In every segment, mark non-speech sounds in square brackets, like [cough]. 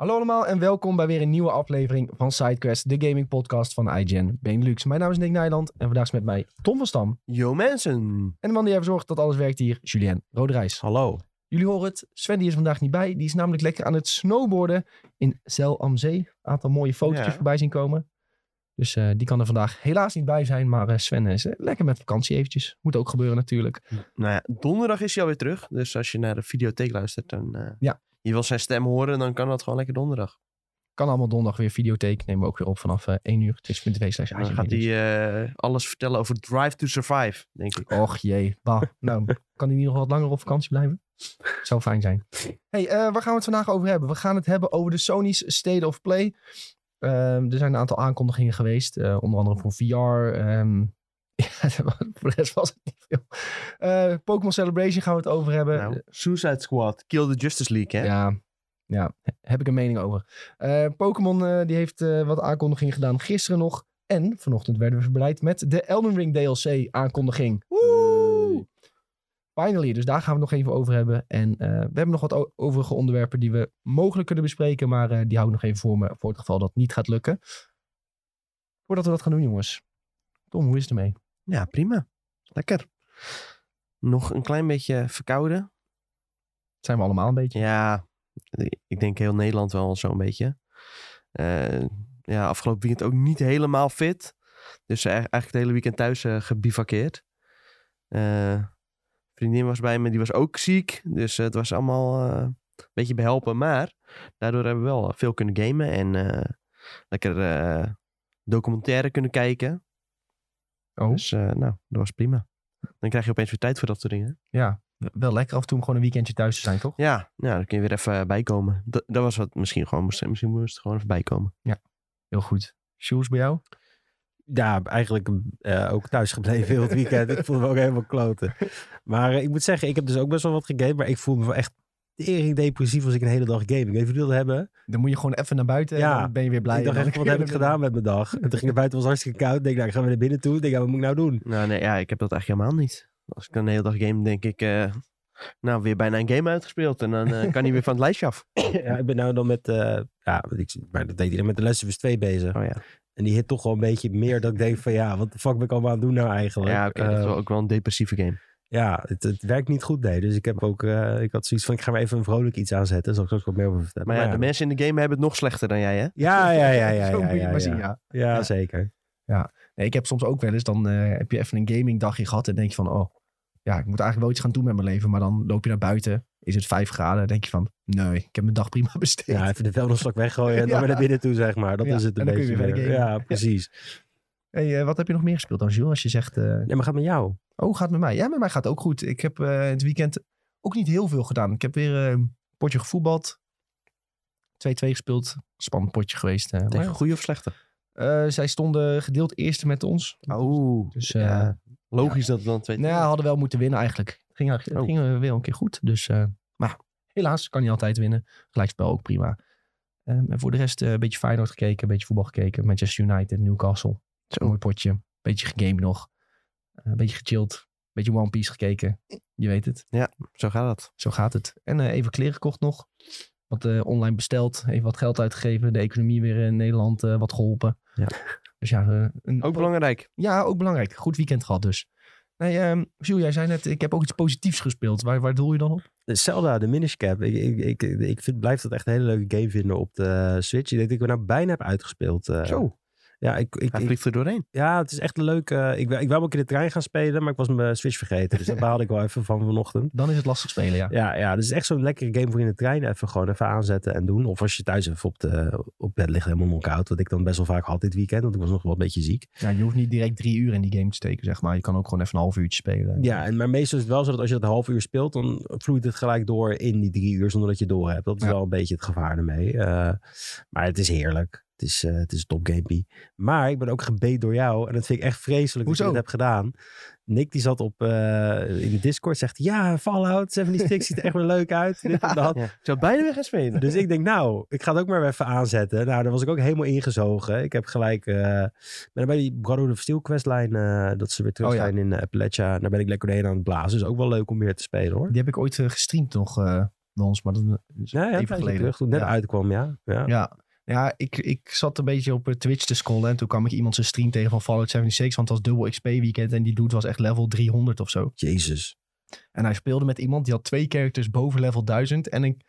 Hallo allemaal en welkom bij weer een nieuwe aflevering van SideQuest, de gaming podcast van IGN Benelux. Mijn naam is Nick Nijland en vandaag is met mij Tom van Stam. Yo mensen. En de man die ervoor zorgt dat alles werkt hier, Julien Roderijs. Hallo. Jullie horen het, Sven die is vandaag niet bij. Die is namelijk lekker aan het snowboarden in Zell am Zee. Een aantal mooie fotootjes Ja. voorbij zien komen. Dus eh, die kan er vandaag helaas niet bij zijn, maar eh, Sven is eh, lekker met vakantie eventjes. Moet ook gebeuren natuurlijk. Nou ja, donderdag is hij alweer terug. Dus als je naar de videotheek luistert eh, Ja. Je wil zijn stem horen, dan kan dat gewoon lekker donderdag. Kan allemaal donderdag weer videotheek. Nemen we ook weer op vanaf eh 1 uur. twitch.tv slash Dan gaat hij eh, alles vertellen over Drive to Survive, denk ik. Och jee, bah. nou, kan hij ieder geval wat langer op vakantie blijven? Zou fijn zijn. hey, eh, waar gaan we het vandaag over hebben? We gaan het hebben over de Sony's State of Play. Ehm, er zijn een aantal aankondigingen geweest. eh, onder andere voor VR. ehm, [laughs] ja, voor de rest was het niet veel. Eh, Pokémon Celebration gaan we het over hebben. Nou, Suicide Squad, Kill the Justice League, hè? Ja, ja, heb ik een mening over. Eh, Pokémon eh, die heeft wat aankondigingen gedaan gisteren nog. En vanochtend werden we verblijд met de Elden Ring DLC aankondiging. Woe! Finally, dus daar gaan we het nog even over hebben. En we hebben nog wat overige onderwerpen die we mogelijk kunnen bespreken. Maar die hou ik nog even voor me, voor het geval dat het niet gaat lukken. Voordat we dat gaan doen, jongens. Tom, hoe is het ermee? Ja, prima. Lekker. Nog een klein beetje verkouden. Dat zijn we allemaal een beetje. Ja, ik denk heel Nederland wel zo'n beetje. Eh, ja, afgelopen weekend ook niet helemaal fit. Dus eh, eigenlijk het hele weekend thuis eh gebivakkeerd. Eh, vriendin was bij me, die was ook ziek. Dus het was allemaal een beetje behelpen. Maar daardoor hebben we wel veel kunnen gamen. En lekker documentaire kunnen kijken. Oh, Dus eh, nou, dat was prima. Dan krijg je opeens weer tijd voor dat soort dingen. ja. Wel lekker af en toe om gewoon een weekendje thuis te zijn, toch? Ja, ja dan kun je weer even bijkomen. Dat, dat was wat misschien gewoon moest, misschien moest het gewoon even bijkomen. Heel goed. Shoes bij jou? Ja, eigenlijk eh, ook thuis gebleven heel het weekend. ik voelde me ook helemaal kloten. Maar eh, ik moet zeggen, ik heb dus ook best wel wat gegamed. Maar ik voel me wel echt tering depressief als ik een hele dag gaming. Ik wilde hebben? Dan moet je gewoon even naar buiten en Ja. dan ben je weer blij. ik dacht En echt, wat heb ik gedaan met mijn dag? En toen ging het buiten, was hartstikke koud. Ik denk, nou, ik ga weer naar binnen toe. Ik denk, ja, wat moet ik nou doen? Nou nee, ja, ik heb dat eigenlijk helemaal niet. Als ik de hele dag game, denk ik, eh, nou weer bijna een game uitgespeeld. En dan eh, kan hij weer van het lijstje af. [laughs] ja, ik ben nou dan met, eh, ja, ik, maar dat deed iedereen met de Last of Us 2 bezig. Oh ja, En die hit toch wel een beetje meer dat ik denk van, ja, wat de fuck ben ik allemaal aan het doen nou eigenlijk? ja oké, dat is wel ook wel een depressieve game. Ja, het, het werkt niet goed, nee. Dus ik heb ook, eh, ik had zoiets van, ik ga maar even een vrolijk iets aanzetten. Zal ik straks wat meer over vertellen. Maar ja, de mensen in de game hebben het nog slechter dan jij, hè? Ja, ja, ja, ja. [laughs] Zo ja, moet je ja, maar ja. zien, ja. Ja, Ja. zeker. Nee, ik heb soms ook wel eens, dan eh, heb je even een gaming dagje gehad en denk je van, oh, ja, ik moet eigenlijk wel iets gaan doen met mijn leven. Maar dan loop je naar buiten, is het vijf graden, dan denk je van, nee, ik heb mijn dag prima [laughs] besteed. Ja, even de vuilniszak weggooien en dan [laughs] Ja. weer naar binnen toe, zeg maar. Dat Ja, is het een en dan kun je beetje. gamen. ja, precies. Hey, eh, wat heb je nog meer gespeeld dan, Jules? Als je zegt, eh, Ja, maar gaat met jou? Oh, gaat met mij? Ja, met mij gaat het ook goed. Ik heb eh, het weekend ook niet heel veel gedaan. Ik heb weer eh, een potje gevoetbald. 2-2 gespeeld. Spannend potje geweest. eh, maar Tegen ja. goede of slechte? Zij stonden gedeeld eerste met ons. Oh, Dus ja. Logisch dat het dan twee... Nou ja, hadden wel moeten winnen eigenlijk. Het ging, het Oh. ging weer een keer goed. Dus, maar helaas kan niet altijd winnen. Gelijkspel ook prima. Ehm, en voor de rest een beetje Feyenoord gekeken, een beetje voetbal gekeken. Manchester United, Newcastle. Zo'n mooi potje. Beetje gegamed nog. Een beetje gechilled. Een beetje One Piece gekeken. Je weet het. Zo gaat dat. Zo gaat het. En eh, even kleren gekocht nog. Wat eh, online besteld. Even wat geld uitgegeven. De economie weer in Nederland eh, wat geholpen. Ja. [laughs] Dus ja, een, Ook belangrijk. ja, ook belangrijk. Goed weekend gehad dus. Nee, ehm Jules, jij zei net, ik heb ook iets positiefs gespeeld. Waar, waar doel je dan op? Zelda, de Minish Cap. Ik, ik, ik, ik vind, blijf dat echt een hele leuke game vinden op de Switch. Ik denk dat ik hem nou bijna heb uitgespeeld. eh. Zo, Ja, ik, ik, hij ik- vliegt er doorheen. ja, het is echt een leuke... ik, wou- ik wou ook in de trein gaan spelen, maar ik was mijn Switch vergeten. Dus daar [laughs] baalde ik wel even van vanochtend. Dan is het lastig spelen, ja. Ja, ja, dus echt zo'n lekkere game voor in de trein even gewoon even aanzetten en doen. Of als je thuis even op, de, op bed ligt helemaal knock-out. Wat ik dan best wel vaak had dit weekend, want ik was nog wel een beetje ziek. Ja, je hoeft niet direct drie uur in die game te steken, zeg maar. Je kan ook gewoon even een half uurtje spelen. Ja, en, maar meestal is het wel zo dat als je dat een half uur speelt, dan vloeit het gelijk door in die drie uur zonder dat je het door hebt. Dat is Ja. wel een beetje het gevaar ermee. Eh, maar het is heerlijk. Het is, eh het is top gamepie. Maar ik ben ook gebeet door jou. En dat vind ik echt vreselijk Hoezo? dat je dat hebt gedaan. Nick die zat op, eh, in de Discord. Zegt ja, Fallout 76 ziet er echt wel leuk uit. [laughs] Dit en dat. Ja. Ik zou bijna weer gaan spelen. Dus ik denk, nou, ik ga het ook maar even aanzetten. Nou, daar was ik ook helemaal ingezogen. Ik heb gelijk, eh ben bij die Brotherhood of Steel questlijn, eh, dat ze weer terug Oh ja. zijn in Appalachia. Daar ben ik lekker doorheen aan het blazen. Dus ook wel leuk om weer te spelen hoor. Die heb ik ooit gestreamd nog. bij ons, maar dat is Ja, ja, even even geleden. terug toen het net uitkwam, ja. ja. Ja, ja ik, ik zat een beetje op eh, Twitch te scrollen en toen kwam ik iemand zijn stream tegen van Fallout 76, want het was dubbel XP weekend en die dude was echt level 300 of zo. Jezus. En hij speelde met iemand die had twee characters boven level 1000 en een,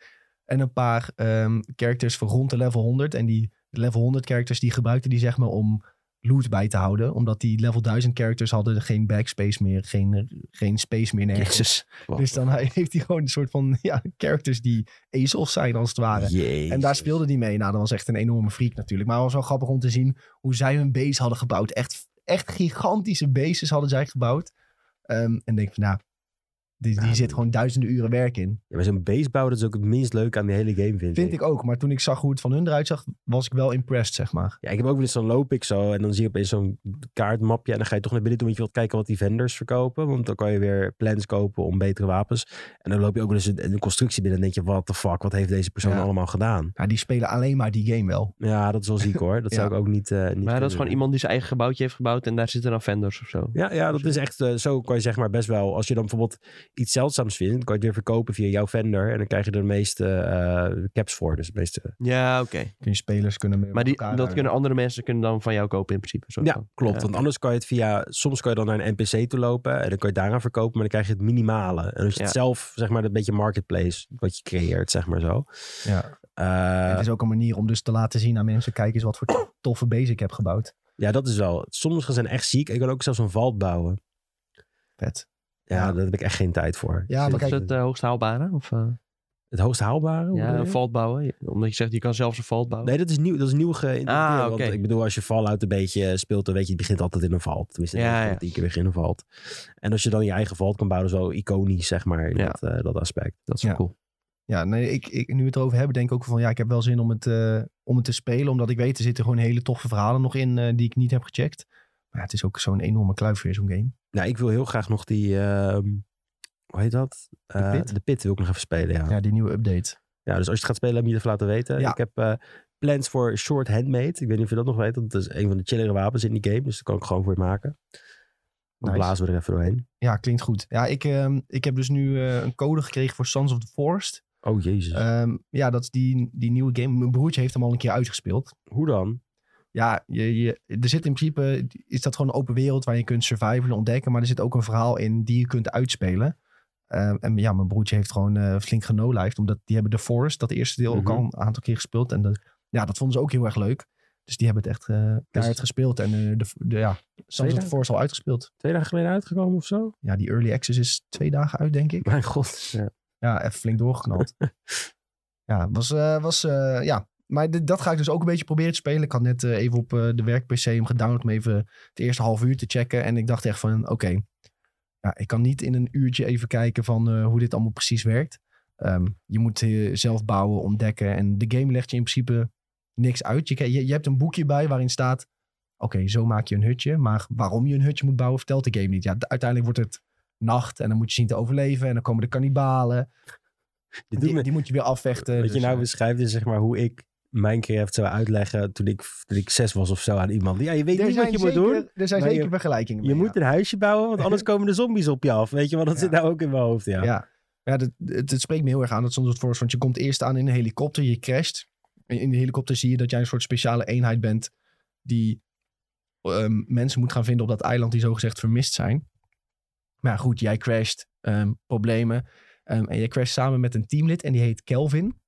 en een paar ehm, characters voor rond de level 100. En die level 100 characters die gebruikte die zeg maar om loot bij te houden. Omdat die level 1000 characters hadden geen backspace meer, geen, geen space meer nergens. Dus dan [laughs] heeft hij gewoon een soort van ja, characters die ezels zijn als het ware. Jezus. En daar speelde hij mee. Nou, dat was echt een enorme freak natuurlijk. Maar het was wel grappig om te zien hoe zij hun base hadden gebouwd. Echt, echt gigantische bases hadden zij gebouwd. Ehm, en denk van, nou, die, die Ja, zit gewoon duizenden uren werk in. Ja, maar zo'n base bouwen, dat is ook het minst leuke aan die hele game, vind, Vind ik ook. Maar toen ik zag hoe het van hun eruit zag, was ik wel impressed, zeg maar. Ja, ik heb ook wel eens zo'n loop ik zo en dan zie je opeens zo'n kaartmapje en dan ga je toch naar binnen toe, want je wilt kijken wat die vendors verkopen, want dan kan je weer plans kopen om betere wapens. En dan loop je ook wel eens een, een constructie binnen en denk je, what the fuck, wat heeft deze persoon Ja. allemaal gedaan? Ja, die spelen alleen maar die game wel. Ja, dat is wel ziek hoor. Dat [laughs] zou ik ook niet, eh niet Maar dat is gewoon doen. iemand die zijn eigen gebouwtje heeft gebouwd en daar zitten dan vendors of zo. Ja, ja, dat is echt, eh, zo kan je zeg maar best wel, als je dan bijvoorbeeld iets zeldzaams vindt, dan kan je het weer verkopen via jouw vendor en dan krijg je er de meeste eh, caps voor. Dus de meeste, Ja, oké. Kun je spelers kunnen met Maar die, dat kunnen andere mensen kunnen dan van jou kopen in principe. Zo ja, van. klopt. Ja, Want anders kan je het via, soms kan je dan naar een NPC toe lopen en dan kan je daaraan verkopen, maar dan krijg je het minimale. En je het Ja. zelf, zeg maar, een beetje marketplace, wat je creëert, zeg maar zo. Ja. Eh, het is ook een manier om dus te laten zien aan mensen, kijk eens wat voor to- [coughs] toffe base ik heb gebouwd. ja, dat is wel. Sommige zijn echt ziek. Ik kan ook zelfs een valt bouwen. Vet. Ja, Ja. daar heb ik echt geen tijd voor. Ja, maar Wat is kijk- het eh, hoogst haalbare? Of, eh, Het hoogst haalbare? ja, een valt bouwen. Omdat je zegt, je kan zelfs een valt bouwen. Nee, dat is nieuw, dat is nieuw geïntroduceerd. Ah, Want oké. ik bedoel, als je Fallout een beetje speelt, dan weet je, het begint altijd in een valt. Tenminste, Ja, ja, ja. tien keer weer in een valt. En als je dan je eigen valt kan bouwen, dat is wel iconisch, zeg maar, in Ja. dat, eh, dat aspect. Dat is wel Ja. cool. Ja, nee, ik, ik, nu we het erover hebben, denk ik ook van ja, ik heb wel zin om het, eh, om het te spelen. Omdat ik weet, er zitten gewoon hele toffe verhalen nog in eh, die ik niet heb gecheckt. Maar het is ook zo'n enorme kluif weer, zo'n game. Nou, ik wil heel graag nog die, ehm, hoe heet dat? Eh, Pit? de pit wil ik nog even spelen, ja. Ja, die nieuwe update. Ja, dus als je het gaat spelen, heb je het even laten weten. Ja. Ik heb eh, plans voor Short Handmade. Ik weet niet of je dat nog weet. want Dat is een van de chillere wapens in die game. Dus dat kan ik gewoon voor je maken. Dan Nice. blazen we er even doorheen. Ja, klinkt goed. Ja, ik, ehm, ik heb dus nu eh, een code gekregen voor Sons of the Forest. Oh, jezus. Ehm, ja, dat is die, die nieuwe game. Mijn broertje heeft hem al een keer uitgespeeld. Hoe dan? Ja, je, je, er zit in principe, is dat gewoon een open wereld waar je kunt survivalen en ontdekken. Maar er zit ook een verhaal in die je kunt uitspelen. Ehm, en ja, mijn broertje heeft gewoon eh, flink genolived. Omdat die hebben The Forest, dat eerste deel, ook Mhm. al een aantal keer gespeeld. En ja, dat vonden ze ook heel erg leuk. Dus die hebben het echt eh keihard gespeeld. En eh, de, de, ja, the Tweede? Forest al uitgespeeld. Twee dagen geleden uitgekomen of zo? Ja, die Early Access is twee dagen uit, denk ik. Mijn god. Ja. Ja, even flink doorgeknald. [laughs] ja, was, was ja. Maar dit- dat ga ik dus ook een beetje proberen te spelen. Ik had net eh, even op eh, de werk-PC hem gedownload om even het eerste half uur te checken. En ik dacht echt van, oké, ja, ik kan niet in een uurtje even kijken van eh, hoe dit allemaal precies werkt. Ehm, je moet zelf bouwen, ontdekken. En de game legt je in principe niks uit. Je, je, je hebt een boekje bij waarin staat, oké, zo maak je een hutje. Maar waarom je een hutje moet bouwen, vertelt de game niet. Ja, uiteindelijk wordt het nacht en dan moet je zien te overleven. En dan komen de kannibalen. Die, me- die moet je weer afvechten. wat je dus, nou beschrijft is zeg maar hoe ik Minecraft zou uitleggen toen ik, toen ik zes was of zo aan iemand. Ja, je weet er niet wat je moet doen. Er zijn zeker je- vergelijkingen Je moet een huisje bouwen, want anders [laughs] komen de zombies op je af. Weet je, want dat Ja. zit nou ook in mijn hoofd. Ja. ja. Ja, dat, het, het spreekt me heel erg aan. Dat soms het voor, want je komt eerst aan in een helikopter, je crasht. En in de helikopter zie je dat jij een soort speciale eenheid bent die ehm, mensen moet gaan vinden op dat eiland die zogezegd vermist zijn. Maar goed, jij crasht, ehm, problemen. Ehm, en je crasht samen met een teamlid en die heet Kelvin.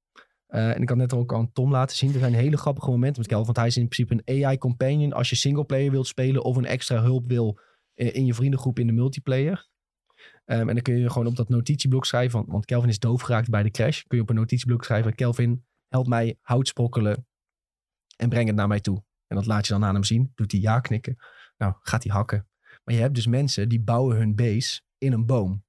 Eh, en ik had net ook aan Tom laten zien. Er zijn hele grappige momenten met Kelvin. Want hij is in principe een AI-companion als je singleplayer wilt spelen of een extra hulp wil in, in je vriendengroep in de multiplayer. Ehm, en dan kun je gewoon op dat notitieblok schrijven, want, want Kelvin is doof geraakt bij de crash. Kun je op een notitieblok schrijven, Kelvin, help mij hout sprokkelen en breng het naar mij toe. En dat laat je dan aan hem zien. Doet hij ja knikken. Nou, gaat hij hakken. Maar je hebt dus mensen die bouwen hun base in een boom.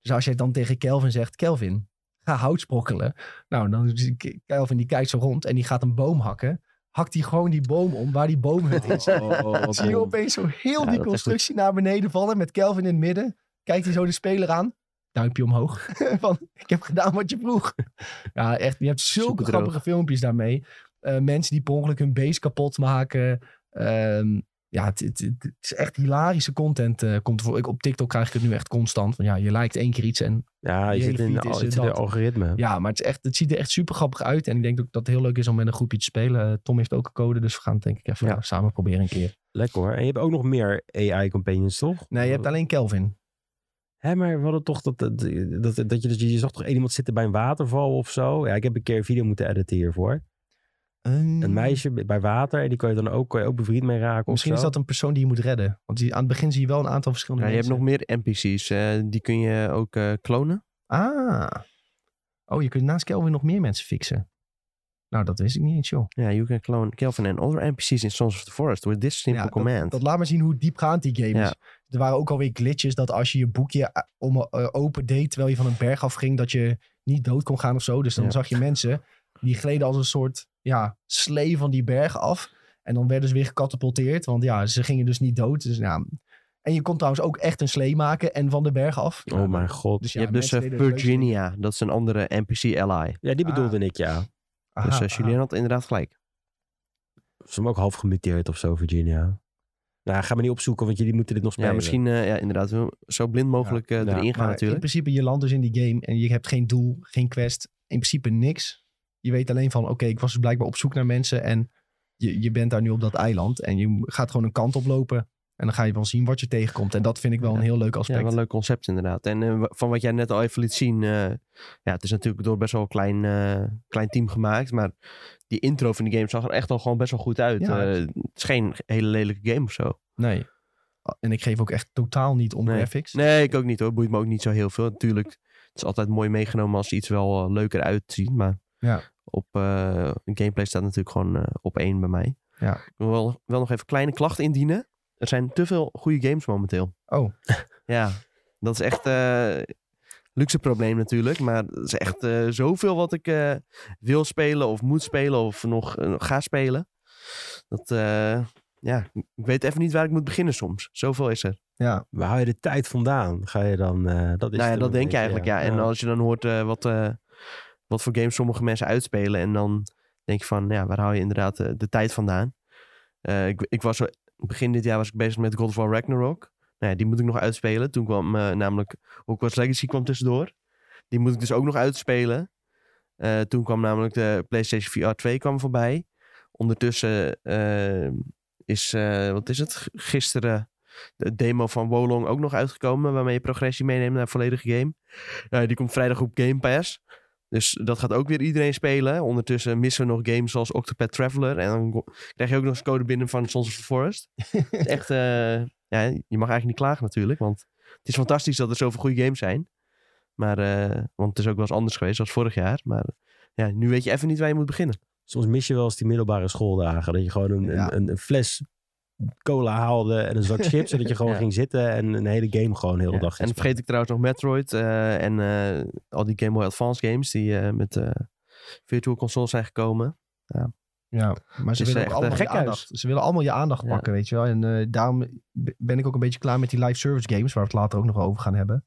Dus als jij dan tegen Kelvin zegt, Kelvin, ga hout sprokkelen. Nou, dan is Kelvin die kijkt zo rond en die gaat een boom hakken. Hakt hij gewoon die boom om waar die boomhut is. [laughs] Oh, Zie je opeens zo heel Ja, die constructie naar beneden vallen met Kelvin in het midden. Kijkt hij zo de speler aan. Duimpje omhoog. [laughs] Van, ik heb gedaan wat je vroeg. [laughs] Ja, echt. Je hebt zulke grappige filmpjes daarmee. Eh, mensen die per ongeluk hun base kapot maken. Ehm, ja, het, het, het- het is echt hilarische content. eh, komt ervoor. Ik, op TikTok krijg ik het nu echt constant. Van, ja, je lijkt één keer iets en Ja, je zit in feed de, is, al- eh, de algoritme. Ja, maar het, is echt, het ziet er echt super grappig uit. En ik denk ook dat het heel leuk is om met een groepje te spelen. Eh, Tom heeft ook een code, dus we gaan het denk ik even Ja. samen proberen een keer. Lekker hoor. En je hebt ook nog meer AI-companions, toch? Nee, je hebt alleen Kelvin. Hé, maar we hadden toch dat, dat, dat, dat je, dus, je zag toch iemand zitten bij een waterval of zo? Ja, ik heb een keer een video moeten editen hiervoor. Een meisje bij water en die kan je dan ook, kan je ook bevriend mee raken Misschien of is dat een persoon die je moet redden. Want die, aan het begin zie je wel een aantal verschillende Ja, je hebt nog meer NPC's. eh, die kun je ook eh, klonen. Ah. Oh, je kunt naast Kelvin nog meer mensen fixen. Nou, dat wist ik niet eens, joh. Ja, you can clone Kelvin and other NPC's in Sons of the Forest with this simple Ja, command. Dat, dat laat maar zien hoe diepgaand die game Ja. is. Er waren ook alweer glitches dat als je je boekje eh, om, eh, open deed terwijl je van een berg afging, dat je niet dood kon gaan of zo. Dus dan Ja. zag je mensen die gleden als een soort ja, slee van die berg af. En dan werden ze weer gecatapulteerd, want ja, ze gingen dus niet dood. Dus, ja. En je kon trouwens ook echt een slee maken en van de berg af. Oh mijn god. Dus je hebt dus eh. Virginia. Dat is een andere NPC-ally. Ja, die bedoelde Ah. ik, ja. Aha, Dus aha. Julien had inderdaad gelijk. Ze hebben ook half gemuteerd of zo, Virginia. Nou, ga maar niet opzoeken, want jullie moeten dit nog spelen. Ja, misschien eh, ja, inderdaad. Zo blind mogelijk Ja. erin gaan Maar in natuurlijk. principe, je landt dus in die game en je hebt geen doel, geen quest. In principe niks. Je weet alleen van, oké, ik was dus blijkbaar op zoek naar mensen en je, je bent daar nu op dat eiland. En je gaat gewoon een kant op lopen en dan ga je wel zien wat je tegenkomt. En dat vind ik wel Ja. een heel leuk Ja, aspect. wel een leuk concept inderdaad. En eh, van wat jij net al even liet zien. eh, ja, het is natuurlijk door best wel een klein, eh, klein team gemaakt. Maar die intro van die game zag er echt al gewoon best wel goed uit. Ja, het is geen hele lelijke game of zo. Nee. En ik geef ook echt totaal niet om Nee. graphics. Nee, ik ook niet hoor. Boeit me ook niet zo heel veel. Natuurlijk, het is altijd mooi meegenomen als iets wel leuker uitziet. Maar Ja. Op eh, gameplay staat natuurlijk gewoon eh, op één bij mij. Ja. Ik wil wel, wel nog even kleine klachten indienen. Er zijn te veel goede games momenteel. Oh, [laughs] Ja, dat is echt eh luxe probleem natuurlijk. Maar het is echt eh, zoveel wat ik eh, wil spelen of moet spelen of nog ga spelen. Dat, eh, ja, ik weet even niet waar ik moet beginnen soms. Zoveel is er. ja. Waar haal je de tijd vandaan? Ga je dan... eh, dat is nou ja, dat een denk je eigenlijk, ja. En als je dan hoort wat, eh, wat voor games sommige mensen uitspelen. En dan denk je van, ja, waar haal je inderdaad eh, de tijd vandaan? Eh, ik, ik was begin dit jaar was ik bezig met God of War Ragnarok. Nou ja, die moet ik nog uitspelen. Toen kwam eh, namelijk Hogwarts Legacy kwam tussendoor. Die moet ik dus ook nog uitspelen. Toen kwam namelijk de PlayStation VR 2 kwam voorbij. Ondertussen is, wat is het, gisteren de demo van Wolong ook nog uitgekomen. Waarmee je progressie meeneemt naar een volledige game. Die komt vrijdag op Game Pass. Dus dat gaat ook weer iedereen spelen. Ondertussen missen we nog games zoals Octopath Traveler. En dan krijg je ook nog eens code binnen van Sons of the Forest. Het is echt, [laughs] eh, ja, je mag eigenlijk niet klagen natuurlijk. Want het is fantastisch dat er zoveel goede games zijn. Maar, eh, want het is ook wel eens anders geweest, zoals vorig jaar. Maar ja, nu weet je even niet waar je moet beginnen. Soms mis je wel eens die middelbare schooldagen. Dat je gewoon een, Ja. een, een fles cola haalde en een zak chips. en dat je gewoon [laughs] Ja. ging zitten en een hele game gewoon de hele Ja, dag ging En vergeet ik trouwens nog Metroid eh, en eh, al die Game Boy Advance games die eh, met eh Virtual Console zijn gekomen. Ja, maar ze willen echt ook allemaal je aandacht. Ze willen allemaal je aandacht Ja. pakken, weet je wel. En eh, daarom ben ik ook een beetje klaar met die live service games, waar we het later ook nog over gaan hebben.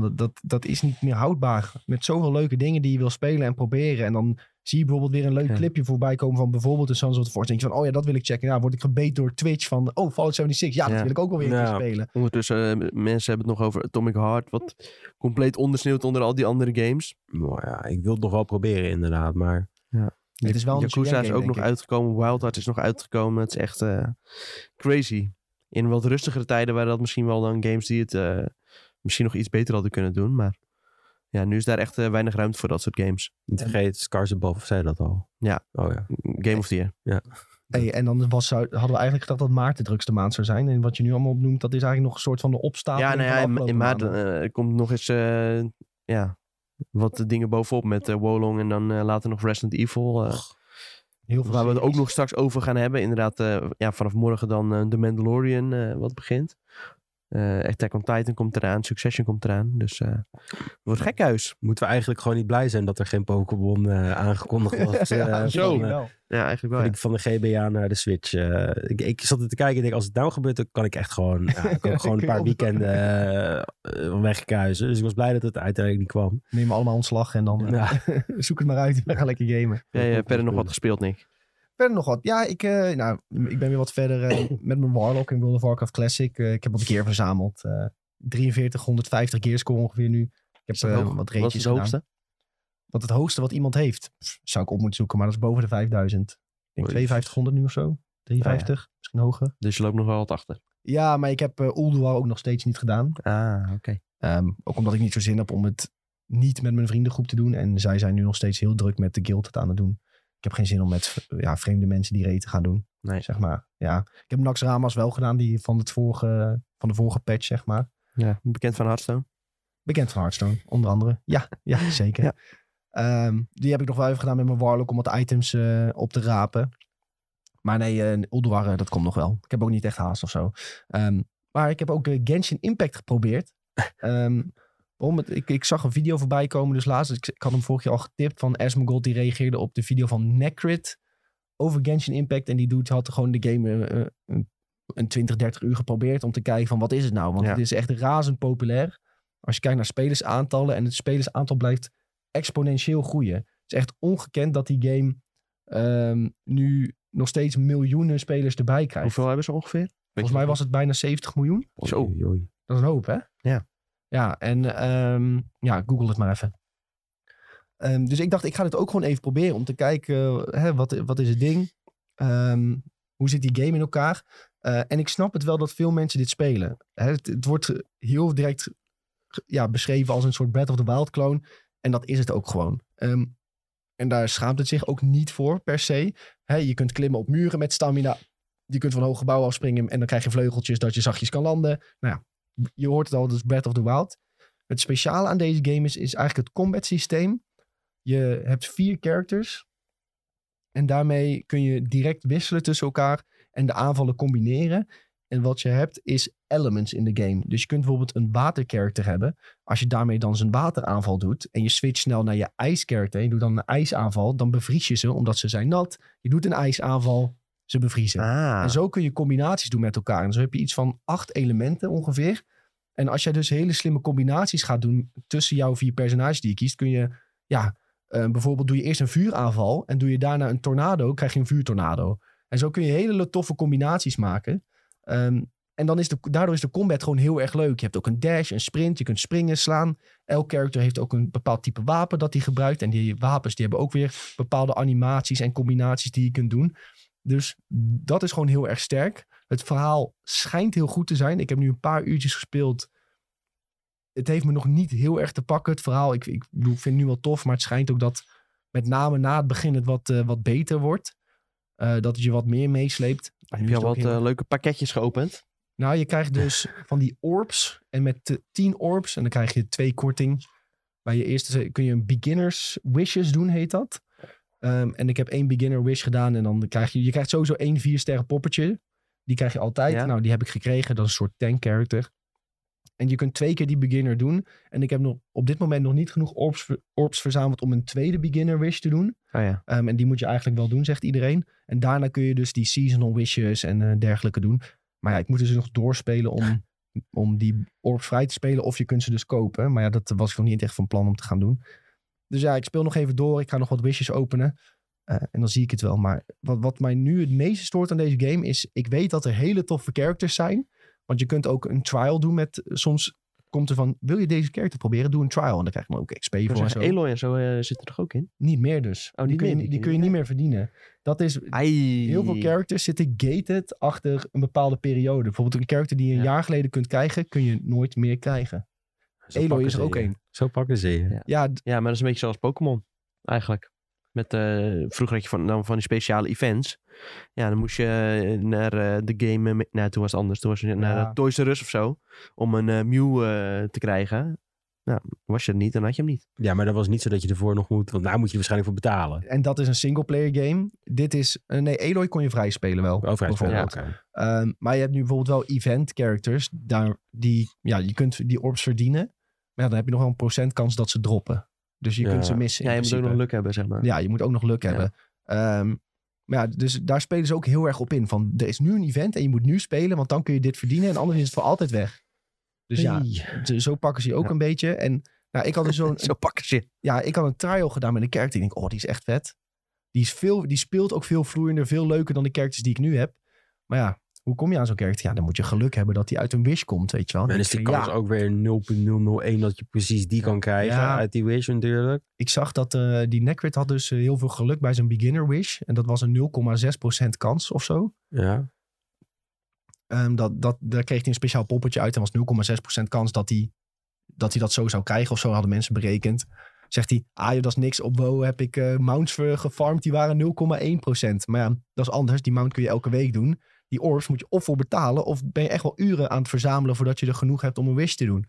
Want dat, dat, dat is niet meer houdbaar. Met zoveel leuke dingen die je wil spelen en proberen. En dan zie je bijvoorbeeld weer een leuk Ja. clipje voorbij komen van bijvoorbeeld de Sons of the Force. denk je van, oh ja, dat wil ik checken. Ja, word ik gebeten door Twitch van, oh, Fallout 76. Ja, dat Ja. wil ik ook wel weer een Ja. spelen. Ondertussen, eh, mensen hebben het nog over Atomic Heart, wat compleet ondersneeuwt onder al die andere games. Nou ja, ik wil het nog wel proberen inderdaad. Maar Het is wel een Yakuza game, is ook nog ik. uitgekomen, Wild Heart is nog uitgekomen. Het is echt eh, crazy. In wat rustigere tijden waren dat misschien wel dan games die het eh, misschien nog iets beter hadden kunnen doen. Maar ja, nu is daar echt eh, weinig ruimte voor dat soort games. niet En- vergeten, Scars Above zei dat al. Ja. Oh ja. Game of the Year. Hey, en dan was, hadden we eigenlijk gedacht dat maart de drukste maand zou zijn. En wat je nu allemaal opnoemt, dat is eigenlijk nog een soort van de opstapeling Ja, nou ja, de in, in maart eh, komt nog eens eh, ja, wat dingen bovenop met eh, Wolong en dan eh, later nog Resident Evil. eh, Heel veel waar we het ook nog straks over gaan hebben. Inderdaad, eh, ja, vanaf morgen dan eh, The Mandalorian eh, wat begint. Eh Attack on Titan komt eraan, Succession komt eraan. Dus eh het wordt gekhuis. Moeten we eigenlijk gewoon niet blij zijn dat er geen Pokémon eh, aangekondigd [laughs] was. eh, Ja, van, zo. eh, wel. Ja, eigenlijk wel. van, ja. die- van de GBA naar de Switch. Eh, ik, ik zat er te kijken en denk, als het nou gebeurt, dan kan ik echt gewoon, ja, ik kan gewoon een [laughs] paar weekenden eh, eh, wegkuizen. Dus ik was blij dat het uiteindelijk niet kwam. Neem allemaal ontslag en dan eh, Ja. [laughs] zoek het maar uit. We gaan lekker gamen. Jij hebt verder nog wat gespeeld, Nick? Verder nog wat. Ja, ik, eh, nou, ik ben weer wat verder eh, [coughs] met mijn Warlock in World of Warcraft Classic. Eh, ik heb wat gear verzameld. eh 4350 gearscore ongeveer nu. Ik heb hoog? wat raidjes het gedaan. hoogste? Wat het hoogste wat iemand heeft, pff, zou ik op moeten zoeken. Maar dat is boven de 5000. Ik denk Oei. 5200 nu of zo. 53, misschien hoger. Dus je loopt nog wel wat achter. Ja, maar ik heb uh, Ulduar ook nog steeds niet gedaan. Ah, oké. Ehm, ook omdat ik niet zo zin heb om het niet met mijn vriendengroep te doen. En zij zijn nu nog steeds heel druk met de guild het aan het doen. Ik heb geen zin om met ja, vreemde mensen die te gaan doen. Nee. Zeg maar. Ja. Ik heb Nax Ramas wel gedaan, die van, het vorige, van de vorige patch, zeg maar. Ja, bekend van Hearthstone. Bekend van Hearthstone, onder andere. Ja, ja [laughs] zeker. Ja. Ehm, die heb ik nog wel even gedaan met mijn Warlock om wat items eh, op te rapen. Maar nee, uh, Ulduar, eh, dat komt nog wel. Ik heb ook niet echt haast of zo. Ehm, maar ik heb ook Genshin Impact geprobeerd. [laughs] Ehm, het, ik, ik zag een video voorbij komen dus laatst. Ik, ik had hem vorig jaar al getipt van Asmongold. Die reageerde op de video van Necrit over Genshin Impact. En die doet, had gewoon de game eh, een, een 20, 30 uur geprobeerd om te kijken van wat is het nou? Want Ja. het is echt razend populair. Als je kijkt naar spelersaantallen en het spelersaantal blijft exponentieel groeien. Het is echt ongekend dat die game ehm, nu nog steeds miljoenen spelers erbij krijgt. Hoeveel hebben ze ongeveer? Volgens mij was het bijna 70 miljoen. Zo. Dat is een hoop, hè? Ja. Ja, en ehm, ja, google het maar even. Ehm, dus ik dacht, ik ga dit ook gewoon even proberen om te kijken, eh, hè, wat, wat is het ding? Ehm, hoe zit die game in elkaar? Eh, en ik snap het wel dat veel mensen dit spelen. Hè, het, wordt heel direct ja, beschreven als een soort Breath of the Wild clone. En dat is het ook gewoon. En daar schaamt het zich ook niet voor, per se. Hè, je kunt klimmen op muren met stamina. Je kunt van hoge gebouwen afspringen en dan krijg je vleugeltjes dat je zachtjes kan landen. Nou ja, je hoort het al, is Breath of the Wild. Het speciale aan deze game is, is eigenlijk het combat systeem. Je hebt vier characters. En daarmee kun je direct wisselen tussen elkaar en de aanvallen combineren. En wat je hebt is elements in de game. Dus je kunt bijvoorbeeld een watercharacter hebben. Als je daarmee dan zijn wateraanval doet en je switcht snel naar je ijscharacter en je doet dan een ijsaanval, dan bevries je ze omdat ze zijn nat. Je doet een ijsaanval, ze bevriezen. Ah, En zo kun je combinaties doen met elkaar. En zo heb je iets van acht elementen ongeveer. En als jij dus hele slimme combinaties gaat doen tussen jouw vier personages die je kiest, kun je, ja, eh, bijvoorbeeld doe je eerst een vuuraanval en doe je daarna een tornado, krijg je een vuurtornado. En zo kun je hele toffe combinaties maken. Ehm, en dan is de, daardoor is de combat gewoon heel erg leuk. Je hebt ook een dash, een sprint, je kunt springen, slaan. Elk character heeft ook een bepaald type wapen dat hij gebruikt. En die wapens die hebben ook weer bepaalde animaties en combinaties die je kunt doen. Dus dat is gewoon heel erg sterk. Het verhaal schijnt heel goed te zijn. Ik heb nu een paar uurtjes gespeeld. Het heeft me nog niet heel erg te pakken, het verhaal. Ik, ik, vind het nu wel tof, maar het schijnt ook dat met name na het begin het wat, eh, wat beter wordt. Eh, dat het je wat meer meesleept. Heb je al wat heel- eh, leuke pakketjes geopend? nou, je krijgt dus [laughs] van die orbs. En met eh, 10 orbs. En dan krijg je twee korting. Bij je eerste kun je een beginners wishes doen, heet dat. Ehm, en ik heb één beginner wish gedaan. En dan krijg je... Je krijgt sowieso één vier sterren poppetje. Die krijg je altijd. Ja. Nou, die heb ik gekregen. Dat is een soort tank character. En je kunt twee keer die beginner doen. En ik heb nog op dit moment nog niet genoeg orbs, orbs verzameld om een tweede beginner wish te doen. Oh ja. Ehm, en die moet je eigenlijk wel doen, zegt iedereen. En daarna kun je dus die seasonal wishes en eh, dergelijke doen. Maar ja, ik moet dus nog doorspelen om, om die orbs vrij te spelen. Of je kunt ze dus kopen. Maar ja, dat was ik nog niet echt van plan om te gaan doen. Dus ja, ik speel nog even door. Ik ga nog wat wishes openen. Eh, en dan zie ik het wel. Maar wat, wat mij nu het meeste stoort aan deze game is... Ik weet dat er hele toffe characters zijn. Want je kunt ook een trial doen met... Soms komt er van, wil je deze character proberen? Doe een trial. En dan krijg je dan ook XP Ik voor wil en zo. Eloy en zo eh, zit er toch ook in? Niet meer dus. Oh, die, kun je, die, kun niet meer verdienen. Dat is... Ai. Heel veel characters zitten gated achter een bepaalde periode. Bijvoorbeeld een character die je een Ja. jaar geleden kunt krijgen, kun je nooit meer krijgen. Zo Eloy is er ook één. Zo pakken ze je. Ja. Ja, Ja, maar dat is een beetje zoals Pokémon. Eigenlijk. Met, eh, vroeger had je van, dan van die speciale events. Ja, dan moest je eh, naar eh, de game... nou, toen was het anders. Toen was je naar Ja. Toys R Us of zo. Om een Mew eh, te krijgen. Nou, was je er niet, dan had je hem niet. Ja, maar dat was niet zo dat je ervoor nog moet... Want nou moet je er waarschijnlijk voor betalen. en dat is een singleplayer game. Dit is... nee, Eloy kon je vrij spelen wel. Overheid bijvoorbeeld. Ehm, maar je hebt nu bijvoorbeeld wel event characters. Daar, die, ja, je kunt die orbs verdienen. Maar ja, dan heb je nog wel een procent kans dat ze droppen. Dus je Ja. kunt ze missen. Ja, je moet ook nog luk hebben, zeg maar. Ja, je moet ook nog luk Ja. hebben. Ehm, maar ja, dus daar spelen ze ook heel erg op in. Van, er is nu een event en je moet nu spelen, want dan kun je dit verdienen. En anders is het voor altijd weg. Dus ja, Hey. z- zo pakken ze je ook Ja. een beetje. En nou, ik had dus [laughs] zo'n Zo pakken ze je. ja, ik had een trial gedaan met een character. Ik denk, oh, die is echt vet. Die, is veel, die speelt ook veel vloeiender, veel leuker dan de characters die ik nu heb. Maar ja, hoe kom je aan zo'n character? Ja, dan moet je geluk hebben dat hij uit een wish komt, weet je wel. En Dan is die kans ja, ook weer 0.001 dat je precies die kan krijgen Ja. uit die wish natuurlijk. Ik zag dat eh, die Necrit had dus eh, heel veel geluk bij zijn beginner wish. En dat was een 0,6% kans of zo. Ja. Ehm, dat, dat, daar kreeg hij een speciaal poppetje uit. En was 0,6% kans dat hij, dat hij dat zo zou krijgen. Of zo hadden mensen berekend. Zegt hij, ah joh, dat is niks. Op WoW heb ik eh, mounts gefarmd. Die waren 0,1%. Maar ja, dat is anders. Die mount kun je elke week doen. Die orbs moet je of voor betalen. Of ben je echt wel uren aan het verzamelen voordat je er genoeg hebt om een wish te doen.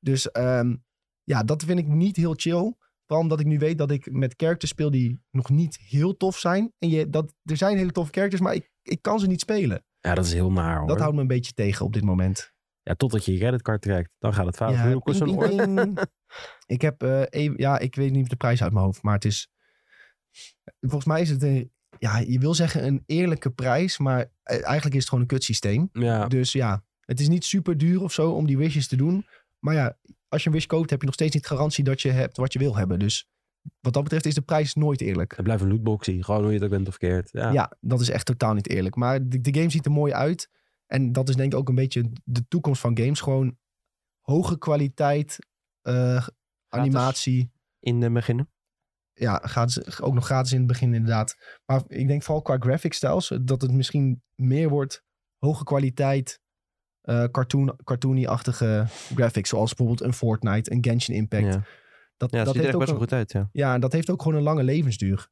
Dus ehm, ja, dat vind ik niet heel chill. Vooral omdat ik nu weet dat ik met characters speel die nog niet heel tof zijn. En je, dat, er zijn hele toffe characters, maar ik, ik kan ze niet spelen. ja, dat is heel naar hoor. Dat houdt me een beetje tegen op dit moment. Ja, totdat je je creditcard trekt. Dan gaat het fout. Ja, ping, ping, ping. ik heb, eh, even- ja, ik weet niet de prijs uit mijn hoofd, maar het is, volgens mij is het een, ja, je wil zeggen een eerlijke prijs, maar eh, eigenlijk is het gewoon een kutsysteem. Ja, Dus ja, het is niet super duur of zo om die wishes te doen. Maar ja, als je een wish koopt, heb je nog steeds niet garantie dat je hebt wat je wil hebben. Dus wat dat betreft is de prijs nooit eerlijk. het blijft een lootboxie. Gewoon hoe je het ook bent of keert. Ja. Ja, dat is echt totaal niet eerlijk. Maar de, de game ziet er mooi uit. En dat is denk ik ook een beetje de toekomst van games. Gewoon hoge kwaliteit, eh, animatie. In de beginnen. Ja, gratis, ook nog gratis in het begin inderdaad. Maar ik denk vooral qua graphic styles, dat het misschien meer wordt hoge kwaliteit, eh cartoon, cartoony-achtige graphics. Zoals bijvoorbeeld een Fortnite, een Genshin Impact. Ja, Dat, ja dat ziet er ook best wel goed uit, ja. Ja, en dat heeft ook gewoon een lange levensduur.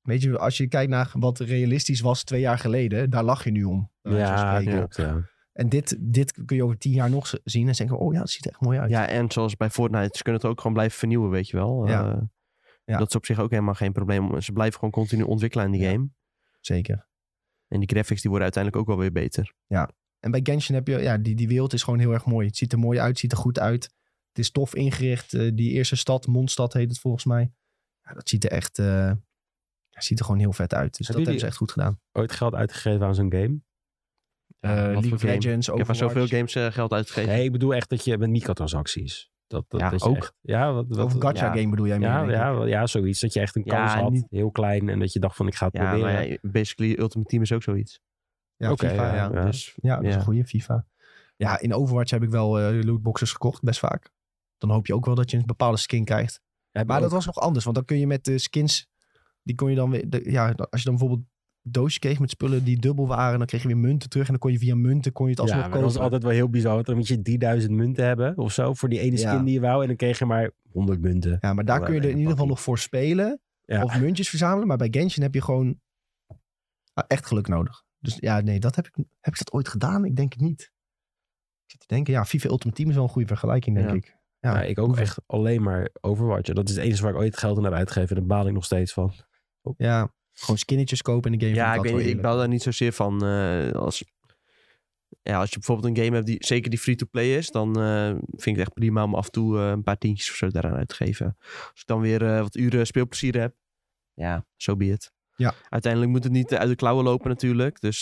Weet je, als je kijkt naar wat realistisch was twee jaar geleden, daar lach je nu om. Ja, klopt. Ja. En dit, dit kun je over tien jaar nog zien en zeggen, oh ja, het ziet er echt mooi uit. Ja, en zoals bij Fortnite, ze kunnen het ook gewoon blijven vernieuwen, weet je wel. Ja. Eh, Ja. Dat is op zich ook helemaal geen probleem. Ze blijven gewoon continu ontwikkelen aan die Ja. game. Zeker. En die graphics die worden uiteindelijk ook wel weer beter. En bij Genshin heb je, ja, die, die wereld is gewoon heel erg mooi. Het ziet er mooi uit, het ziet er goed uit. Het is tof ingericht. Eh, die eerste stad, Mondstad heet het volgens mij. Ja, dat ziet er echt, eh, ja, ziet er gewoon heel vet uit. Dus dat hebben ze echt goed gedaan. Ooit geld uitgegeven aan zo'n game? Eh, wat League of? Legends, Ik heb aan zoveel Overwatch. games geld uitgegeven. Nee, ik bedoel echt dat je met microtransacties. Dat, dat, Ja, je ook. echt- ja, wat, wat, Over gacha ja. game bedoel jij meer, ja, ja, wel- ja, zoiets. Dat je echt een Ja, kans had, niet- heel klein. En dat je dacht van ik ga het Ja, proberen. maar ja, basically Ultimate Team is ook zoiets. Ja, Oké, FIFA, ja. Dus Ja, dat is een goede FIFA. Ja, in Overwatch heb ik wel eh, lootboxes gekocht, best vaak. Dan hoop je ook wel dat je een bepaalde skin krijgt. Maar ook- dat was nog anders, want dan kun je met de skins, die kon je dan weer, de- ja, als je dan bijvoorbeeld doosje kreeg met spullen die dubbel waren, dan kreeg je weer munten terug en dan kon je via munten kon je het ja, alsnog maar kopen. dat was altijd wel heel bizar. Want dan moet je 3000 munten hebben of zo voor die ene skin Ja. die je wou. En dan kreeg je maar 100 munten. Ja, maar daar kun je er in ieder geval nog voor spelen Ja. of muntjes verzamelen. Maar bij Genshin heb je gewoon ah, echt geluk nodig. Dus ja, nee, dat heb ik, heb ik dat ooit gedaan? Ik denk het niet. Ik zit te denken, ja, FIFA Ultimate Team is wel een goede vergelijking, denk Ja. ik. Ja, Ja, ik ook echt alleen maar Overwatch. Dat is het enige waar ik ooit geld aan heb uitgegeven. En daar baal ik nog steeds van. Ja, gewoon skinnetjes kopen in de game. ja, ik vind weet Ik bouw daar niet zozeer van. eh, als, ja, als je bijvoorbeeld een game hebt die zeker die free-to-play is, dan eh, vind ik het echt prima om af en toe eh, een paar tientjes of zo daaraan uit te geven. Als ik dan weer wat uren speelplezier heb, ja, zo be it. Ja. Uiteindelijk moet het niet uit de klauwen lopen natuurlijk. Dus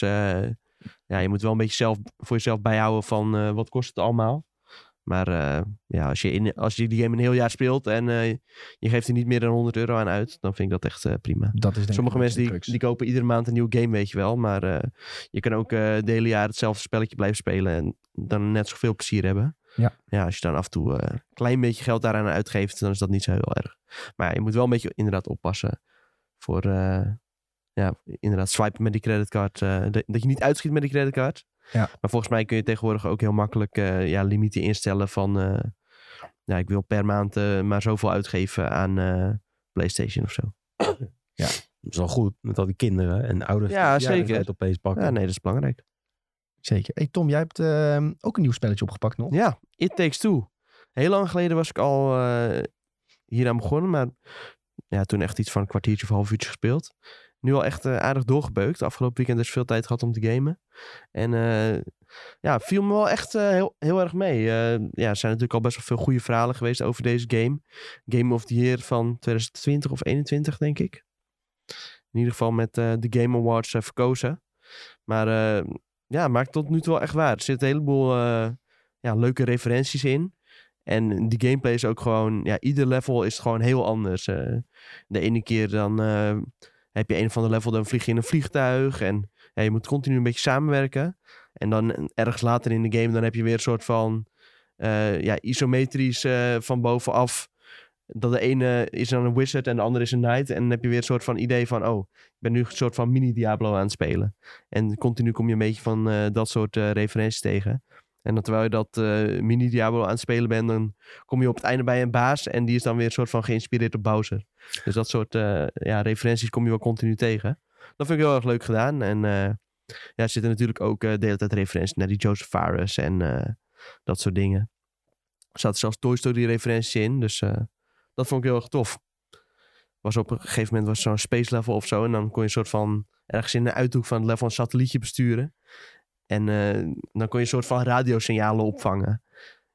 ja, je moet wel een beetje zelf, voor jezelf bijhouden van wat kost het allemaal. Maar eh, ja, als je, in, als je die game een heel jaar speelt en eh, je geeft er niet meer dan 100 euro aan uit, dan vind ik dat echt eh, prima. Dat is Sommige mensen die, die kopen iedere maand een nieuwe game, weet je wel. Maar je kan ook het hele jaar hetzelfde spelletje blijven spelen en dan net zoveel plezier hebben. Ja. ja als je dan af en toe een klein beetje geld daaraan uitgeeft, dan is dat niet zo heel erg. Maar ja, je moet wel een beetje inderdaad oppassen voor, ja, inderdaad swipen met die creditcard. dat je niet uitschiet met die creditcard. Ja. Maar volgens mij kun je tegenwoordig ook heel makkelijk eh, ja, limieten instellen van, eh, ja, ik wil per maand eh, maar zoveel uitgeven aan PlayStation of zo. Dat is wel goed. Met al die kinderen en ouders. Ja, die zeker. opeens pakken. Ja, nee, dat is belangrijk. Zeker. Hey Tom, jij hebt ehm, ook een nieuw spelletje opgepakt nog. Ja, It Takes Two. Heel lang geleden was ik al hier aan begonnen, maar ja, toen echt iets van een kwartiertje of een half uurtje gespeeld. Nu al echt eh, aardig doorgebeukt. Afgelopen weekend dus veel tijd gehad om te gamen. En eh, ja, viel me wel echt eh, heel, heel erg mee. Ja, er zijn natuurlijk al best wel veel goede verhalen geweest over deze game. Game of the Year van 2020 of 21, denk ik. In ieder geval met de Game Awards verkozen. Maar ja, maakt tot nu toe wel echt waar. Er zitten een heleboel ja, leuke referenties in. En die gameplay is ook gewoon, ja, ieder level is gewoon heel anders. De ene keer dan heb je een van de level, dan vlieg je in een vliegtuig. En je moet continu een beetje samenwerken. En dan ergens later in de game, dan heb je weer een soort van eh, ja, isometrisch eh, van bovenaf. Dat de ene is dan een wizard en de andere is een knight. En dan heb je weer een soort van idee van, oh, ik ben nu een soort van mini-Diablo aan het spelen. En continu kom je een beetje van eh, dat soort referenties tegen. En terwijl je dat eh, mini-Diablo aan het spelen bent, dan kom je op het einde bij een baas. En die is dan weer een soort van geïnspireerd op Bowser. Dus dat soort eh, ja, referenties kom je wel continu tegen. Dat vind ik heel erg leuk gedaan. En eh, ja, er zitten natuurlijk ook de hele tijd referenties naar die Joseph Fares en dat soort dingen. Er zaten zelfs Toy Story referenties in. Dus dat vond ik heel erg tof. Was op een gegeven moment was zo'n space level of zo. En dan kon je een soort van ergens in de uithoek van het level een satellietje besturen. En eh, dan kon je een soort van radiosignalen opvangen.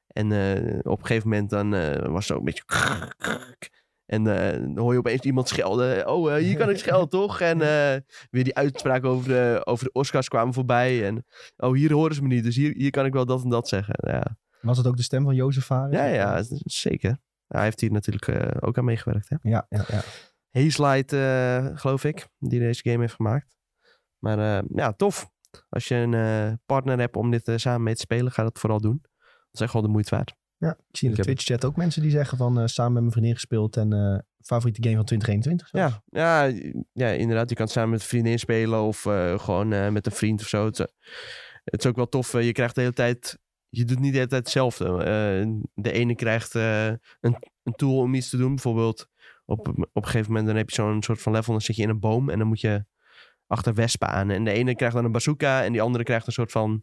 En eh, op een gegeven moment dan eh, was het zo een beetje... [laughs] En dan hoor je opeens iemand schelden. Oh, hier kan ik schelden, toch? En [laughs] weer die uitspraak over de, over de Oscars kwamen voorbij. En oh, hier horen ze me niet. Dus hier, hier kan ik wel dat en dat zeggen. Ja, Was het ook de stem van Jozef Fares? ja, ja zeker. Hij heeft hier natuurlijk ook aan meegewerkt. Hè? Ja, ja, ja. Hazelight, geloof ik, die deze game heeft gemaakt. Maar ja, tof. Als je een eh, partner hebt om dit eh, samen mee te spelen, ga dat vooral doen. Dat is echt wel de moeite waard. ja. Ik zie in de heb- Twitch-chat ook mensen die zeggen van eh, samen met mijn vriendin gespeeld en eh, favoriete game van 2021. zelfs. Ja, ja, ja, inderdaad. Je kan het samen met een vriendin spelen of eh, gewoon eh, met een vriend of zo. Het, is- het is ook wel tof. je krijgt de hele tijd... Je doet niet de hele tijd hetzelfde. Eh, de ene krijgt eh, een, een tool om iets te doen. Bijvoorbeeld op, op een gegeven moment dan heb je zo'n soort van level. Dan zit je in een boom en dan moet je achter wespen aan. En de ene krijgt dan een bazooka en die andere krijgt een soort van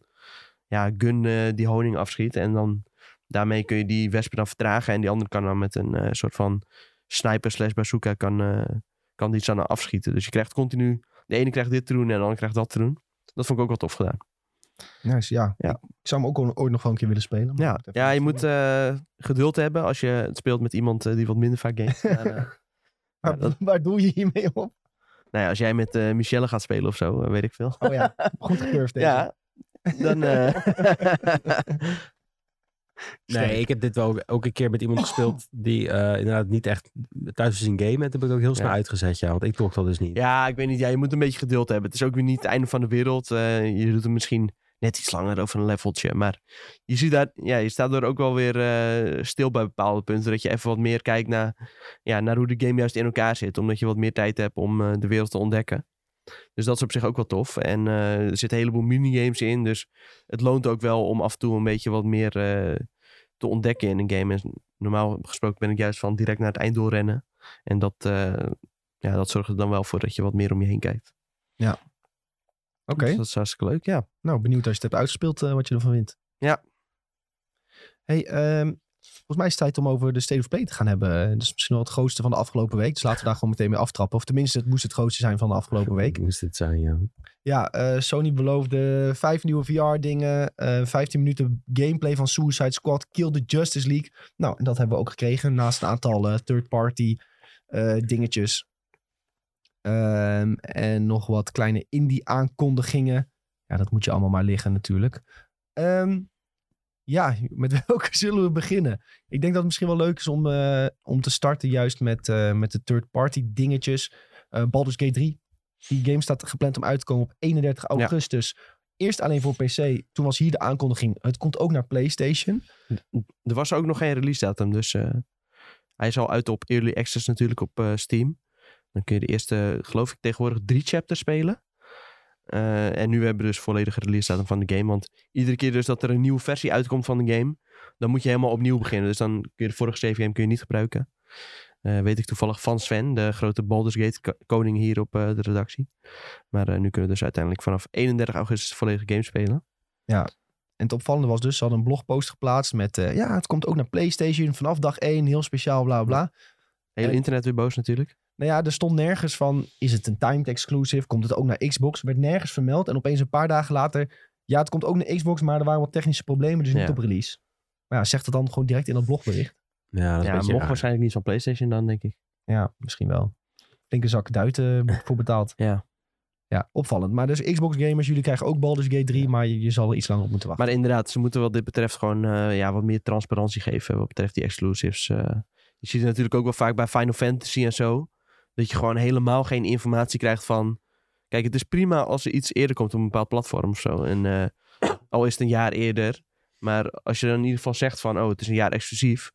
ja, gun eh, die honing afschiet. En dan daarmee kun je die wespen dan vertragen. En die andere kan dan met een eh, soort van sniper slash bazooka kan, eh, kan die dan afschieten. Dus je krijgt continu... De ene krijgt dit te doen en de andere krijgt dat te doen. Dat vond ik ook wel tof gedaan. Nice, ja. Ja. Ik, zou hem ook ooit nog wel een keer willen spelen. Ja, ja je moet geduld hebben als je het speelt met iemand die wat minder vaak gamet. Maar, [laughs] ja, dat- waar doe je hiermee op? Nou ja, als jij met eh, Michelle gaat spelen of zo, eh, weet ik veel. Oh ja, [laughs] goed gecurved deze. Ja, dan... eh, [laughs] Nee, ik heb dit wel ook een keer met iemand gespeeld [clears throat] die eh, inderdaad niet echt thuis is in game. En dat heb ik ook heel snel Ja. uitgezet, ja. Want ik trok dat dus niet. ja, ik weet niet. Ja, je moet een beetje geduld hebben. Het is ook weer niet het einde van de wereld. Eh, je doet het misschien net iets langer over een leveltje. Maar je, ziet daar, ja, je staat er ook wel weer eh, stil bij bepaalde punten. Dat je even wat meer kijkt naar, ja, naar hoe de game juist in elkaar zit. Omdat je wat meer tijd hebt om eh, de wereld te ontdekken. Dus dat is op zich ook wel tof. En eh, er zitten een heleboel minigames in. Dus het loont ook wel om af en toe een beetje wat meer te ontdekken in een game. En normaal gesproken ben ik juist van direct naar het eind doorrennen. En dat, ja, dat zorgt er dan wel voor dat je wat meer om je heen kijkt. Oké, Dus dat is hartstikke leuk, ja. nou benieuwd als je het hebt uitgespeeld eh, wat je ervan vindt. Ja. Hey, ehm, volgens mij is het tijd om over de State of Play te gaan hebben. Dat is misschien wel het grootste van de afgelopen week. Dus laten we daar gewoon meteen mee aftrappen. Of tenminste, het moest het grootste zijn van de afgelopen week. [laughs] Moest dit zijn, ja. Ja, eh, Sony beloofde vijf nieuwe VR-dingen. eh 15 minuten gameplay van Suicide Squad. Kill the Justice League. Nou, en dat hebben we ook gekregen. Naast een aantal eh, third-party eh, dingetjes. Ehm, en nog wat kleine indie-aankondigingen. Ja, dat moet je allemaal maar liggen natuurlijk. Ehm, ja, met [laughs] welke zullen we beginnen? Ik denk dat het misschien wel leuk is om, eh, om te starten juist met, eh, met de third-party dingetjes. Eh Baldur's Gate 3. Die game staat gepland om uit te komen op 31 augustus. Eerst alleen voor PC. Toen was hier de aankondiging. Het komt ook naar PlayStation. Er was ook nog geen release datum, dus hij is al uit op Early Access natuurlijk op Steam. Dan kun je de eerste, geloof ik, tegenwoordig drie chapters spelen. Eh, en nu hebben we dus volledige release datum van de game. Want iedere keer dus dat er een nieuwe versie uitkomt van de game, dan moet je helemaal opnieuw beginnen. Dus dan kun je de vorige save game kun je niet gebruiken. Eh, weet ik toevallig van Sven, de grote Baldur's Gate ko- koning hier op eh, de redactie. Maar nu kunnen we dus uiteindelijk vanaf 31 augustus de volledige game spelen. En het opvallende was dus, ze hadden een blogpost geplaatst met... ja, het komt ook naar PlayStation vanaf dag 1. Heel speciaal, bla bla. Hele internet weer boos natuurlijk. Nou ja, er stond nergens van, is het een timed exclusive? Komt het ook naar Xbox? Er werd nergens vermeld. En opeens een paar dagen later, ja, het komt ook naar Xbox, maar er waren wat technische problemen, dus niet Ja. op release. Maar ja, zeg dat dan gewoon direct in dat blogbericht. Ja, dat is Ja, mocht raar. waarschijnlijk niet van PlayStation dan, denk ik. Ja, misschien wel. Flinke zak duiten [laughs] voor betaald. Ja. Ja, opvallend. Maar dus Xbox gamers, jullie krijgen ook Baldur's Gate 3, maar je, je zal er iets langer op moeten wachten. Maar inderdaad, ze moeten wat dit betreft gewoon eh, ja, wat meer transparantie geven wat betreft die exclusives. eh. je ziet het natuurlijk ook wel vaak bij Final Fantasy en zo. Dat je gewoon helemaal geen informatie krijgt van... Kijk, het is prima als er iets eerder komt op een bepaald platform of zo. En eh, [clears throat] al is het een jaar eerder. Maar als je dan in ieder geval zegt van... Oh, het is een jaar exclusief.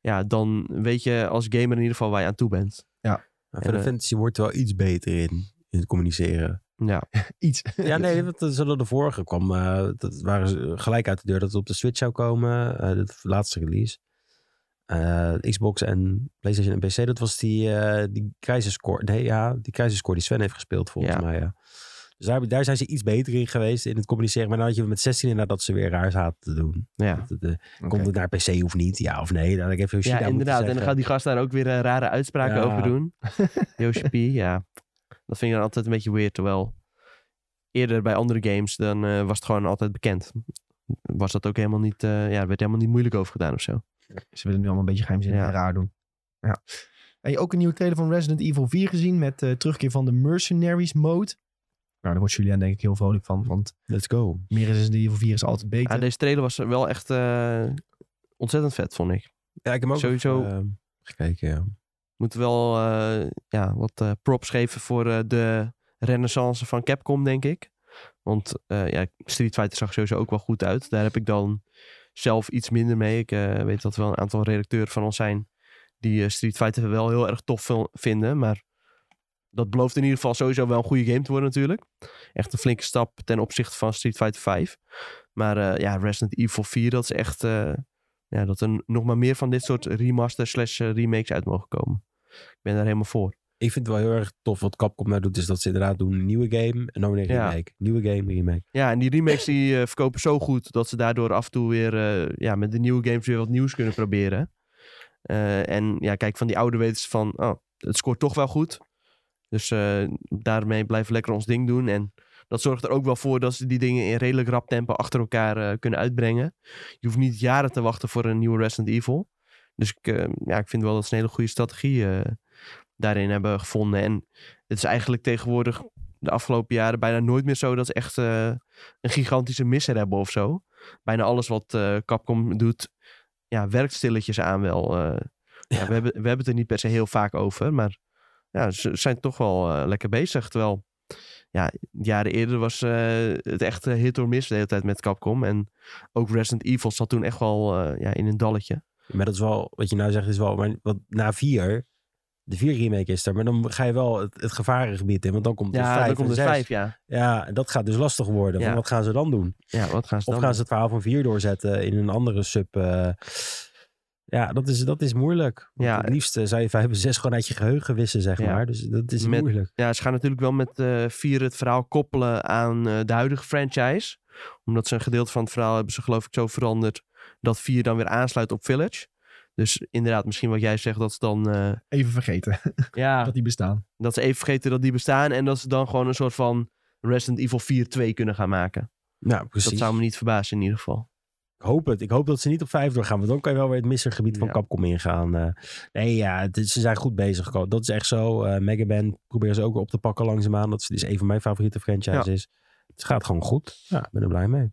Ja, dan weet je als gamer in ieder geval waar je aan toe bent. Maar Final eh, Fantasy wordt er wel iets beter in, in het communiceren. Ja, [laughs] Iets. Ja, nee, want dat- zoals de vorige kwam, eh, dat waren ze gelijk uit de deur dat het op de Switch zou komen. eh de laatste release. Eh, Xbox en PlayStation en PC, dat was die, eh die crisiscore. Nee, ja, die crisiscore die Sven heeft gespeeld volgens Ja. mij, ja. Dus daar, daar zijn ze iets beter in geweest in het communiceren. Maar dan had je met 16 inderdaad dat ze weer raar zaten te doen. ja. Dat eh. Komt het naar PC of niet? Ja of nee? Dan heb ik even Yoshida ja inderdaad. En dan gaat die gast daar ook weer rare uitspraken Ja. over doen. [laughs] Yoshi ja. Dat vind ik dan altijd een beetje weird. Terwijl eerder bij andere games, dan was het gewoon altijd bekend. Was dat ook helemaal niet, ja, er werd helemaal niet moeilijk over gedaan of zo. Ze willen nu allemaal een beetje geheimzinnig Ja. en raar doen. Ja. En je ook een nieuwe trailer van Resident Evil 4 gezien met eh terugkeer van de Mercenaries mode. Nou, daar wordt Julian denk ik heel vrolijk van, want Let's go. meer Resident Evil 4 is altijd beter. Ja, deze trailer was wel echt eh, ontzettend vet, vond ik. Ja, ik heb hem ook Sowieso- even, eh, gekeken, ja. Moeten wel eh, ja, wat eh, props geven voor eh, de renaissance van Capcom, denk ik. Want eh, ja, Street Fighter zag sowieso ook wel goed uit. Daar heb ik dan zelf iets minder mee. Ik eh, weet dat er wel een aantal redacteuren van ons zijn die eh, Street Fighter wel heel erg tof vinden. Maar dat belooft in ieder geval sowieso wel een goede game te worden natuurlijk. Echt een flinke stap ten opzichte van Street Fighter 5. Maar eh, ja, Resident Evil 4, dat is echt... ja, dat er nog maar meer van dit soort remasters slash eh, remakes uit mogen komen. Ik ben daar helemaal voor. Ik vind het wel heel erg tof wat Capcom nou doet. Is dat ze inderdaad doen een nieuwe game en dan weer een Ja. remake. Nieuwe game, remake. Ja, en die remakes die eh, verkopen zo goed dat ze daardoor af en toe weer eh, ja, met de nieuwe games weer wat nieuws kunnen proberen. Eh, en ja, kijk, van die oude weten ze van, oh, het scoort toch wel goed. Dus daarmee blijven we lekker ons ding doen. En dat zorgt er ook wel voor dat ze die dingen in redelijk rap tempo achter elkaar kunnen uitbrengen. Je hoeft niet jaren te wachten voor een nieuwe Resident Evil. Dus ik, ja, ik vind wel dat ze een hele goede strategie daarin hebben gevonden. En het is eigenlijk tegenwoordig de afgelopen jaren bijna nooit meer zo dat ze echt eh, een gigantische misser hebben of zo. Bijna alles wat eh, Capcom doet, ja, werkt stilletjes aan wel. eh. ja, we, hebben, we hebben het er niet per se heel vaak over, maar ja, ze zijn toch wel lekker bezig. Terwijl, ja, jaren eerder was het echt hit or miss de hele tijd met Capcom. En ook Resident Evil zat toen echt wel ja, in een dalletje. Maar dat is wel, wat je nou zegt, is wel, maar wat, na vier, de vier remake is er, maar dan ga je wel het, het gevarengebied in, want dan komt er Ja, vijf dan komt vijf, ja. Ja, en dat gaat dus lastig worden. Ja. Wat gaan ze dan doen? Ja, wat gaan ze Of dan gaan ze het verhaal van vier doorzetten in een andere sub? eh, ja, dat is, dat is moeilijk. Want Ja. het liefst eh, zou je vijf en zes gewoon uit je geheugen wissen, zeg Ja. maar. Dus dat is Met- moeilijk. Ja, ze gaan natuurlijk wel met eh vier het verhaal koppelen aan de huidige franchise. Omdat ze een gedeelte van het verhaal hebben ze geloof ik zo veranderd dat vier dan weer aansluit op Village. Dus inderdaad, misschien wat jij zegt, dat ze dan... eh, Even vergeten [laughs] ja, dat die bestaan. dat ze even vergeten dat die bestaan. En dat ze dan gewoon een soort van Resident Evil 4 2 kunnen gaan maken. Nou, precies. Dat zou me niet verbazen in ieder geval. Ik hoop het. Ik hoop dat ze niet op vijf doorgaan. Want dan kan je wel weer het missergebied van Ja. Capcom ingaan. eh. nee, ja, het is- ze zijn goed bezig. Dat is echt zo. Eh Mega Man proberen ze ook weer op te pakken langzaamaan. Dat is dus een van mijn favoriete franchises. Het gaat gewoon goed. Ja, ik ben er blij mee.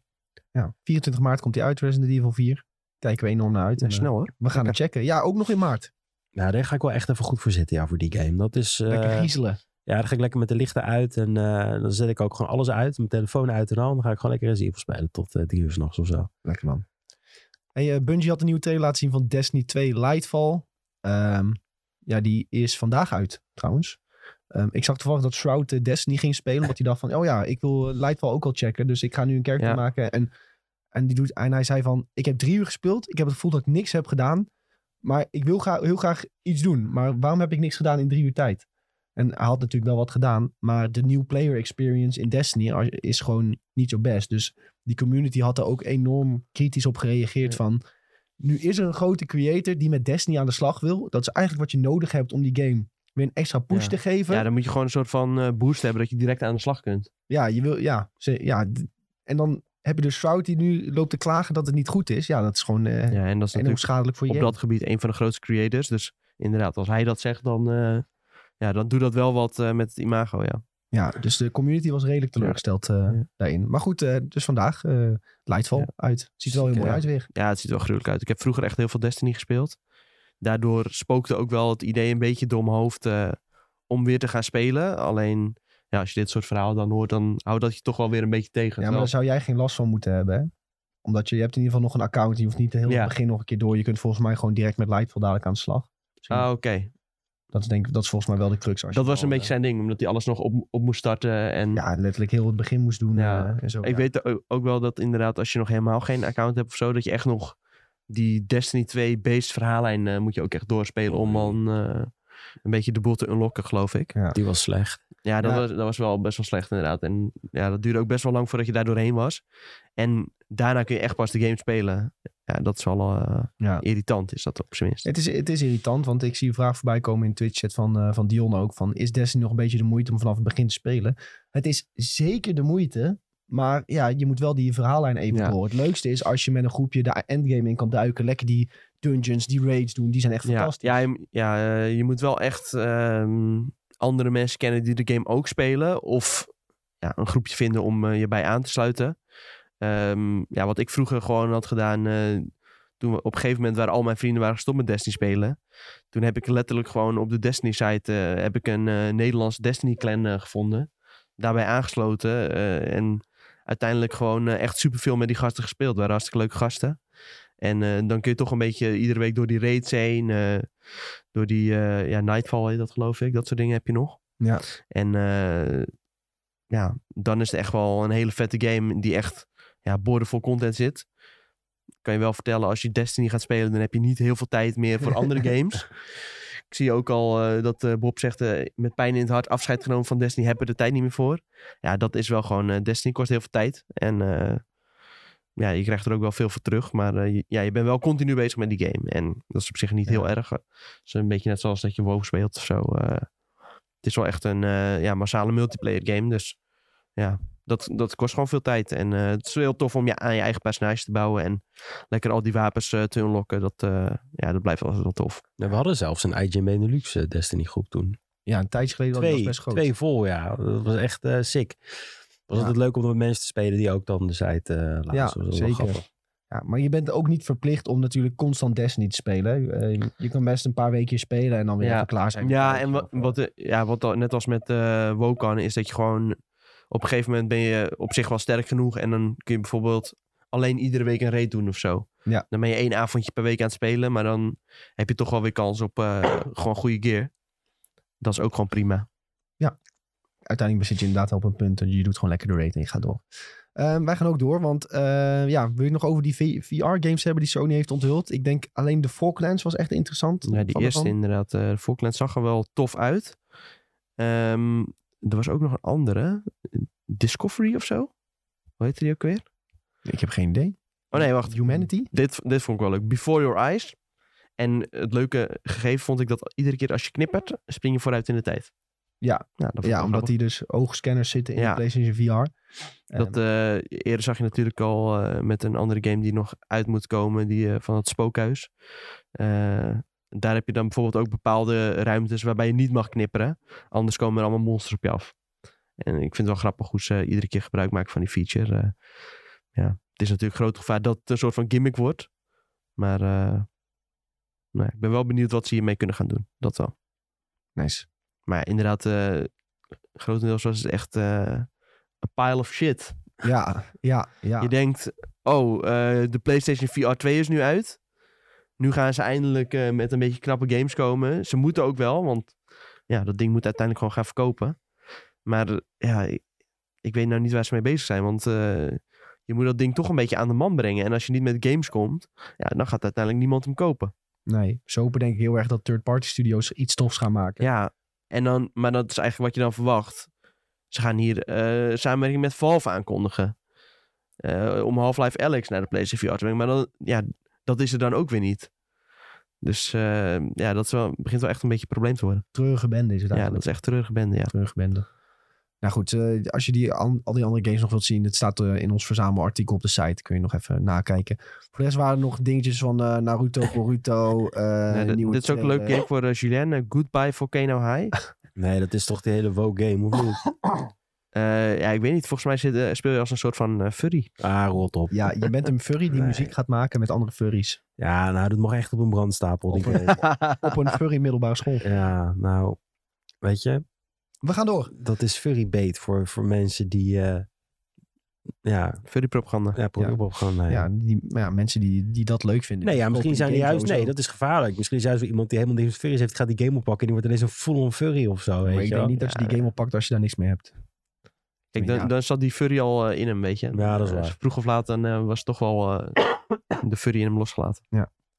Ja, 24 maart komt hij uit, Resident Evil 4. Kijken we enorm naar uit. En, snel hoor. we gaan het checken. Ja, ook nog in maart. Nou, daar ga ik wel echt even goed voor zitten, ja, voor die game. Dat is... eh, Lekker griezelen. ja, dan ga ik lekker met de lichten uit. En eh, dan zet ik ook gewoon alles uit. Mijn telefoon uit en al. Dan ga ik gewoon lekker Resident Evil spelen tot eh, drie uur s'nachts of zo. Lekker man. Hey, Bungie had een nieuwe trailer laten zien van Destiny 2 Lightfall. Ehm, ja, die is vandaag uit trouwens. Ehm, ik zag toevallig dat Shroud Destiny ging spelen. Omdat hij dacht van, oh ja, ik wil Lightfall ook al checken. Dus ik ga nu een character Ja. maken. En, en, die doet, en hij zei van, ik heb drie uur gespeeld. Ik heb het gevoel dat ik niks heb gedaan. Maar ik wil graag, heel graag iets doen. Maar waarom heb ik niks gedaan in drie uur tijd? En hij had natuurlijk wel wat gedaan. Maar de new player experience in Destiny is gewoon niet zo best. Dus die community had er ook enorm kritisch op gereageerd Ja. van... Nu is er een grote creator die met Destiny aan de slag wil. Dat is eigenlijk wat je nodig hebt om die game weer een extra push Ja. te geven. Ja, dan moet je gewoon een soort van eh, boost hebben dat je direct aan de slag kunt. Ja, je wil, ja, ze, ja. En dan heb je dus Shroud die nu loopt te klagen dat het niet goed is. Ja, dat is gewoon eh Ja, en dat is natuurlijk schadelijk voor je op dat gebied een van de grootste creators. Dus inderdaad, als hij dat zegt, dan, eh, ja, dan doet dat wel wat eh, met het imago, ja. Ja, dus de community was redelijk teleurgesteld Ja. daarin. Maar goed, dus vandaag uh, Lightfall Ja. uit. Ziet er wel heel mooi uit weer. Ja, het ziet er wel gruwelijk uit. Ik heb vroeger echt heel veel Destiny gespeeld. Daardoor spookte ook wel het idee een beetje door mijn hoofd om weer te gaan spelen. Alleen, ja, als je dit soort verhalen dan hoort, dan houdt dat je toch wel weer een beetje tegen. Ja, maar daar zou jij geen last van moeten hebben, hè? Omdat je, je hebt in ieder geval nog een account. Je hoeft niet heel Ja. het begin nog een keer door. Je kunt volgens mij gewoon direct met Lightfall dadelijk aan de slag. Misschien- Ah, oké. dat, is denk, ik- dat is volgens mij wel de crux. Als je Dat was een beetje zijn ding, omdat hij alles nog op, op moest starten. En eh, Ja, letterlijk heel het begin moest doen. Ja. eh, en zo. ik ja. weet ook- wel dat inderdaad, als je nog helemaal geen account hebt of zo, dat je echt nog die Destiny 2 based verhaallijn eh, moet je ook echt doorspelen om dan eh, een beetje de boel te unlocken, geloof ik. Ja. Die was slecht. Ja, dat, Ja. Was, dat was wel best wel slecht inderdaad. En ja, dat duurde ook best wel lang voordat je daar doorheen was. En daarna kun je echt pas de game spelen. Ja, dat is wel eh, Ja. irritant, is dat op zijn minst. Het is, het is irritant, want ik zie een vraag voorbij komen in Twitch-chat van, eh, van Dion ook. Van, is Destiny nog een beetje de moeite om vanaf het begin te spelen? Het is zeker de moeite, maar ja, je moet wel die verhaallijn even Ja. door. Het leukste is als je met een groepje de endgame in kan duiken. Lekker die dungeons, die raids doen, die zijn echt Ja, fantastisch. ja, je, ja eh, je moet wel echt ehm, andere mensen kennen die de game ook spelen. Of ja, een groepje vinden om eh, je bij aan te sluiten. Ehm, ja, wat ik vroeger gewoon had gedaan. eh, toen op een gegeven moment waren al mijn vrienden waren gestopt met Destiny spelen. Toen heb ik letterlijk gewoon op de Destiny site eh, heb ik een eh Nederlandse Destiny clan gevonden. Daarbij aangesloten. en uiteindelijk gewoon echt superveel met die gasten gespeeld. Waren hartstikke leuke gasten. En eh, dan kun je toch een beetje iedere week door die raids heen. eh, door die eh, ja, Nightfall heet dat geloof ik. Dat soort dingen heb je nog. Ja. En ja, dan is het echt wel een hele vette game die echt ja, boordevol content zit. Kan je wel vertellen, als je Destiny gaat spelen, dan heb je niet heel veel tijd meer voor andere [laughs] games. Ik zie ook al dat Bob zegt, met pijn in het hart afscheid genomen van Destiny, hebben we de tijd niet meer voor. Ja, dat is wel gewoon, Destiny kost heel veel tijd. En ja, je krijgt er ook wel veel voor terug. Maar eh, je, ja, je bent wel continu bezig met die game. En dat is op zich niet Ja. heel erg. Het is een beetje net zoals dat je WoW speelt of zo. eh. het is wel echt een eh, ja, massale multiplayer game. Dus ja, dat, dat kost gewoon veel tijd. En eh, het is heel tof om je aan je eigen personage te bouwen. En lekker al die wapens te unlocken. Dat, eh, ja, dat blijft wel, wel tof. We hadden zelfs een IGN Benelux Destiny groep toen. Ja, een tijdje geleden was het Twee, best groot. twee vol, ja. Dat was echt eh, sick. Was Ja. altijd leuk om met mensen te spelen die ook dan de site eh laten. Ja, zeker. Ja, maar je bent ook niet verplicht om natuurlijk constant Destiny te spelen. Eh, je kan best een paar weken spelen en dan weer Ja. even klaar zijn. Ja, en wat, wat, eh, ja, wat al- net als met eh WoW kan, is dat je gewoon... Op een gegeven moment ben je op zich wel sterk genoeg. En dan kun je bijvoorbeeld alleen iedere week een raid doen of zo. Ja. Dan ben je één avondje per week aan het spelen. Maar dan heb je toch wel weer kans op eh, gewoon goede gear. Dat is ook gewoon prima. Uiteindelijk zit je inderdaad op een punt. en Je doet gewoon lekker de rating en je gaat door. Ehm, wij gaan ook door, want eh, ja, wil je nog over die VR-games hebben die Sony heeft onthuld? Ik denk alleen de Falklands was echt interessant. Ja, die eerste inderdaad. eh de Falkland zag er wel tof uit. Ehm, er was ook nog een andere. Discovery of zo? Hoe heette die ook weer? Ik heb geen idee. Oh nee, wacht. Humanity? Dit, dit vond ik wel leuk. Before Your Eyes. En het leuke gegeven vond ik dat iedere keer als je knippert, spring je vooruit in de tijd. Ja. ik Ja, omdat die dus oogscanners zitten in Ja. de PlayStation VR. Dat, eh, eerder zag je natuurlijk al eh, met een andere game die nog uit moet komen, die eh, van het spookhuis. Daar heb je dan bijvoorbeeld ook bepaalde ruimtes waarbij je niet mag knipperen. Anders komen er allemaal monsters op je af. En ik vind het wel grappig hoe ze iedere keer gebruik maken van die feature. Ja, het is natuurlijk groot gevaar dat het een soort van gimmick wordt. Maar nou, ik ben wel benieuwd wat ze hiermee kunnen gaan doen. Dat wel. nice. Maar inderdaad, eh grotendeels was het echt eh een pile of shit. Ja, ja, ja. Je denkt, oh, eh, de PlayStation VR 2 is nu uit. Nu gaan ze eindelijk met een beetje knappe games komen. Ze moeten ook wel, want ja, dat ding moet uiteindelijk gewoon gaan verkopen. Maar ja, ik, ik weet nou niet waar ze mee bezig zijn, want je moet dat ding toch een beetje aan de man brengen. En als je niet met games komt, ja, dan gaat uiteindelijk niemand hem kopen. Nee, ze hopen denk ik heel erg dat third-party studios iets tofs gaan maken. Ja, en dan, maar dat is eigenlijk wat je dan verwacht. Ze gaan hier eh, samenwerking met Valve aankondigen. Eh, om Half-Life Alex naar de PlayStation VR te brengen. Maar dan, ja, dat is er dan ook weer niet. Dus eh, ja, dat is wel, begint wel echt een beetje een probleem te worden. Treurige bende is het Ja, dat eigenlijk. is echt treurige bende, ja. Treurige bende. Nou goed, eh, als je die, an- al die andere games nog wilt zien, het staat eh, in ons verzamelartikel op de site. Kun je nog even nakijken. Voor de rest waren er nog dingetjes van eh, Naruto, [laughs] Boruto. eh nieuwe dit is ook een leuk game voor Julien. Goodbye Volcano High. [laughs] Nee, dat is toch de hele woke game, of niet? Eh, ja, ik weet niet. Volgens mij zit, speel je als een soort van eh, furry. Ah, rot op. Ja, je bent een furry die [laughs] Nee. muziek gaat maken met andere furries. Ja, nou, dat mag echt op een brandstapel. Die. Op een furry middelbare school. ja, nou, weet je, We gaan door. dat is furry bait voor, voor mensen die, eh, ja, Furry propaganda. ja, nee. Ja, die, maar ja, mensen die, die dat leuk vinden. Nee, ja, misschien zijn die juist... Nee, dat is gevaarlijk. Misschien is juist wel iemand die helemaal niks met furries heeft... gaat die game oppakken en die wordt ineens een full-on furry of zo, Maar weet ik je denk niet dat je die Ja. game oppakt als je daar niks mee hebt. Kijk, dan, Ja. dan zat die furry al eh, in hem, weet je. Ja, dat is Eh, waar. vroeg of laat dan eh, was toch wel eh, [clears throat] de furry in hem losgelaten.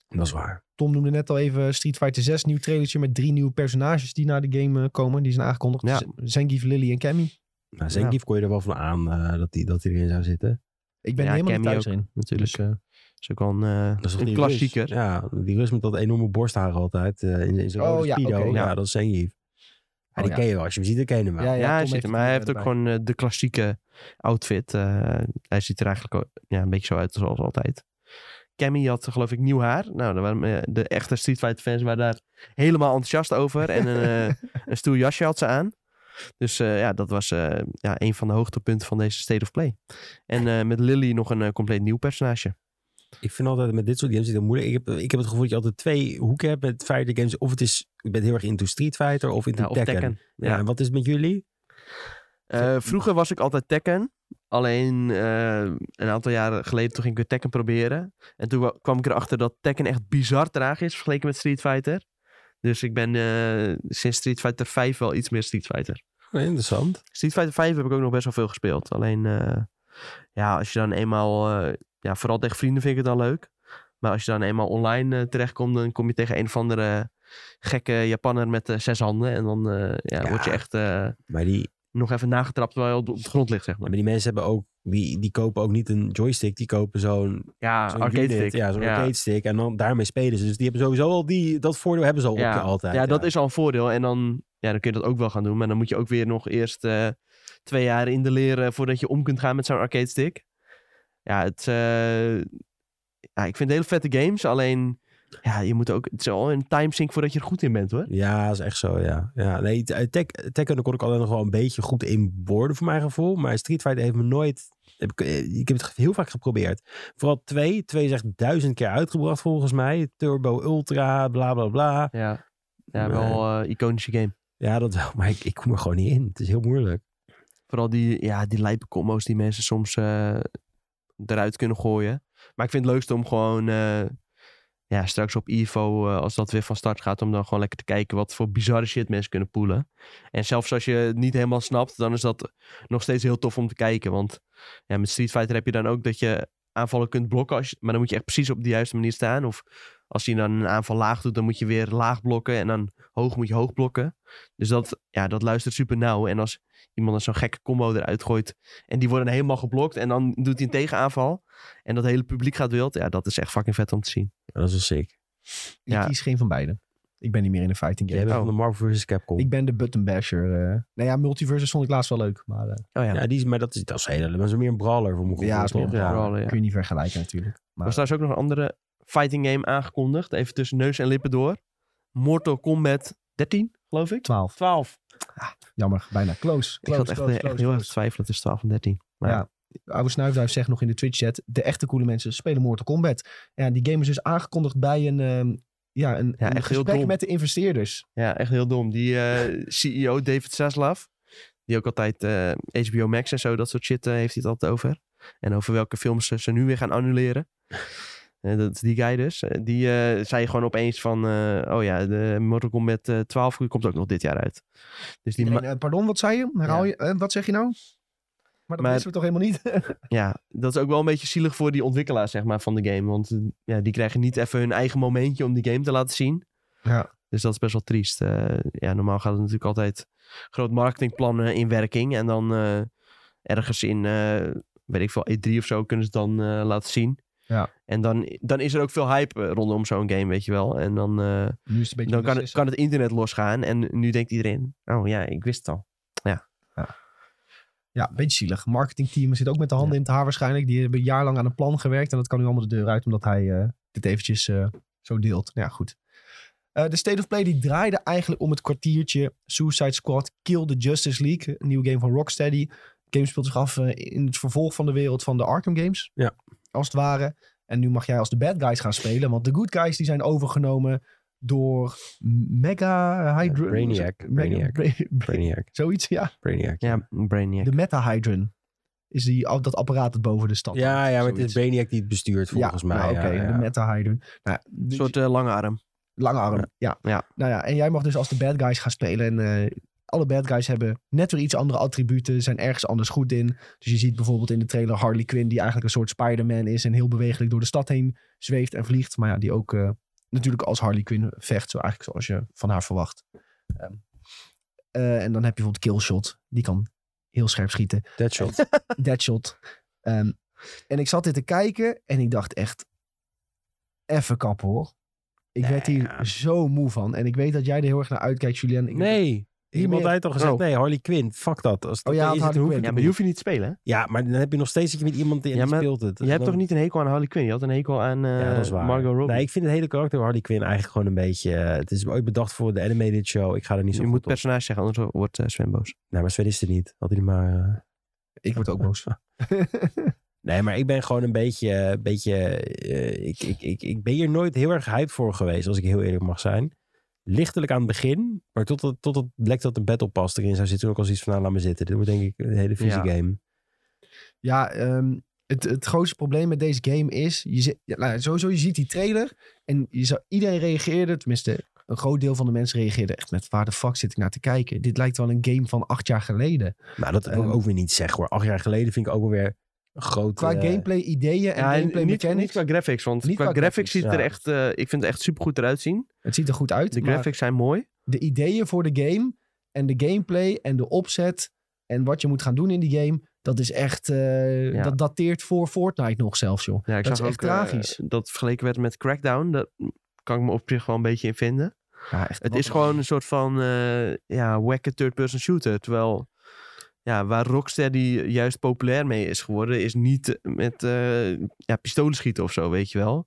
Dat is waar. Tom noemde net al even Street Fighter 6, nieuw trailertje met drie nieuwe personages die naar de game eh, komen. Die zijn aangekondigd. Ja. Zangief, Lily en Cammy. Nou, Zangief kon je er wel van aan eh, dat, die, dat die erin zou zitten. Ik ben Ja, helemaal niet thuis erin. Natuurlijk. Dus, eh, Dat is ook wel een, eh, Dat is een die klassieker. Rus? Ja, die Rus met dat enorme borsthaar altijd. eh, in, in zijn Oh, rode ja, speedo. ja. dat is Zangief. Ja, Oh, die ja. ken je wel. Als je hem ziet, dan ken je hem wel. Ja, hij, die maar hij heeft ook erbij. gewoon de klassieke outfit. eh, hij ziet er eigenlijk ook, ja, een beetje zo uit zoals altijd. Cammy had geloof ik nieuw haar. Nou, waren, eh, de echte Street Fighter fans waren daar helemaal enthousiast over. En een, eh, [laughs] een stoel jasje had ze aan. Dus eh, ja, dat was ja, een van de hoogtepunten van deze State of Play. En met Lily nog een compleet nieuw personage. Ik vind altijd met dit soort games heel moeilijk. Ik heb, ik heb het gevoel dat je altijd twee hoeken hebt met fighter games. Of het is, je bent heel erg into Street Fighter of into Ja, of Tekken. Ja, wat is het met jullie? Vroeger was ik altijd Tekken. Alleen eh, een aantal jaren geleden toen ging ik weer Tekken proberen. En toen wa- kwam ik erachter dat Tekken echt bizar traag is vergeleken met Street Fighter. Dus ik ben eh, sinds Street Fighter 5 wel iets meer Street Fighter. Oh, interessant. Street Fighter 5 heb ik ook nog best wel veel gespeeld. Alleen, eh, ja, als je dan eenmaal... ja, vooral tegen vrienden vind ik het dan leuk. Maar als je dan eenmaal online terechtkomt... dan kom je tegen een of andere gekke Japanner met zes handen. En dan ja, Ja. word je echt Maar die, nog even nagetrapt terwijl je op de grond ligt, zeg maar. maar die mensen hebben ook, die, die kopen ook niet een joystick. Die kopen zo'n Ja, zo'n arcade unit, stick. Ja, zo'n arcade stick. En dan daarmee spelen ze. Dus die hebben sowieso al die, dat voordeel hebben ze al Ja. op je altijd. Ja, dat is al een voordeel. En dan, ja, dan kun je dat ook wel gaan doen. Maar dan moet je ook weer nog eerst eh, twee jaar in de leren voordat je om kunt gaan met zo'n arcade stick. Ja, het, eh, ja, ik vind het hele vette games. Alleen, ja, je moet ook, het is al een timesync voordat je er goed in bent hoor. Ja, dat is echt zo, ja. ja nee, te- Tek- Tekken daar kon ik altijd nog wel een beetje goed in worden voor mijn gevoel. Maar Street Fighter heeft me nooit... Heb ik, eh, ik heb het heel vaak geprobeerd. Vooral twee. Twee is echt duizend keer uitgebracht volgens mij. Turbo Ultra, bla bla bla. Ja, ja wel eh, iconische game. Ja, dat wel. Maar ik, ik kom er gewoon niet in. Het is heel moeilijk. Vooral die, ja, die lijpe combo's die mensen soms eh, eruit kunnen gooien. Maar ik vind het leukste om gewoon eh, ja, straks op Evo, eh, als dat weer van start gaat, om dan gewoon lekker te kijken wat voor bizarre shit mensen kunnen poelen. En zelfs als je het niet helemaal snapt, dan is dat nog steeds heel tof om te kijken. Want ja, met Street Fighter heb je dan ook dat je aanvallen kunt blokken, als maar dan moet je echt precies op de juiste manier staan. Of als je dan een aanval laag doet, dan moet je weer laag blokken en dan hoog moet je hoog blokken. Dus dat, ja, dat luistert super nauw. En als iemand dan zo'n gekke combo eruit gooit en die worden helemaal geblokt en dan doet hij een tegenaanval en dat hele publiek gaat wild, ja, dat is echt fucking vet om te zien. Ja, dat is wel sick. ik Ja. kies geen van beide. Ik ben niet meer in een fighting Jij game. bent Oh. van de Marvel vs. Capcom. Ik ben de button basher. eh. nou ja, multiverses vond ik laatst wel leuk. Maar eh, Oh ja, ja, die is, maar dat is, dat is heel, dat is meer een brawler voor mijn gevoel. ja, is meer toch? een brawler, ja. kun je niet vergelijken natuurlijk. Maar was trouwens ook nog een andere fighting game aangekondigd, even tussen neus en lippen door. Mortal Kombat 13, geloof ik? 12. 12. Jammer, bijna close. Ik close, zat echt, close, echt close, heel erg te twijfelen tussen 12 en 13. Maar Ja. Oude Snuifduif zegt nog in de Twitch-chat... de echte coole mensen spelen Mortal Kombat. Ja, die game is dus aangekondigd bij een, ehm, ja, een, Ja, een echt heel gesprek dom. met de investeerders. Ja, echt heel dom. Die eh, [laughs] CEO David Zaslav, die ook altijd eh, HBO Max en zo, dat soort shit eh, heeft hij het altijd over. En over welke films ze nu weer gaan annuleren. Eh, dat is die guy dus. Eh, die eh, zei gewoon opeens van, oh ja, de Mortal Kombat eh 12 komt ook nog dit jaar uit. Dus die, Iedereen, pardon, wat zei je? Herhaal Ja. je? Wat zeg je nou? Maar dat Maar- wisten we toch helemaal niet? [laughs] ja, dat is ook wel een beetje zielig voor die ontwikkelaars zeg maar, van de game. Want ja, die krijgen niet even hun eigen momentje om die game te laten zien. ja. Dus dat is best wel triest. Ja, normaal gaat het natuurlijk altijd groot marketingplan eh, in werking. En dan ergens in, weet ik veel, E3 of zo kunnen ze het dan laten zien. Ja. En dan, dan is er ook veel hype eh, rondom zo'n game, weet je wel. En dan, eh, Nu is het een beetje dan kan, het, kan het internet losgaan. En nu denkt iedereen, oh ja, ik wist het al. Ja, een beetje zielig. Marketingteam zit ook met de handen in het haar waarschijnlijk. Die hebben jaarlang aan een plan gewerkt. En dat kan nu allemaal de deur uit omdat hij eh, dit eventjes zo deelt. Nou ja, goed. De State of Play die draaide eigenlijk om het kwartiertje Suicide Squad Kill the Justice League. Een nieuwe game van Rocksteady. De game speelt zich af in het vervolg van de wereld van de Arkham games. Ja. Als het ware. En nu mag jij als de bad guys gaan spelen. Want de good guys die zijn overgenomen door Mega Hydra. Brainiac, Brainiac. Bra- Bra- Brainiac. Zoiets, ja. Brainiac. Ja, Brainiac. De Meta Hydron. Is die, dat apparaat dat boven de stad Ja, hangt, ja, maar het is. Brainiac die het bestuurt volgens ja, mij. nou, oké, ja. de Meta Hydron. Nou, Een dus- soort eh, lange arm. Lange arm, ja. Ja. Nou ja, en jij mag dus als de bad guys gaan spelen. En eh, alle bad guys hebben net weer iets andere attributen. Zijn ergens anders goed in. Dus je ziet bijvoorbeeld in de trailer Harley Quinn... die eigenlijk een soort Spider-Man is... en heel bewegelijk door de stad heen zweeft en vliegt. Maar ja, die ook eh, natuurlijk als Harley Quinn vecht. Zo eigenlijk zoals je van haar verwacht. Ehm, eh, en dan heb je bijvoorbeeld Killshot. Die kan heel scherp schieten. Deadshot. [laughs] Deadshot. Ehm, en ik zat dit te kijken en ik dacht echt... Even kappen hoor. Ik werd hier zo moe van. En ik weet dat jij er heel erg naar uitkijkt, Julien. Ik- Nee. Meer- altijd al gezegd, Oh. nee, Harley Quinn, fuck dat. Als het Oh ja, is, dan hoef Ja, het maar je hoeft je niet te spelen. hè? Ja, maar dan heb je nog steeds dat je met iemand die Ja, maar speelt het. Je hebt toch niet een hekel aan Harley Quinn? Je had een hekel aan eh, Ja, dat is waar. Margot Robbie. Nee, ik vind het hele karakter van Harley Quinn eigenlijk gewoon een beetje... eh, het is ooit bedacht voor de animated show. Ik ga er niet zo je moet op. personage zeggen, anders wordt uh, Sven boos. Nee, maar Sven is er niet. Had hij maar... eh, Ik word ook boos. [laughs] Nee, maar ik ben gewoon een beetje... een beetje eh, ik, ik, ik, ik ben hier nooit heel erg hyped voor geweest, als ik heel eerlijk mag zijn. Lichtelijk aan het begin, maar tot het, tot het lekt dat een battle pass erin zou zitten, ook al zoiets van, nou, laat me zitten. Dit wordt denk ik een hele vieze Ja. game. Ja, ehm, het, het grootste probleem met deze game is... Je zit, ja, nou, sowieso, je ziet die trailer en je zou, iedereen reageerde... Tenminste, een groot deel van de mensen reageerde echt met... Waar de fuck zit ik naar te kijken? Dit lijkt wel een game van acht jaar geleden. Nou, dat wil ik Ehm, ook weer niet zeggen hoor. Acht jaar geleden vind ik ook wel Qua eh, gameplay ideeën en Ja, gameplay niet, mechanics. niet qua graphics, want Niet qua, qua graphics graphics, ziet het er echt, eh, ik vind het echt super goed eruit zien. Het ziet er goed uit. De graphics zijn mooi. de ideeën voor de game en de gameplay en de opzet en wat je moet gaan doen in die game, dat is echt, Ja. dat dateert voor Fortnite nog zelfs, joh. Ja, ik dat is zag echt ook, eh, tragisch. dat vergeleken werd met Crackdown. Dat kan ik me op zich wel een beetje in vinden. Ja, echt, Het is gewoon een soort van uh, ja, wacke third-person shooter. Terwijl ja, waar Rocksteady juist populair mee is geworden, is niet met uh, ja, pistolen schieten of zo, weet je wel.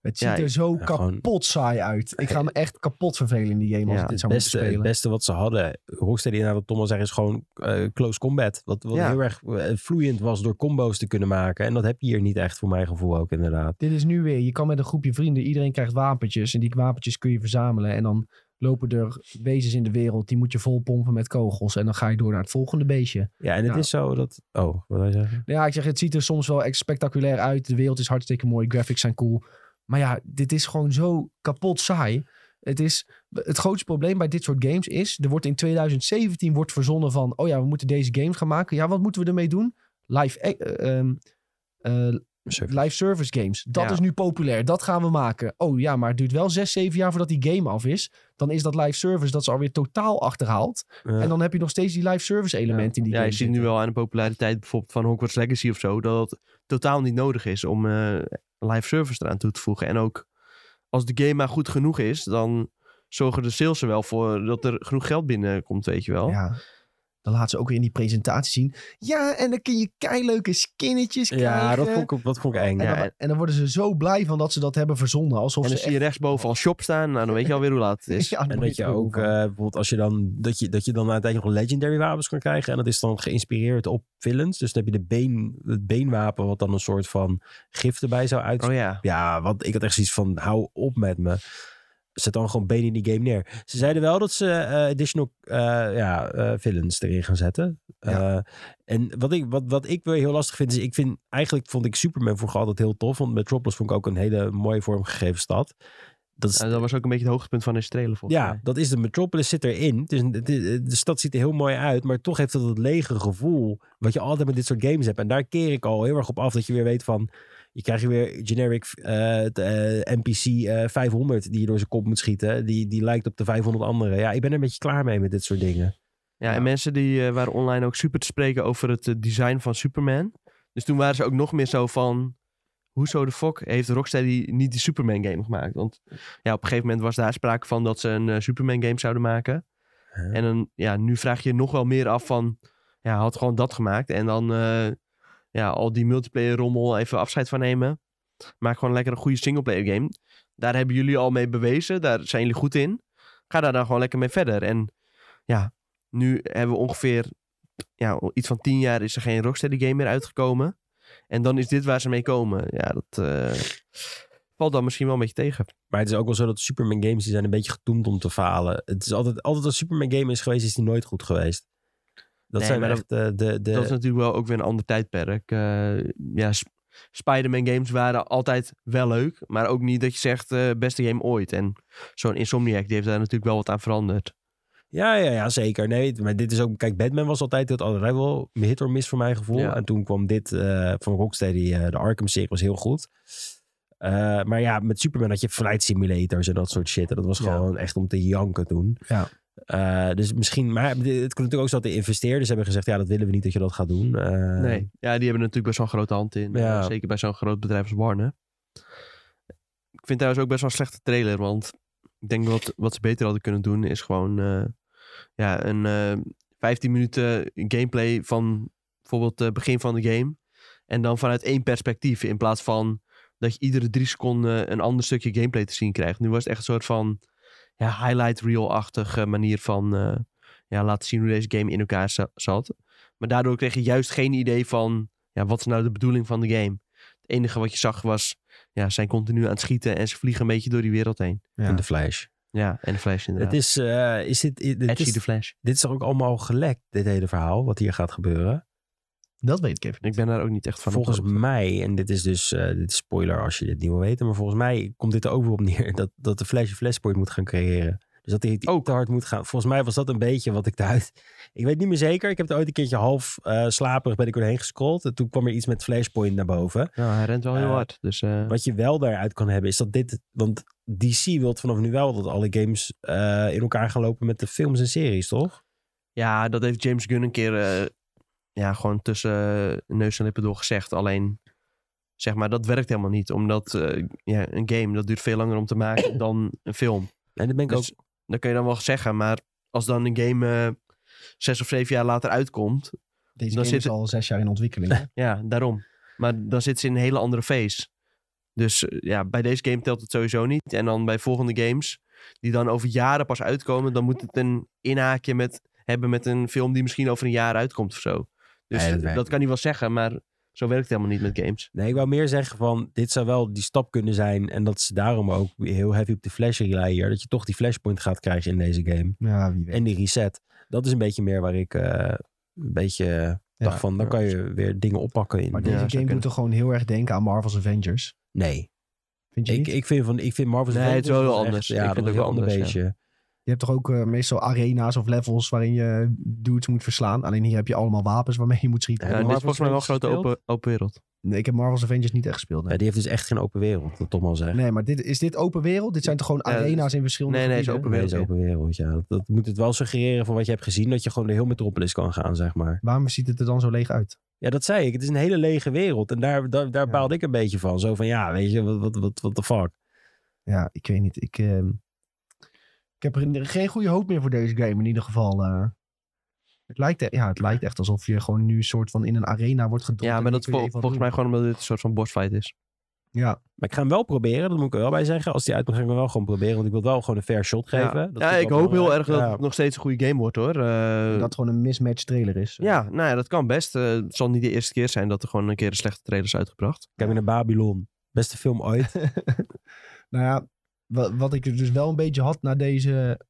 Het ziet Ja, er zo ja, kapot gewoon- saai uit. Ik ga me echt kapot vervelen in die game als Ja, ik dit Het zou moeten beste, het spelen. beste wat ze hadden, Rocksteady inderdaad wat Tom al zegt, is gewoon eh, close combat. Wat, wat Ja. heel erg eh, vloeiend was door combo's te kunnen maken. En dat heb je hier niet echt voor mijn gevoel ook inderdaad. Dit is nu weer, je kan met een groepje vrienden, iedereen krijgt wapentjes en die wapentjes kun je verzamelen en dan lopen er wezens in de wereld, die moet je vol pompen met kogels en dan ga je door naar het volgende beestje. Ja, en het is zo dat... Oh, wat wil je zeggen? Ja, ik zeg, het ziet er soms wel echt spectaculair uit. De wereld is hartstikke mooi, graphics zijn cool. Maar ja, dit is gewoon zo kapot saai. Het, is, het grootste probleem bij dit soort games is... er wordt in 2017 wordt verzonnen van... oh ja, we moeten deze games gaan maken. Ja, wat moeten we ermee doen? Live, eh, Service. live service games. Dat Ja. is nu populair. Dat gaan we maken. Oh ja, maar het duurt wel 6, 7 jaar voordat die game af is. Dan is dat live service dat ze alweer totaal achterhaald. Ja. En dan heb je nog steeds die live service elementen in die Ja, game je ziet nu wel aan de populariteit bijvoorbeeld van Hogwarts Legacy of zo, dat het totaal niet nodig is om eh, live service eraan toe te voegen. En ook als de game maar goed genoeg is, dan zorgen de sales er wel voor dat er genoeg geld binnenkomt, weet je wel. Ja. Dan laat ze ook weer in die presentatie zien. Ja, en dan kun je keileuke skinnetjes krijgen. ja, dat vond, ik, dat vond ik eng. en, Ja, dan, en- en dan worden ze zo blij van dat ze dat hebben verzonnen. Alsof En dan ze zie je rechtsboven al shop staan, nou dan weet je alweer hoe laat het is. [laughs] Ja, En dat je ook eh, bijvoorbeeld als je dan, dat je, dat je dan uiteindelijk nog legendary wapens kan krijgen. En dat is dan geïnspireerd op villains. Dus dan heb je de been, het beenwapen, wat dan een soort van gift erbij zou uit. Oh ja. Ja, want ik had echt zoiets van, hou op met me. Zet dan gewoon been in die game neer. Ze zeiden wel dat ze eh, additional eh, ja, eh, villains erin gaan zetten. Ja. En wat ik, wat, wat ik weer heel lastig vind, is ik vind, eigenlijk vond ik Superman vroeger altijd heel tof. Want Metropolis vond ik ook een hele mooie vormgegeven stad. Dat is dat was ook een beetje het hoogtepunt van deze trailer volgens ja, mij. dat is de Metropolis zit erin. Het is een- het is- de stad ziet er heel mooi uit, maar toch heeft het dat lege gevoel wat je altijd met dit soort games hebt. En daar keer ik al heel erg op af dat je weer weet van, je krijgt weer generic eh, eh, NPC eh, 500 die je door zijn kop moet schieten. Die, die lijkt op de 500 andere. Ja, ik ben er een beetje klaar mee met dit soort dingen. Ja, Ja. en mensen die eh, waren online ook super te spreken over het eh, design van Superman. Dus toen waren ze ook nog meer zo van... Hoezo de fuck heeft Rocksteady niet die Superman game gemaakt? Want ja, op een gegeven moment was daar sprake van dat ze een eh, Superman game zouden maken. En dan, ja, nu vraag je je nog wel meer af van... Ja, had gewoon dat gemaakt. En dan eh, ja, al die multiplayer rommel even afscheid van nemen. Maak gewoon lekker een goede singleplayer game. daar hebben jullie al mee bewezen. Daar zijn jullie goed in. Ga daar dan gewoon lekker mee verder. En ja, nu hebben we ongeveer ja, iets van tien jaar is er geen Rocksteady game meer uitgekomen. En dan is dit waar ze mee komen. Ja, dat eh, valt dan misschien wel een beetje tegen. Maar het is ook wel zo dat Superman games die zijn een beetje gedoemd om te falen. Het is altijd, altijd als Superman game is geweest, is die nooit goed geweest. Dat Nee, zijn echt eh, de, de... Dat is natuurlijk wel ook weer een ander tijdperk. Eh, ja, Sp- Spider-Man games waren altijd wel leuk. Maar ook niet dat je zegt eh, beste game ooit. En zo'n Insomniac die heeft daar natuurlijk wel wat aan veranderd. Ja, ja, ja, zeker. Nee, maar dit is ook... Kijk, Batman was altijd het allerlei wel hit or miss voor mijn gevoel. Ja. En toen kwam dit van Rocksteady, de Arkham-serie, was heel goed. Maar ja, met Superman had je flight simulators en dat soort shit. En dat was Ja. gewoon echt om te janken toen. Ja. Eh, dus misschien... Maar het kan natuurlijk ook zo dat de investeerders hebben gezegd... Ja, dat willen we niet dat je dat gaat doen. Eh, nee. Ja, die hebben natuurlijk best wel een grote hand in. Ja. Eh, zeker bij zo'n groot bedrijf als Warner. Ik vind trouwens ook best wel een slechte trailer. Want ik denk wat, wat ze beter hadden kunnen doen is gewoon... ja, een eh 15 minuten gameplay van bijvoorbeeld het begin van de game. En dan vanuit één perspectief. In plaats van dat je iedere drie seconden een ander stukje gameplay te zien krijgt. Nu was het echt een soort van ja, highlight reel-achtige manier van eh, ja, laten zien hoe deze game in elkaar za- zat. Maar daardoor kreeg je juist geen idee van ja, wat is nou de bedoeling van de game. Het enige wat je zag was, ja, ze zijn continu aan het schieten en ze vliegen een beetje door die wereld heen. Ja. In de Flash. Ja, en de Flash inderdaad. Het is, eh, is dit, dit, is, de Flash. dit is toch ook allemaal gelekt, dit hele verhaal, wat hier gaat gebeuren? Dat weet ik even Ik ben daar ook niet echt van volgens mij, en dit is dus eh, dit is spoiler als je dit niet wil weten, maar volgens mij komt dit er over op neer [laughs] dat, dat de Flash een Flashpoint moet gaan creëren. Dus dat hij het Ook. te hard moet gaan. Volgens mij was dat een beetje wat ik eruit... Ik weet niet meer zeker. Ik heb er ooit een keertje half eh, slaperig ben ik doorheen gescrolld. En toen kwam er iets met Flashpoint naar boven. Ja, hij rent wel heel Eh, hard. Dus eh, Wat je wel daaruit kan hebben is dat dit... Want DC wil vanaf nu wel dat alle games eh, in elkaar gaan lopen met de films en series, toch? ja, dat heeft James Gunn een keer eh, ja, gewoon tussen eh, neus en lippen door gezegd. Alleen, zeg maar, dat werkt helemaal niet. Omdat eh, ja, een game, dat duurt veel langer om te maken [clears throat] dan een film. En dat ben ik Dus ook... dat kun je dan wel zeggen. Maar als dan een game eh, zes of zeven jaar later uitkomt, Deze Dan game zit is al zes jaar in ontwikkeling. [laughs] hè? ja, daarom. Maar dan zit ze in een hele andere phase. Dus ja, bij deze game telt het sowieso niet. En dan bij volgende games, die dan over jaren pas uitkomen, dan moet het een inhaakje met, hebben met een film die misschien over een jaar uitkomt of zo. Dus Nee, dat kan niet. hij wel zeggen, maar zo werkt het helemaal niet met games. Nee, ik wou meer zeggen van, dit zou wel die stap kunnen zijn. En dat ze daarom ook heel heavy op de flash relay hier. Dat je toch die flashpoint gaat krijgen in deze game. Ja, wie weet. En die reset. Dat is een beetje meer waar ik eh, een beetje dacht van, dan kan je weer dingen oppakken in. Maar deze game doet toch gewoon heel erg denken aan Marvel's Avengers. Nee, Vind je ik, niet? ik vind, van, ik vind Marvel's Nee, het is wel Avengers echt- anders. Ja, Ik dat vind is het een ook wel ander anders, beestje. Je hebt toch ook eh, meestal arena's of levels waarin je dudes moet verslaan. Alleen hier heb je allemaal wapens waarmee je moet schieten. Ja, Ja, dit is volgens mij wel een grote open, open wereld. Nee, ik heb Marvel's Avengers niet echt gespeeld. Ja, Nee, die heeft dus echt geen open wereld, dat toch maar zeggen. nee maar dit, is dit open wereld? Dit zijn toch gewoon Ja, arena's in verschillende nee, nee, is gebieden? open Nee, wereld. het is open wereld, ja. Dat, dat moet het wel suggereren van wat je hebt gezien, dat je gewoon de heel Metropolis kan gaan, zeg maar. Waarom ziet het er dan zo leeg uit? Ja, dat zei ik. Het is een hele lege wereld. En daar, daar, daar Ja. baalde ik een beetje van. Zo van, ja, weet je, wat, wat, wat, the fuck. Ja, ik weet niet. Ik, ehm, ik heb er geen goede hoop meer voor deze game in ieder geval. eh. het, lijkt, e- ja, het lijkt echt alsof je gewoon nu een soort van in een arena wordt gedrukt. Ja, maar dat vol- volgens mij gewoon omdat dit een soort van bossfight is. Ja, Maar ik ga hem wel proberen, dat moet ik er wel bij zeggen. Als die uit moet, ga ik hem wel gewoon proberen. Want ik wil wel gewoon een fair shot geven. Ja, Dat ja ik wel hoop heel erg dat Ja. het nog steeds een goede game wordt hoor. Eh, dat het gewoon een mismatch trailer is. Ja, nou ja, dat kan best. Eh, het zal niet de eerste keer zijn dat er gewoon een keer een slechte trailer is uitgebracht. Kijk naar Babylon. Beste film ooit. [laughs] Nou ja, wat, wat ik dus wel een beetje had na deze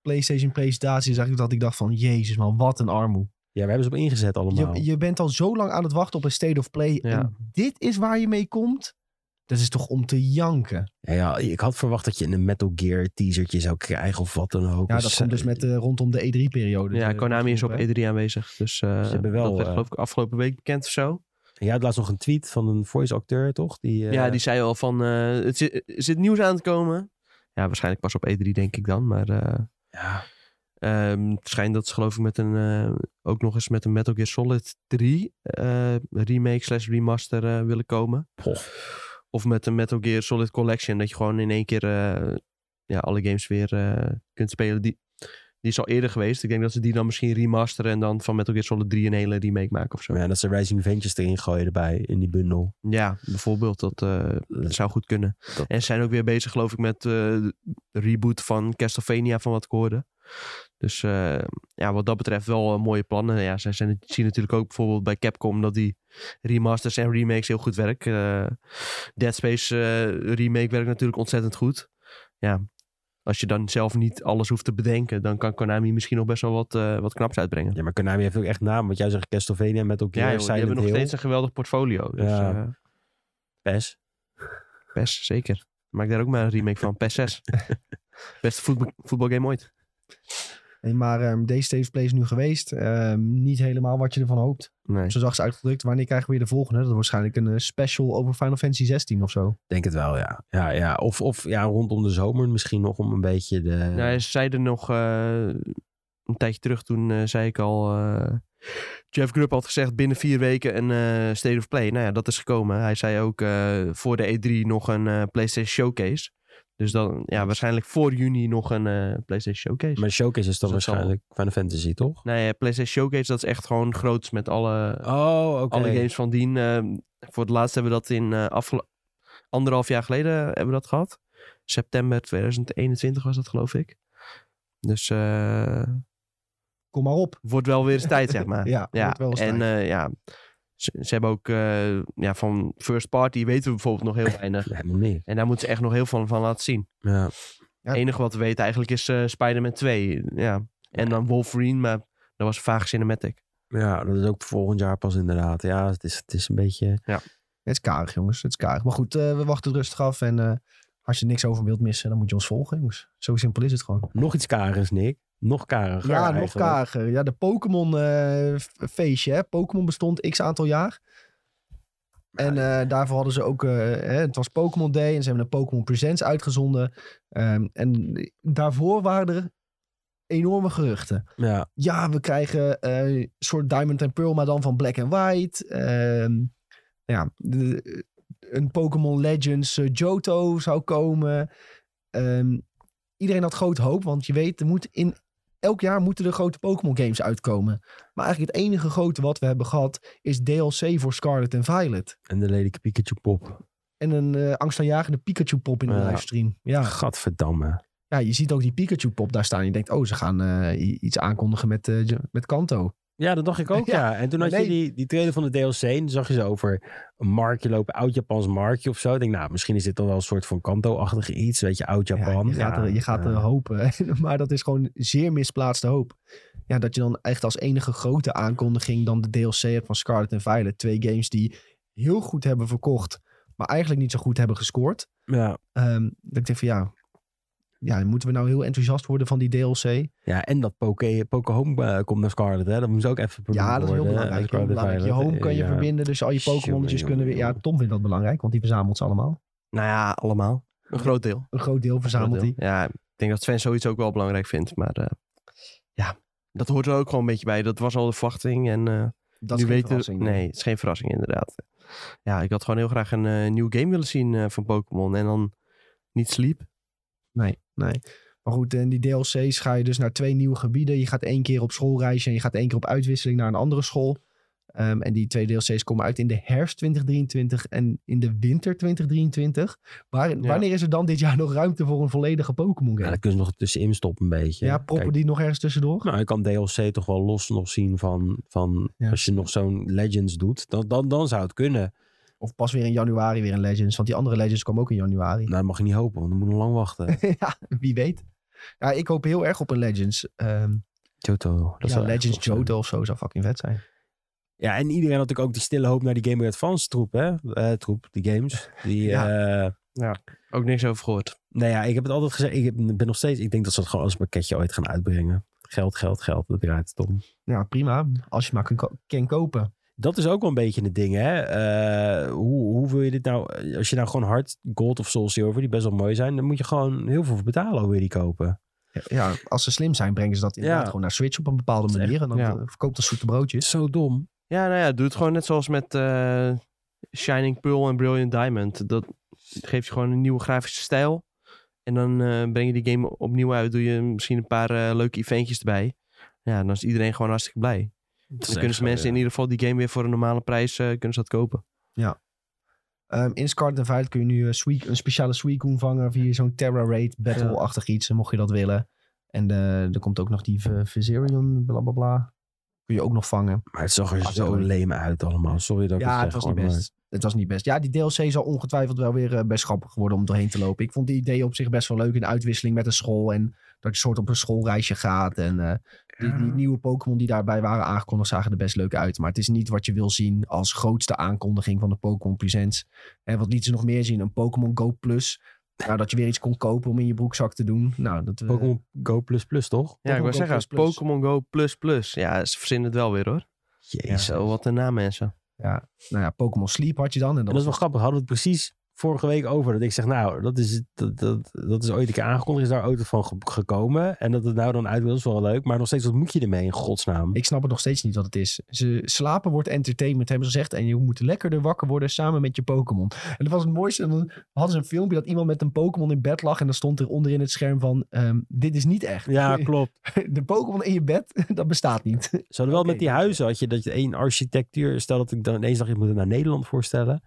PlayStation presentatie, is eigenlijk dat ik dacht van, jezus man, wat een armoe. Ja, we hebben ze op ingezet allemaal. Je, je bent al zo lang aan het wachten op een State of Play Ja. en dit is waar je mee komt? Dat is toch om te janken? Ja, ja, ik had verwacht dat je een Metal Gear teasertje zou krijgen of wat dan ook. Ja, dat komt dus met eh, rondom de E3-periode. ja, Konami is op E3 aanwezig. Dus eh, Ze hebben wel, dat werd eh, geloof ik afgelopen week bekend of zo. Je had laatst nog een tweet van een voice acteur, toch? Die, eh, ja, die zei al van, eh, het zit, er zit nieuws aan te komen. Ja, waarschijnlijk pas op E3 denk ik dan. Maar eh, Ja, ehm, het schijnt dat ze geloof ik met een, eh, ook nog eens met een Metal Gear Solid 3 eh, remake slash remaster eh, willen komen. Poh. Of met een Metal Gear Solid Collection. Dat je gewoon in één keer eh, ja, alle games weer eh, kunt spelen die, Die is al eerder geweest. Ik denk dat ze die dan misschien remasteren en dan van Metal Gear Solid 3 een hele remake maken of zo. Ja, dat ze Rising Ventures erin gooien erbij in die bundel. Ja, bijvoorbeeld. Dat, eh, dat zou goed kunnen. Dat- En ze zijn ook weer bezig, geloof ik, met eh, reboot van Castlevania, van wat ik hoorde. Dus eh, ja, wat dat betreft wel mooie plannen. Ja, zij zijn, zien natuurlijk ook bijvoorbeeld bij Capcom dat die remasters en remakes heel goed werken. Dead Space remake werkt natuurlijk ontzettend goed. Ja, als je dan zelf niet alles hoeft te bedenken, dan kan Konami misschien nog best wel wat, eh, wat knaps uitbrengen. Ja, maar Konami heeft ook echt naam. Want jij zegt Castlevania met ook Ja, joh, die hebben nog steeds een geweldig portfolio. Dus, Ja. eh, PES. PES, zeker. Maak daar ook maar een remake van. PES 6. [laughs] Beste voetbal, voetbalgame ooit. Maar ehm, deze State of Play is nu geweest. Ehm, niet helemaal wat je ervan hoopt. Nee. Zo zag ze uitgedrukt. Wanneer krijgen we weer de volgende? Dat is waarschijnlijk een eh, special over Final Fantasy 16 of zo. Denk het wel, ja. ja, ja. Of, of ja, rondom de zomer misschien nog om een beetje de... Nou, ze zeiden nog eh, een tijdje terug, toen eh, zei ik al... eh, Jeff Grubb had gezegd binnen vier weken een eh, State of Play. Nou ja, dat is gekomen. Hij zei ook eh, voor de E3 nog een eh, PlayStation Showcase. Dus dan, ja, waarschijnlijk voor juni nog een eh, PlayStation Showcase. Maar de showcase is dan Dus zal- waarschijnlijk Final Fantasy, toch? Nee, eh, PlayStation Showcase, dat is echt gewoon groots met alle, Oh, oké. alle games van dien. Ehm, voor het laatst hebben we dat in eh anderhalf jaar geleden hebben we dat gehad. September 2021 was dat, geloof ik. Dus eh Kom maar op. wordt wel weer eens tijd, zeg maar. [laughs] Ja, wordt wel eens en tijd. eh, ja, ze, ze hebben ook eh, ja, van first party weten we bijvoorbeeld nog heel weinig. Helemaal niet. En daar moeten ze echt nog heel veel van laten zien. Ja. Ja. Het enige wat we weten eigenlijk is eh Spider-Man 2. Ja. En dan Wolverine, maar dat was vaag cinematic. ja, dat is ook volgend jaar pas inderdaad. Ja, het is, het is een beetje... Het is karig, jongens. Het is karig. Maar goed, eh, we wachten het rustig af. En eh, als je niks over wilt missen, dan moet je ons volgen, jongens. Zo simpel is het gewoon. Nog iets karigs, Nick. Nog kariger Ja, nog eigenlijk. kariger. Ja, de Pokémon eh, feestje. Pokémon bestond x aantal jaar. En eh, daarvoor hadden ze ook... eh, hè, het was Pokémon Day en ze hebben een Pokémon Presents uitgezonden. Ehm, en daarvoor waren er enorme geruchten. Ja, Ja, we krijgen een soort Diamond and Pearl, maar dan van Black and White. Ehm, ja, de- een Pokémon Legends Johto zou komen. Ehm, iedereen had grote hoop, want je weet, er moet in elk jaar moeten er grote Pokémon games uitkomen. Maar eigenlijk het enige grote wat we hebben gehad is DLC voor Scarlet en Violet. en de lelijke Pikachu pop. En een eh angstaanjagende Pikachu pop in de Ja. livestream. Ja. Gadverdamme. ja, je ziet ook die Pikachu pop daar staan. Je denkt, oh, ze gaan eh, iets aankondigen met, eh, met Kanto. Ja, dat dacht ik ook, [laughs] ja. Ja, En toen had je die, die trailer van de DLC en toen zag je ze over een marktje lopen, oud-Japans marktje of zo. Ik denk, nou, misschien is dit dan wel een soort van Kanto-achtig iets, weet je, Ja, oud-Japan. je gaat, er, je gaat er hopen. [laughs] maar dat is gewoon zeer misplaatste hoop. Ja, dat je dan echt als enige grote aankondiging dan de DLC hebt van Scarlet en Violet. Twee games die heel goed hebben verkocht, maar eigenlijk niet zo goed hebben gescoord. Ja. Ehm, dat ik denk van ja, ja, moeten we nou heel enthousiast worden van die DLC? ja, en dat Poke, Poke Home eh, komt naar Scarlet, hè. Dat moet ze ook even Ja, dat is heel belangrijk. Heel belangrijk. Je home kan je Ja. verbinden, dus al je Pokémonnetjes kunnen weer... Ja. Tom vindt dat belangrijk, want die verzamelt ze allemaal. Nou ja, allemaal. Een groot deel. Een groot deel verzamelt hij. Ja, ik denk dat Sven zoiets ook wel belangrijk vindt. Maar eh, ja, dat hoort er ook gewoon een beetje bij. Dat was al de verwachting. En eh, Dat nu is geen weten verrassing. Nee, het is geen verrassing inderdaad. Ja, ik had gewoon heel graag een eh, nieuwe game willen zien eh, van Pokémon. En dan niet Sleep. Nee, nee. Maar goed, in die DLC's ga je dus naar twee nieuwe gebieden. Je gaat één keer op schoolreisje en je gaat één keer op uitwisseling naar een andere school. Ehm, en die twee DLC's komen uit in de herfst 2023 en in de winter 2023. Waar, Ja. Wanneer is er dan dit jaar nog ruimte voor een volledige Pokémon Ja, game? daar kunnen ze nog tussenin stoppen een beetje. Ja, proppen Kijk, die nog ergens tussendoor? Nou, je kan DLC toch wel los nog zien van, van Ja. als je nog zo'n Legends doet, dan, dan, dan zou het kunnen. Of pas weer in januari weer een Legends. Want die andere Legends komen ook in januari. Nou, dat mag je niet hopen, want dan moet je nog lang wachten. [laughs] ja, wie weet. Ja, ik hoop heel erg op een Legends. Ehm, Johto. Dat ja, zou Legends. Johto of zo zou fucking vet zijn. Ja, en iedereen had natuurlijk ook die stille hoop naar die Game Boy Advance troep, hè? Eh, troep, die games. Die, [laughs] Ja. eh, Ook niks over gehoord. nou ja, ik heb het altijd gezegd, ik heb- ben nog steeds, ik denk dat ze het gewoon als pakketje ooit gaan uitbrengen. Geld, geld, geld, dat draait het om. Ja, prima. Als je maar kan, ko- kan kopen. Dat is ook wel een beetje het ding, hè? Eh, hoe, hoe wil je dit nou... Als je nou gewoon hard Gold of Soul Silver, die best wel mooi zijn... dan moet je gewoon heel veel voor betalen, wil je die kopen. Ja, als ze slim zijn, brengen ze dat inderdaad Ja. gewoon naar Switch op een bepaalde Dat manier. En dan ja. eh, verkoopt als zoete broodjes. Zo dom. Ja, nou ja, doe het gewoon net zoals met eh, Shining Pearl en Brilliant Diamond. Dat geeft je gewoon een nieuwe grafische stijl. En dan eh, breng je die game opnieuw uit. Doe je misschien een paar leuke eventjes erbij. Ja, dan is iedereen gewoon hartstikke blij. Dan kunnen ze mensen in ieder geval die game weer voor een normale prijs eh, kunnen ze dat kopen. Ehm, in Scarlet Violet kun je nu eh, Suic- een speciale Suicune vangen via zo'n Terra Raid battle-achtig iets, mocht je dat willen. En eh, er komt ook nog die V- Viserion, bla bla bla. Kun je ook nog vangen. Maar het zag er Ah, zo leem uit allemaal. Sorry dat ik ja, het het zeg. was niet maar- best. Het was niet best. Ja, die DLC zal ongetwijfeld wel weer eh, best grappig worden om doorheen te lopen. Ik vond die idee op zich best wel leuk in de uitwisseling met een school. En dat je soort op een schoolreisje gaat. En eh, die, die nieuwe Pokémon die daarbij waren aangekondigd zagen er best leuk uit. Maar het is niet wat je wil zien als grootste aankondiging van de Pokémon Presents. En wat lieten ze nog meer zien? Een Pokémon Go Plus. Nou, dat je weer iets kon kopen om in je broekzak te doen. Nou, dat, eh, Pokémon Go Plus Plus, toch? Ja, ik wil zeggen. Pokémon Go plus plus. Ja, ze verzinnen het wel weer hoor. Jezus. Zo, wat een naam mensen. ja, nou ja, Pokémon Sleep had je dan. En En dat, dat is wel grappig. Hadden we het precies vorige week over. Dat ik zeg, nou, dat is, dat, dat, dat is ooit een keer aangekondigd. Is daar ooit van ge- gekomen. En dat het nou dan uit wil, is wel leuk. Maar nog steeds, wat moet je ermee in godsnaam? Ik snap het nog steeds niet wat het is. Ze slapen wordt entertainment, hebben ze gezegd. En je moet lekkerder wakker worden samen met je Pokémon. En dat was het mooiste. En dan hadden ze een filmpje dat iemand met een Pokémon in bed lag. En dan stond er onderin het scherm van, ehm, dit is niet echt. Ja, [laughs] klopt. De Pokémon in je bed, [laughs] dat bestaat niet. Hadden wel met die huizen, had je dat je één architectuur... Stel dat ik dan ineens dacht, ik moet het naar Nederland voorstellen.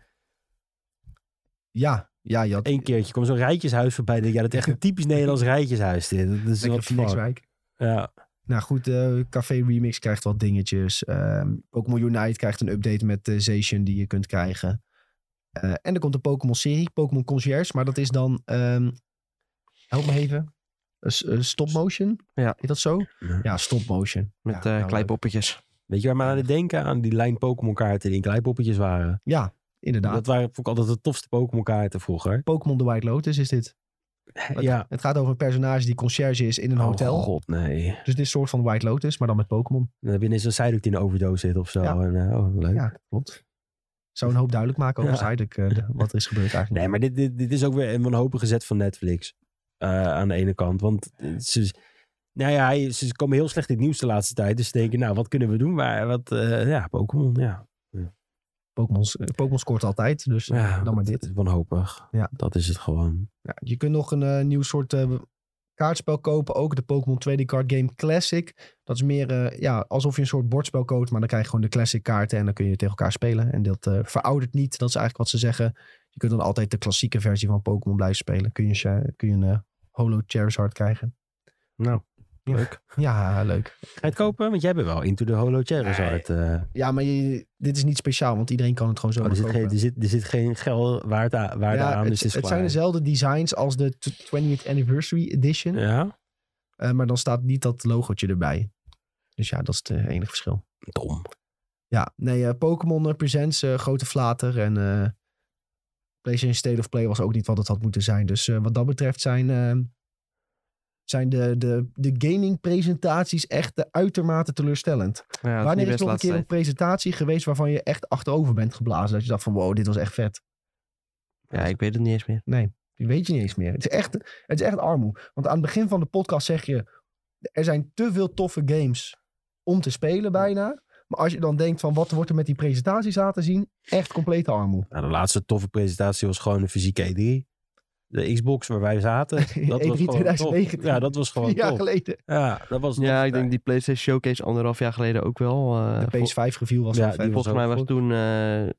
Ja, ja, je had Eén keertje kwam zo'n rijtjeshuis voorbij. denk Ja, dat is echt een typisch Nederlands [laughs] rijtjeshuis dit. Dat is lekker wat Phoenixwijk. Ja, Nou goed, eh, Café Remix krijgt wat dingetjes. Ehm, Pokémon Unite krijgt een update met de Zacian die je kunt krijgen. Eh, en er komt een Pokémon serie, Pokémon Concierge. Maar dat is dan, ehm, help me even, een s- een stop motion? Ja. Heet dat zo? Ja. Ja, stop motion. Met Ja, eh nou, kleipoppetjes. Weet je waar me aan het denken? Aan die lijn Pokémon kaarten die in kleipoppetjes waren. Ja, inderdaad. Dat waren ik altijd de tofste Pokémon kaarten vroeger. Pokémon The White Lotus is dit. Het, Ja. het gaat over een personage die concierge is in een hotel. Oh god, nee. Dus dit is een soort van White Lotus, maar dan met Pokémon. Dan heb je ineens een Psyduck die in een overdose zit of zo. Ja. En, eh, oh, leuk. Ja, klopt. Zou een hoop duidelijk maken over Ja. Psyduck, eh, wat er is gebeurd eigenlijk. Nee, maar dit, dit, dit is ook weer een wanhopige zet van Netflix. eh, aan de ene kant. Want ze, nou ja, ze komen heel slecht in het nieuws de laatste tijd. Dus ze denken, nou, wat kunnen we doen? Maar wat, ja, Pokémon, ja. Eh, Pokémon scoort altijd, dus ja dan maar dat dit. is wanhopig. Ja. Dat is het gewoon. Ja, je kunt nog een eh, nieuw soort eh, kaartspel kopen. Ook de Pokémon 2D Card Game Classic. Dat is meer ja, alsof je een soort bordspel koopt. Maar dan krijg je gewoon de classic kaarten. En dan kun je tegen elkaar spelen. En dat veroudert niet. Dat is eigenlijk wat ze zeggen. Je kunt dan altijd de klassieke versie van Pokémon blijven spelen. Kun je, kun je een Holo Charizard krijgen. Nou, Leuk. Ja, leuk. ga je het kopen? Want jij bent wel into de Holo Charizard. eh. Ja, maar je, dit is niet speciaal. Want iedereen kan het gewoon zo Oh, er, zit kopen. geen, er, zit, er zit geen geld waarde, aan- waarde ja, aan, het, dus het is het zijn dezelfde designs als de t- 20th Anniversary Edition. Ja? Eh, maar dan staat niet dat logootje erbij. Dus ja, dat is het eh, enige verschil. Dom. Ja, nee, Pokémon Presents, grote flater. En eh PlayStation State of Play was ook niet wat het had moeten zijn. Dus eh, wat dat betreft zijn, eh, zijn de, de, de gaming presentaties echt eh, uitermate teleurstellend. Ja, Wanneer is nog een keer laatste een presentatie geweest waarvan je echt achterover bent geblazen? Dat je dacht van wow, dit was echt vet. Ja, ik weet het niet eens meer. Nee, die weet je niet eens meer. Het is echt, het is echt armoe. Want aan het begin van de podcast zeg je... er zijn te veel toffe games om te spelen bijna. Maar als je dan denkt van wat wordt er met die presentaties laten zien... echt complete armoe. Nou, de laatste toffe presentatie was gewoon een fysieke E3. De Xbox waar wij zaten. [laughs] Dat E3 was gewoon tof. 2019. Ja, dat was gewoon Vier jaar geleden. Ja, dat was Ja, ik denk die PlayStation Showcase anderhalf jaar geleden ook wel. eh, De vol- PS5 review was Ja, die volgens mij was goed. toen eh,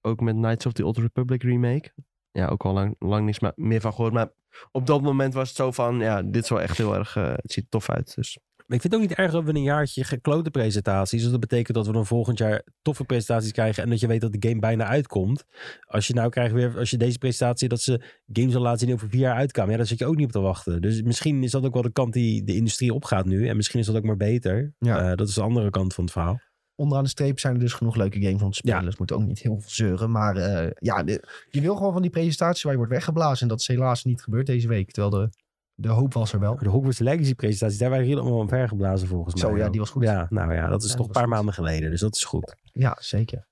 ook met Knights of the Old Republic remake. Ja, ook al lang, lang niks meer van gehoord. Maar op dat moment was het zo van, ja, dit is wel echt heel erg, eh, het ziet er tof uit. Dus ik vind het ook niet erg dat we een jaartje geklote presentaties. Dus dat betekent dat we dan volgend jaar toffe presentaties krijgen. En dat je weet dat de game bijna uitkomt. Als je nou krijgt weer, als je deze presentatie, dat ze games al laten zien over vier jaar uitkomen. Ja, daar zit je ook niet op te wachten. Dus misschien is dat ook wel de kant die de industrie opgaat nu. En misschien is dat ook maar beter. Ja. Eh, dat is de andere kant van het verhaal. Onderaan de streep zijn er dus genoeg leuke games om te spelen. Ja. Dus moet ook niet heel veel zeuren. Maar eh, ja, de- je wil gewoon van die presentaties waar je wordt weggeblazen. En dat is helaas niet gebeurd deze week. Terwijl de, de hoop was er wel. De Hogwarts Legacy presentatie, daar waren jullie allemaal omver geblazen volgens mij. Zo, ja, die was goed. Ja, nou ja, dat is Ja, toch een paar goed. maanden geleden. Dus dat is goed. Ja, zeker.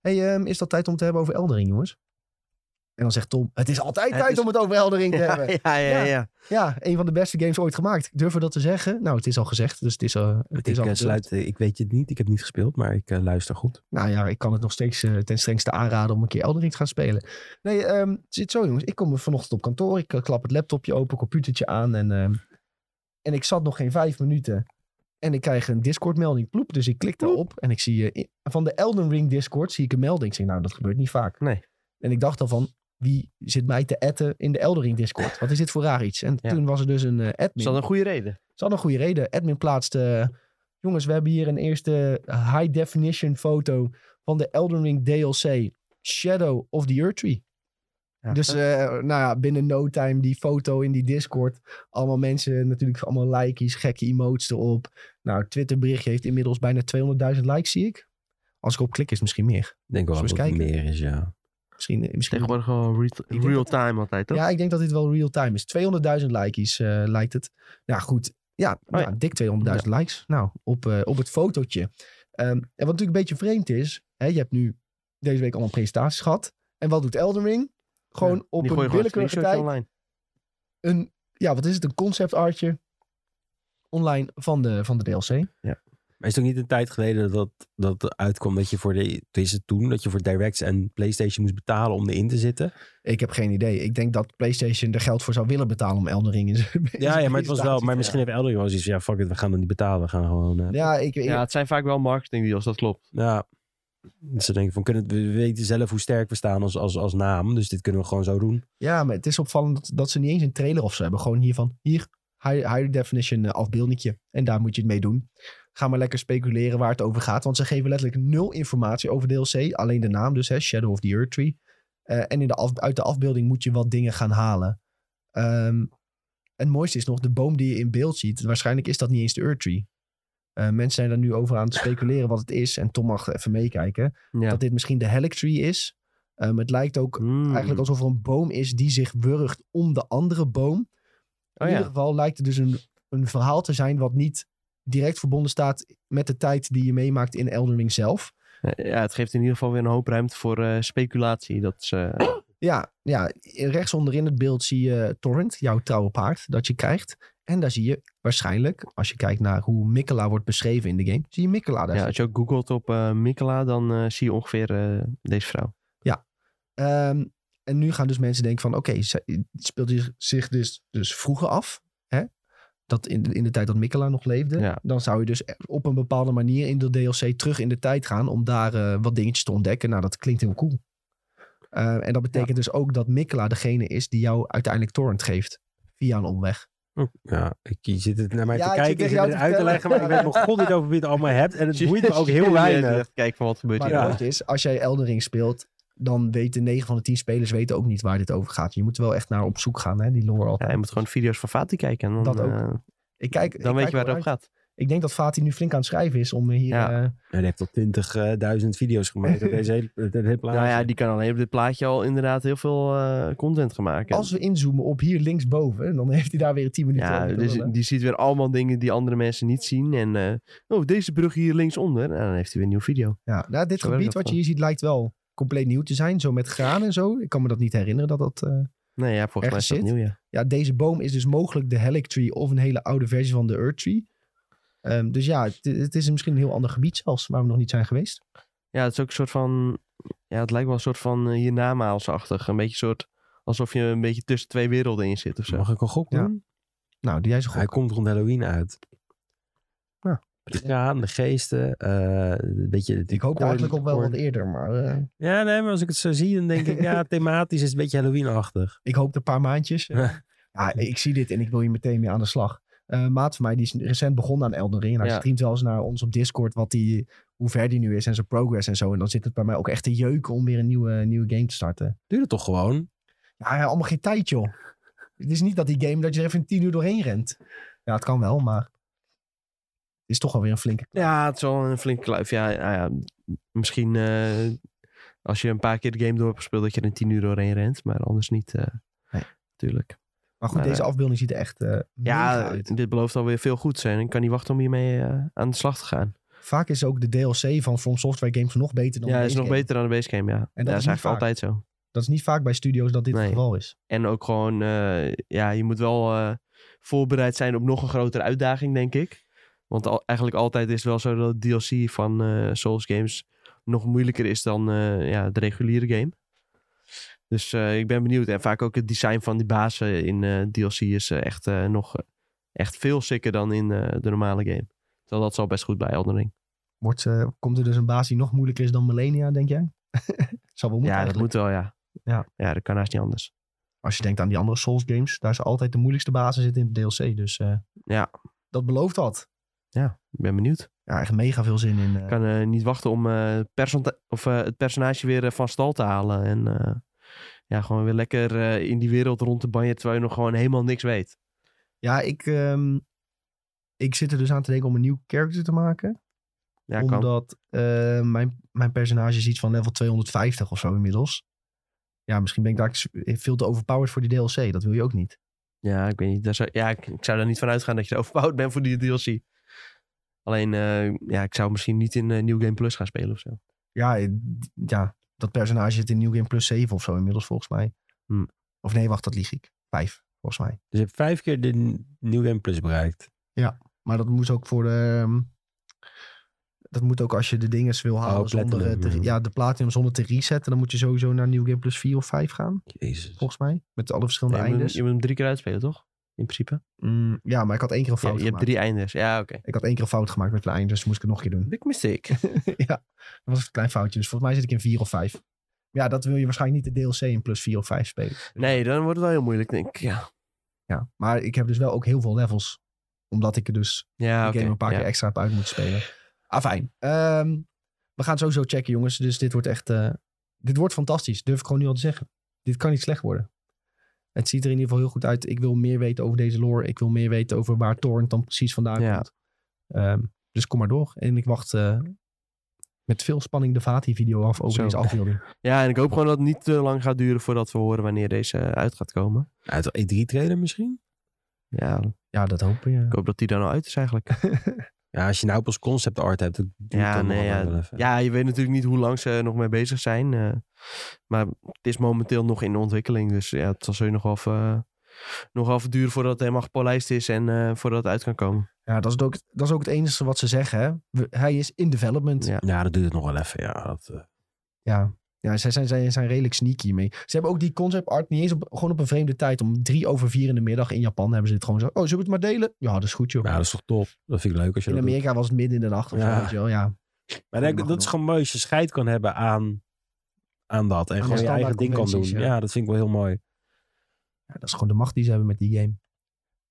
Hey, ehm, is dat tijd om te hebben over Eldering, jongens? En dan zegt Tom, het is altijd tijd is- om het over Elden Ring te [laughs] Ja, hebben. ja, ja, Ja. ja. Ja, een van de beste games ooit gemaakt. Durven we dat te zeggen? Nou, het is al gezegd, dus het is, al het Ik, is al eh, geduld. sluit, eh, ik weet het niet, ik heb niet gespeeld, maar ik eh, luister goed. Nou ja, ik kan het nog steeds eh, ten strengste aanraden om een keer Elden Ring te gaan spelen. Nee, ehm, het zit zo jongens. Ik kom vanochtend op kantoor. Ik eh, klap het laptopje open, computertje aan. En, ehm, en ik zat nog geen vijf minuten. En ik krijg een Discord melding. Ploep. Dus ik klik daarop. En ik zie eh, van de Elden Ring Discord zie ik een melding. Ik zeg, nou dat gebeurt niet vaak. Nee. En ik dacht al van, wie zit mij te atten in de Elden Ring Discord? Wat is dit voor raar iets? En Ja. toen was er dus een eh, Is admin. dat een goede reden? Ze hadden een goede reden. Admin plaatste... eh, jongens, we hebben hier een eerste high definition foto van de Elden Ring DLC Shadow of the Earth Tree. Ja, dus eh, nou ja, binnen no time die foto in die Discord. Allemaal mensen, natuurlijk allemaal likejes, gekke emotes erop. Nou, het Twitter berichtje heeft inmiddels bijna 200.000 likes, zie ik. Als ik op klik is misschien meer. Denk wel dat het meer is, ja. Misschien, eh, misschien Tegenwoordig gewoon re- denk real dat- time altijd, toch? Ja, ik denk dat dit wel real time is. 200.000 likejes eh, lijkt het. Ja, goed. Ja, Oh ja. nou, dik 200.000 likes. Nou, op, eh, op het fotootje. Ehm, en wat natuurlijk een beetje vreemd is. Hè, je hebt nu deze week allemaal presentaties gehad. En wat doet Elden Ring? Gewoon Ja, op een willekeurige tijd. online. Een, ja, wat is het? Een concept artje online van de, van de DLC. Maar is het ook niet een tijd geleden dat dat uitkwam dat je voor de, deze toen, dat je voor Directs en PlayStation moest betalen om erin te zitten? Ik heb geen idee. Ik denk dat PlayStation er geld voor zou willen betalen om Elden Ring in zijn [laughs] Ja, ja, maar het was wel, maar misschien heeft Elder wel zoiets van, ja, fuck it, we gaan dan niet betalen, we gaan gewoon, eh, Ja, ik, ik- Ja, het zijn vaak wel marketing deals, dat klopt. ja. Dus ze denken van, kunnen, we weten zelf hoe sterk we staan als, als, als naam, dus dit kunnen we gewoon zo doen. Ja, maar het is opvallend dat, dat ze niet eens een trailer of zo hebben. Gewoon hiervan, hier, high, high definition uh, afbeeldingetje. En daar moet je het mee doen. Ga maar lekker speculeren waar het over gaat. Want ze geven letterlijk nul informatie over DLC. Alleen de naam dus, hè, Shadow of the Earth Tree. Eh, en in de af, uit de afbeelding moet je wat dingen gaan halen. En het mooiste is nog, de boom die je in beeld ziet. Waarschijnlijk is dat niet eens de Earth Tree. Eh, mensen zijn daar nu over aan het speculeren wat het is. En Tom mag even meekijken. Ja. Dat dit misschien de Helix Tree is. Ehm, het lijkt ook Mm. Eigenlijk alsof er een boom is die zich wurgt om de andere boom. In Oh ja. ieder geval lijkt het dus een, een verhaal te zijn wat niet direct verbonden staat met de tijd die je meemaakt in Elden Ring zelf. Eh, Ja, het geeft in ieder geval weer een hoop ruimte voor eh, speculatie. Dat is, eh, Ja, ja, rechts onderin het beeld zie je Torrent, jouw trouwe paard, dat je krijgt. En daar zie je waarschijnlijk, als je kijkt naar hoe Mikkela wordt beschreven in de game, zie je Mikkela daar ja, als je ook googelt op eh Mikela, dan zie je ongeveer deze vrouw. Ehm, en nu gaan dus mensen denken van, oké, ze- speelt hij zich dus, dus vroeger af? Dat in de, in de tijd dat Mikkela nog leefde. Ja. Dan zou je dus op een bepaalde manier in de DLC terug in de tijd gaan om daar eh, wat dingetjes te ontdekken. Nou, dat klinkt heel cool. Eh, en dat betekent dus ook dat Mikkela degene is die jou uiteindelijk torrent geeft. Via een omweg. Ja, ik, je zit het naar mij Ja, te kijken, ik tegen zit jou het te uit te leggen, maar ik weet nog god niet over wie het allemaal hebt. En het [laughs] boeit me ook heel weinig. Kijk van wat gebeurt Maar hier. mooiste is, als jij Elden Ring speelt, dan weten 9 van de 10 spelers weten ook niet waar dit over gaat. Je moet er wel echt naar op zoek gaan, hè, die lore Ja, altijd. je moet gewoon video's van Fati kijken. En dan, Dat ook. eh, ik kijk, ik dan weet kijk je waar het over gaat. Ik denk dat Fatih nu flink aan het schrijven is om hier... Ja. eh, Ja, die heeft al 20.000 video's gemaakt. op Deze hele, het hele plaatje. Nou ja, die kan alleen op dit plaatje al inderdaad heel veel eh, content gaan maken. als we inzoomen op hier linksboven, dan heeft hij daar weer 10 minuten ja, dus die ziet weer allemaal dingen die andere mensen niet zien. En eh, oh, deze brug hier linksonder. En dan heeft hij weer een nieuwe video. Ja, nou, dit Zo gebied wat je hier ziet lijkt wel compleet nieuw te zijn. Zo met graan en zo. Ik kan me dat niet herinneren dat dat... eh, Nee, ja, volgens mij is dat Ergens nieuw, ja. ja, deze boom is dus mogelijk de Helic Tree of een hele oude versie van de Earth Tree. Ehm, dus ja, het, het is misschien een heel ander gebied zelfs, waar we nog niet zijn geweest. Ja, het is ook een soort van... Ja, het lijkt wel een soort van uh, hiernamaals-achtig. Een beetje soort... Alsof je een beetje tussen twee werelden in zit of zo. Mag ik een gok Ja. doen? Nou, die jij zo Hij komt rond Halloween uit. Ja. De de geesten, eh, een beetje... Ik hoop eigenlijk op wel wat eerder, maar eh, Ja, nee, maar als ik het zo zie, dan denk ik, ja, [laughs] thematisch is het een beetje Halloween-achtig. ik hoop een paar maandjes. [laughs] ja, ik zie dit en ik wil hier meteen mee aan de slag. Eh maat van mij, die is recent begonnen aan Elden Ring. En hij Ja. streamt wel eens naar ons op Discord wat die, hoe ver die nu is en zijn progress en zo. En dan zit het bij mij ook echt te jeuken om weer een nieuwe, nieuwe game te starten. Doe dat toch gewoon? Ja, ja, allemaal geen tijd, joh. Het is niet dat die game dat je er even tien uur doorheen rent. Ja, het kan wel, maar is toch alweer een flinke... Ja, het is wel een flinke kluif. Ja, ja, ja, misschien eh, als je een paar keer de game door hebt gespeeld... dat je er een tien uur doorheen rent. Maar anders niet, eh Nee. natuurlijk. Maar goed, Maar, deze eh, afbeelding ziet er echt eh Ja, uit. dit belooft alweer veel goed zijn. Ik kan niet wachten om hiermee eh, aan de slag te gaan. Vaak is ook de DLC van From Software games nog beter dan ja, de is nog game. beter dan de base game, ja. dat ja, is eigenlijk vaak. altijd zo. Dat is niet vaak bij studio's dat dit Nee. het geval is. En ook gewoon, eh, ja, je moet wel eh, voorbereid zijn op nog een grotere uitdaging, denk ik. Want al, eigenlijk altijd is het wel zo dat DLC van eh, Souls games nog moeilijker is dan eh, ja, de reguliere game. Dus eh, ik ben benieuwd. En vaak ook het design van die bazen in DLC is echt nog echt veel sicker dan in de normale game. Terwijl dat zal best goed bij Elden Ring. Wordt, komt er dus een baas die nog moeilijker is dan Millennia, denk jij? [laughs] Wel moeten ja, dat moet wel, ja. Ja. Ja, dat kan haast niet anders. Als je denkt aan die andere Souls games, daar is altijd de moeilijkste bazen zitten in de DLC. Dus Ja. dat belooft wat. Ik ben benieuwd. Ja, echt mega veel zin in. eh. Ik kan eh, niet wachten om eh, of, eh, het personage weer eh, van stal te halen. En eh, ja, gewoon weer lekker eh, in die wereld rond te banjen terwijl je nog gewoon helemaal niks weet. Ja, ik, ehm, ik zit er dus aan te denken om een nieuw character te maken. Ja, kan. omdat eh, mijn, mijn personage is iets van level 250 of zo inmiddels. Ja, misschien ben ik daar veel te overpowered voor die DLC. Dat wil je ook niet. Ja, ik weet niet. Daar zou, ja, ik, ik zou er niet van uitgaan dat je overbouwd bent voor die DLC. Alleen, eh, ja, ik zou misschien niet in eh, New Game Plus gaan spelen of zo. Ja, eh, ja, dat personage zit in New Game Plus 7 of zo inmiddels volgens mij. Hm. Of nee, wacht, dat lieg ik. Vijf, volgens mij. Dus je hebt vijf keer de New Game Plus bereikt. Maar dat moet ook voor de... ehm, dat moet ook als je de dinges wil halen zonder platinum, eh, te, ja. ja, de platinum zonder te resetten. Dan moet je sowieso naar New Game Plus 4 of 5 gaan, Jezus. volgens mij. Met alle verschillende Nee, je, moet, eindes. je moet hem drie keer uitspelen, toch? In principe. Mm, ja, maar ik had één keer een Ja, fout je hebt gemaakt. drie eindes. Ja, oké. Ik had één keer een fout gemaakt met een einde, dus moest ik het nog een keer doen. Big mistake. [laughs] ja, dat was een klein foutje. Dus volgens mij zit ik in 4 of 5. Ja, dat wil je waarschijnlijk niet de DLC in plus 4 of 5 spelen. nee, dan wordt het wel heel moeilijk, denk ik. Ja, Ja, maar ik heb dus wel ook heel veel levels. Omdat ik er dus ja de game een paar ja. keer extra heb uit moeten spelen. Ah, fijn. Ehm, we gaan sowieso checken, jongens. Dus dit wordt echt... eh, dit wordt fantastisch. Durf ik gewoon nu al te zeggen. Dit kan niet slecht worden. Het ziet er in ieder geval heel goed uit. Ik wil meer weten over deze lore. Ik wil meer weten over waar Torrent dan precies vandaan Ja. komt. Ehm, dus kom maar door. En ik wacht eh, met veel spanning de Vati-video af over Zo. deze afbeelding. [laughs] Ja, en ik hoop gewoon dat het niet te lang gaat duren voordat we horen wanneer deze uit gaat komen. Uit de E3-trailer misschien? Ja, Ja, dat hoop je. ik hoop dat die dan al uit is eigenlijk. [laughs] Ja, als je nou pas concept art hebt, duurt Ja, dan nee, nog ja. wel even. Ja, je weet natuurlijk niet hoe lang ze nog mee bezig zijn. eh, maar het is momenteel nog in ontwikkeling. Dus ja, het zal je nog wel even, nog even duren voordat het helemaal gepolijst is en eh, voordat het uit kan komen. Ja, dat is, ook, dat is ook het enige wat ze zeggen. Hè? We- hij is in development. Ja. Ja, dat duurt het nog wel even. Ja, dat, eh, Ja, ja zij zijn, zijn, zijn redelijk sneaky mee. Ze hebben ook die concept art niet eens op, gewoon op een vreemde tijd. Om drie over vier in de middag in Japan hebben ze het gewoon zo. Oh, zullen we het maar delen? Ja, dat is goed joh. ja, dat is toch top. Dat vind ik leuk als je in dat doet. Amerika was het midden in de nacht of Ja. zo, weet je wel. Ja. Maar dat, mag dat is gewoon mooi als je scheid kan hebben aan, aan dat. En gewoon je eigen ding kan doen. Ja. ja. dat vind ik wel heel mooi. ja, dat is gewoon de macht die ze hebben met die game.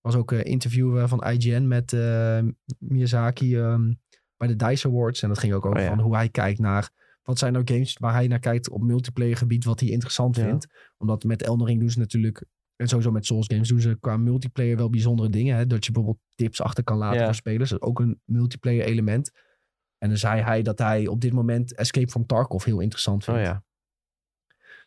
Er was ook een interview eh, van IGN met eh, Miyazaki ehm, bij de DICE Awards. En dat ging ook over Oh ja. van hoe hij kijkt naar... Wat zijn nou games waar hij naar kijkt op multiplayer gebied, wat hij interessant Ja. vindt. Omdat met Elden Ring doen ze natuurlijk... En sowieso met Souls games doen ze qua multiplayer wel bijzondere dingen. Hè? Dat je bijvoorbeeld tips achter kan laten Ja. voor spelers. Dat is ook een multiplayer element. En dan zei hij dat hij op dit moment Escape from Tarkov heel interessant Oh vindt. ja.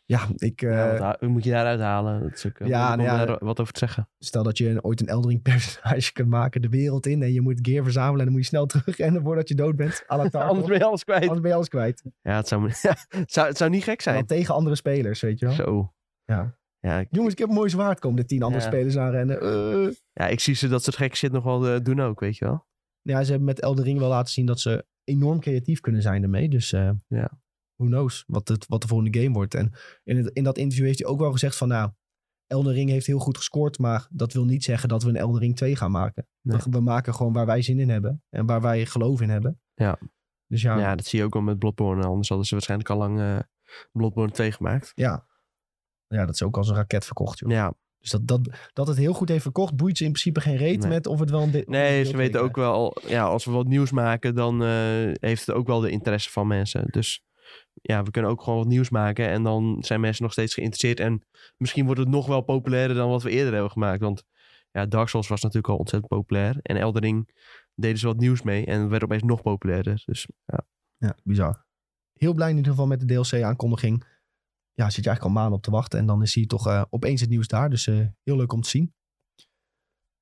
Ja, ik... eh, ja wat, moet je daaruit halen? Dat is ook, eh, Ja, nou ja. daar wat over te zeggen. Stel dat je ooit een Eldering personage [laughs] kunt maken, de wereld in. En je moet gear verzamelen en dan moet je snel [laughs] terugrennen voordat je dood bent. [laughs] Anders ben je alles kwijt. Anders ben je alles kwijt. Ja, het zou, het zou, het zou niet gek dan zijn. tegen andere spelers, weet je wel. Zo. Ja. Ja, ik, Jongens, ik heb een mooi zwaard. Komen de tien andere Ja. spelers aanrennen. Eh. ja, ik zie ze dat soort gekke shit nog wel doen ook, weet je wel. Ja, ze hebben met Elden Ring wel laten zien dat ze enorm creatief kunnen zijn ermee. Dus Ja. Who knows wat, het, wat de volgende game wordt. En in, het, in dat interview heeft hij ook wel gezegd van... Nou, Elden Ring heeft heel goed gescoord. Maar dat wil niet zeggen dat we een Elden Ring 2 gaan maken. Nee. We, maken gewoon waar wij zin in hebben. En waar wij geloof in hebben. Ja. Dus ja, Ja, dat zie je ook wel met Bloodborne. Anders hadden ze waarschijnlijk al lang eh Bloodborne 2 gemaakt. Ja. Ja, dat is ook als een raket verkocht, joh. Ja, Dus dat, dat, dat het heel goed heeft verkocht, boeit ze in principe geen reet Nee. met of het wel een... nee, een ze weten ook wel, ja, als we wat nieuws maken, dan eh, heeft het ook wel de interesse van mensen. Dus ja, we kunnen ook gewoon wat nieuws maken en dan zijn mensen nog steeds geïnteresseerd. En misschien wordt het nog wel populairder dan wat we eerder hebben gemaakt. Want ja, Dark Souls was natuurlijk al ontzettend populair. En Elden Ring deden ze wat nieuws mee en werd opeens nog populairder. Dus ja, Ja, bizar. Heel blij in ieder geval met de DLC-aankondiging. Ja, zit je eigenlijk al maanden op te wachten. En dan is hier toch eh, opeens het nieuws daar. Dus eh, heel leuk om te zien.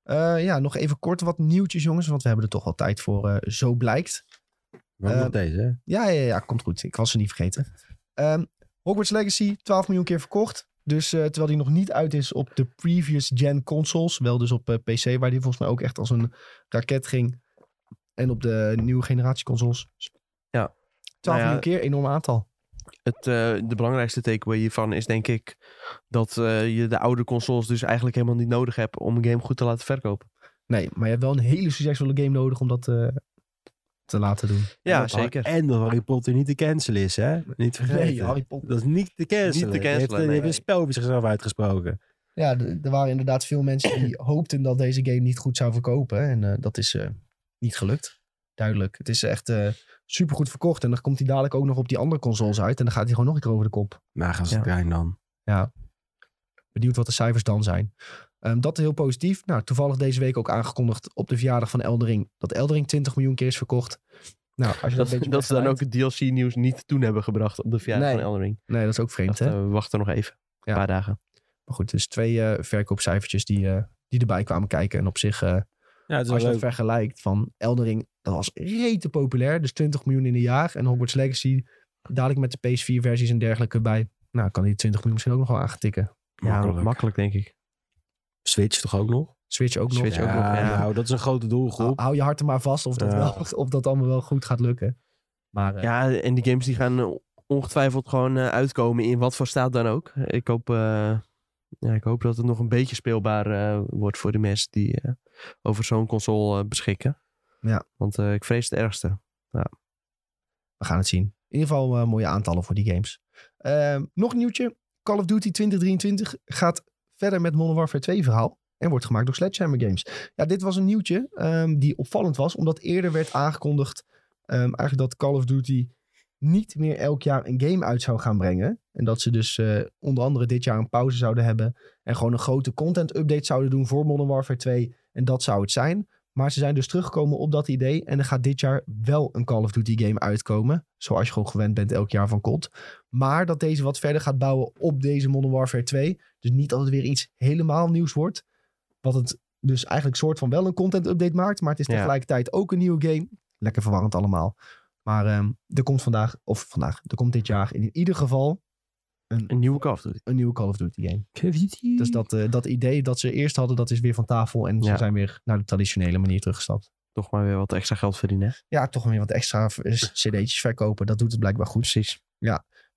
Eh, ja, nog even kort wat nieuwtjes, jongens. Want we hebben er toch wel tijd voor, zo blijkt. Maar Eh, nog deze, hè? Ja, ja, ja, komt goed. Ik was ze niet vergeten. Ehm, Hogwarts Legacy, 12 miljoen keer verkocht. Dus eh, terwijl die nog niet uit is op de previous gen consoles. Wel dus op eh, PC, waar die volgens mij ook echt als een raket ging. En op de nieuwe generatie consoles. Ja. 12 Nou ja, miljoen keer, enorm aantal. Het, eh, de belangrijkste takeaway hiervan is denk ik dat je de oude consoles dus eigenlijk helemaal niet nodig hebt om een game goed te laten verkopen. Nee, maar je hebt wel een hele succesvolle game nodig om dat te laten doen. Ja, Dat- zeker. En dat Harry Potter niet te cancelen is, hè? Niet vergeten. Nee, Harry Potter. Dat is niet te cancelen. Niet te Die heeft, cancelen, die heeft nee. een spel over zichzelf uitgesproken. Ja, er waren inderdaad veel mensen die [clears throat] hoopten dat deze game niet goed zou verkopen. En eh, dat is eh, niet gelukt. Duidelijk. Het is echt super supergoed verkocht. En dan komt hij dadelijk ook nog op die andere consoles uit. En dan gaat hij gewoon nog een keer over de kop. Nou, gaan ze Ja. klein dan. Ja. Benieuwd wat de cijfers dan zijn. Ehm, dat is heel positief. Nou, toevallig deze week ook aangekondigd op de verjaardag van Eldering. Dat Eldering 20 miljoen keer is verkocht. Nou, als je dat, Dat, een beetje dat ze dan ook het DLC-nieuws niet toen hebben gebracht op de verjaardag Nee. van Elden Ring. Nee, dat is ook vreemd, Dacht, hè? eh, we wachten nog even. Ja. Een paar dagen. Maar goed, dus twee eh, verkoopcijfertjes die, eh, die erbij kwamen kijken. En op zich... eh, Ja, het is als je dat vergelijkt van Eldering, dat was rete populair. Dus 20 miljoen in een jaar. En Hogwarts Legacy, dadelijk met de PS4-versies en dergelijke bij. Nou, kan die 20 miljoen misschien ook nog wel aangetikken. Ja, Makkelijk. makkelijk denk ik. Switch toch ook nog? Switch ook nog. Switch ja, ook nog, ja. nou, dat is een grote doelgroep. Hou, hou je hart er maar vast of dat, Ja. wel, [laughs] of dat allemaal wel goed gaat lukken. Maar eh, Ja, en die games die gaan eh, ongetwijfeld gewoon eh, uitkomen in wat voor staat dan ook. Ik hoop, eh, ja, ik hoop dat het nog een beetje speelbaar eh, wordt voor de mensen die eh, over zo'n console beschikken. Ja. Want eh, ik vrees het ergste. we gaan het zien. In ieder geval mooie aantallen voor die games. Ehm, nog een nieuwtje. Call of Duty 2023 gaat verder met Modern Warfare 2 verhaal. En wordt gemaakt door Sledgehammer Games. Ja, dit was een nieuwtje ehm, die opvallend was. Omdat eerder werd aangekondigd ehm, eigenlijk dat Call of Duty niet meer elk jaar een game uit zou gaan brengen. En dat ze dus eh, onder andere dit jaar een pauze zouden hebben. En gewoon een grote content update zouden doen voor Modern Warfare 2. En dat zou het zijn. Maar ze zijn dus teruggekomen op dat idee. En er gaat dit jaar wel een Call of Duty game uitkomen. Zoals je gewoon gewend bent elk jaar van COD. Maar dat deze wat verder gaat bouwen op deze Modern Warfare 2. Dus niet dat het weer iets helemaal nieuws wordt. Wat het dus eigenlijk soort van wel een content update maakt. Maar het is Ja. tegelijkertijd ook een nieuwe game. Lekker verwarrend allemaal. Maar ehm, er komt vandaag, of vandaag, er komt dit jaar in ieder geval Een nieuwe Call of Duty. een nieuwe Call of Duty game. Dus dat, eh, dat idee dat ze eerst hadden, dat is weer van tafel. En ze Ja. zijn weer naar de traditionele manier teruggestapt. Toch maar weer wat extra geld verdienen. hè? Ja, toch weer wat extra cd'tjes verkopen. Dat doet het blijkbaar goed. Precies.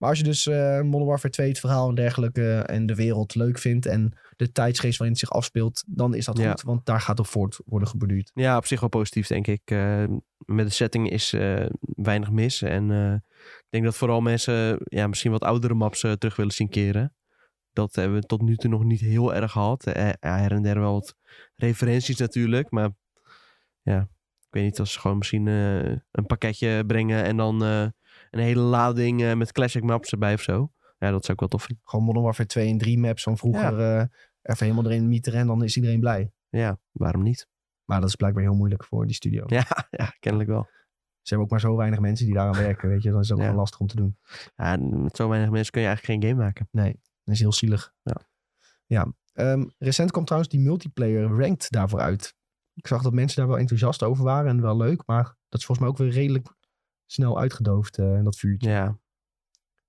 Maar als je dus eh Modern Warfare 2, het verhaal en dergelijke en de wereld leuk vindt en de tijdsgeest waarin het zich afspeelt, dan is dat Ja. goed, want daar gaat op voort worden geborduurd. Ja, op zich wel positief, denk ik. Eh, met de setting is eh, weinig mis. En eh, ik denk dat vooral mensen ja, misschien wat oudere maps eh, terug willen zien keren. Dat hebben we tot nu toe nog niet heel erg gehad. Eh, her en der wel wat referenties natuurlijk. Maar ja, ik weet niet als ze gewoon misschien eh, een pakketje brengen en dan eh, een hele lading eh, met classic maps erbij of zo. Ja, dat zou ik wel tof vinden. Gewoon Modern Warfare 2 en 3 maps van vroeger eh, even helemaal erin mieteren en dan is iedereen blij. Ja, waarom niet? Maar dat is blijkbaar heel moeilijk voor die studio. Ja, [laughs] ja kennelijk wel. Ze hebben ook maar zo weinig mensen die daaraan werken, weet je. Dan is het ook gewoon lastig om te doen. Ja, met zo weinig mensen kun je eigenlijk geen game maken. Nee, dat is heel zielig. Ja. ja. Ehm, recent kwam trouwens die multiplayer ranked daarvoor uit. Ik zag dat mensen daar wel enthousiast over waren en wel leuk. Maar dat is volgens mij ook weer redelijk snel uitgedoofd, eh, dat vuurtje. Ja,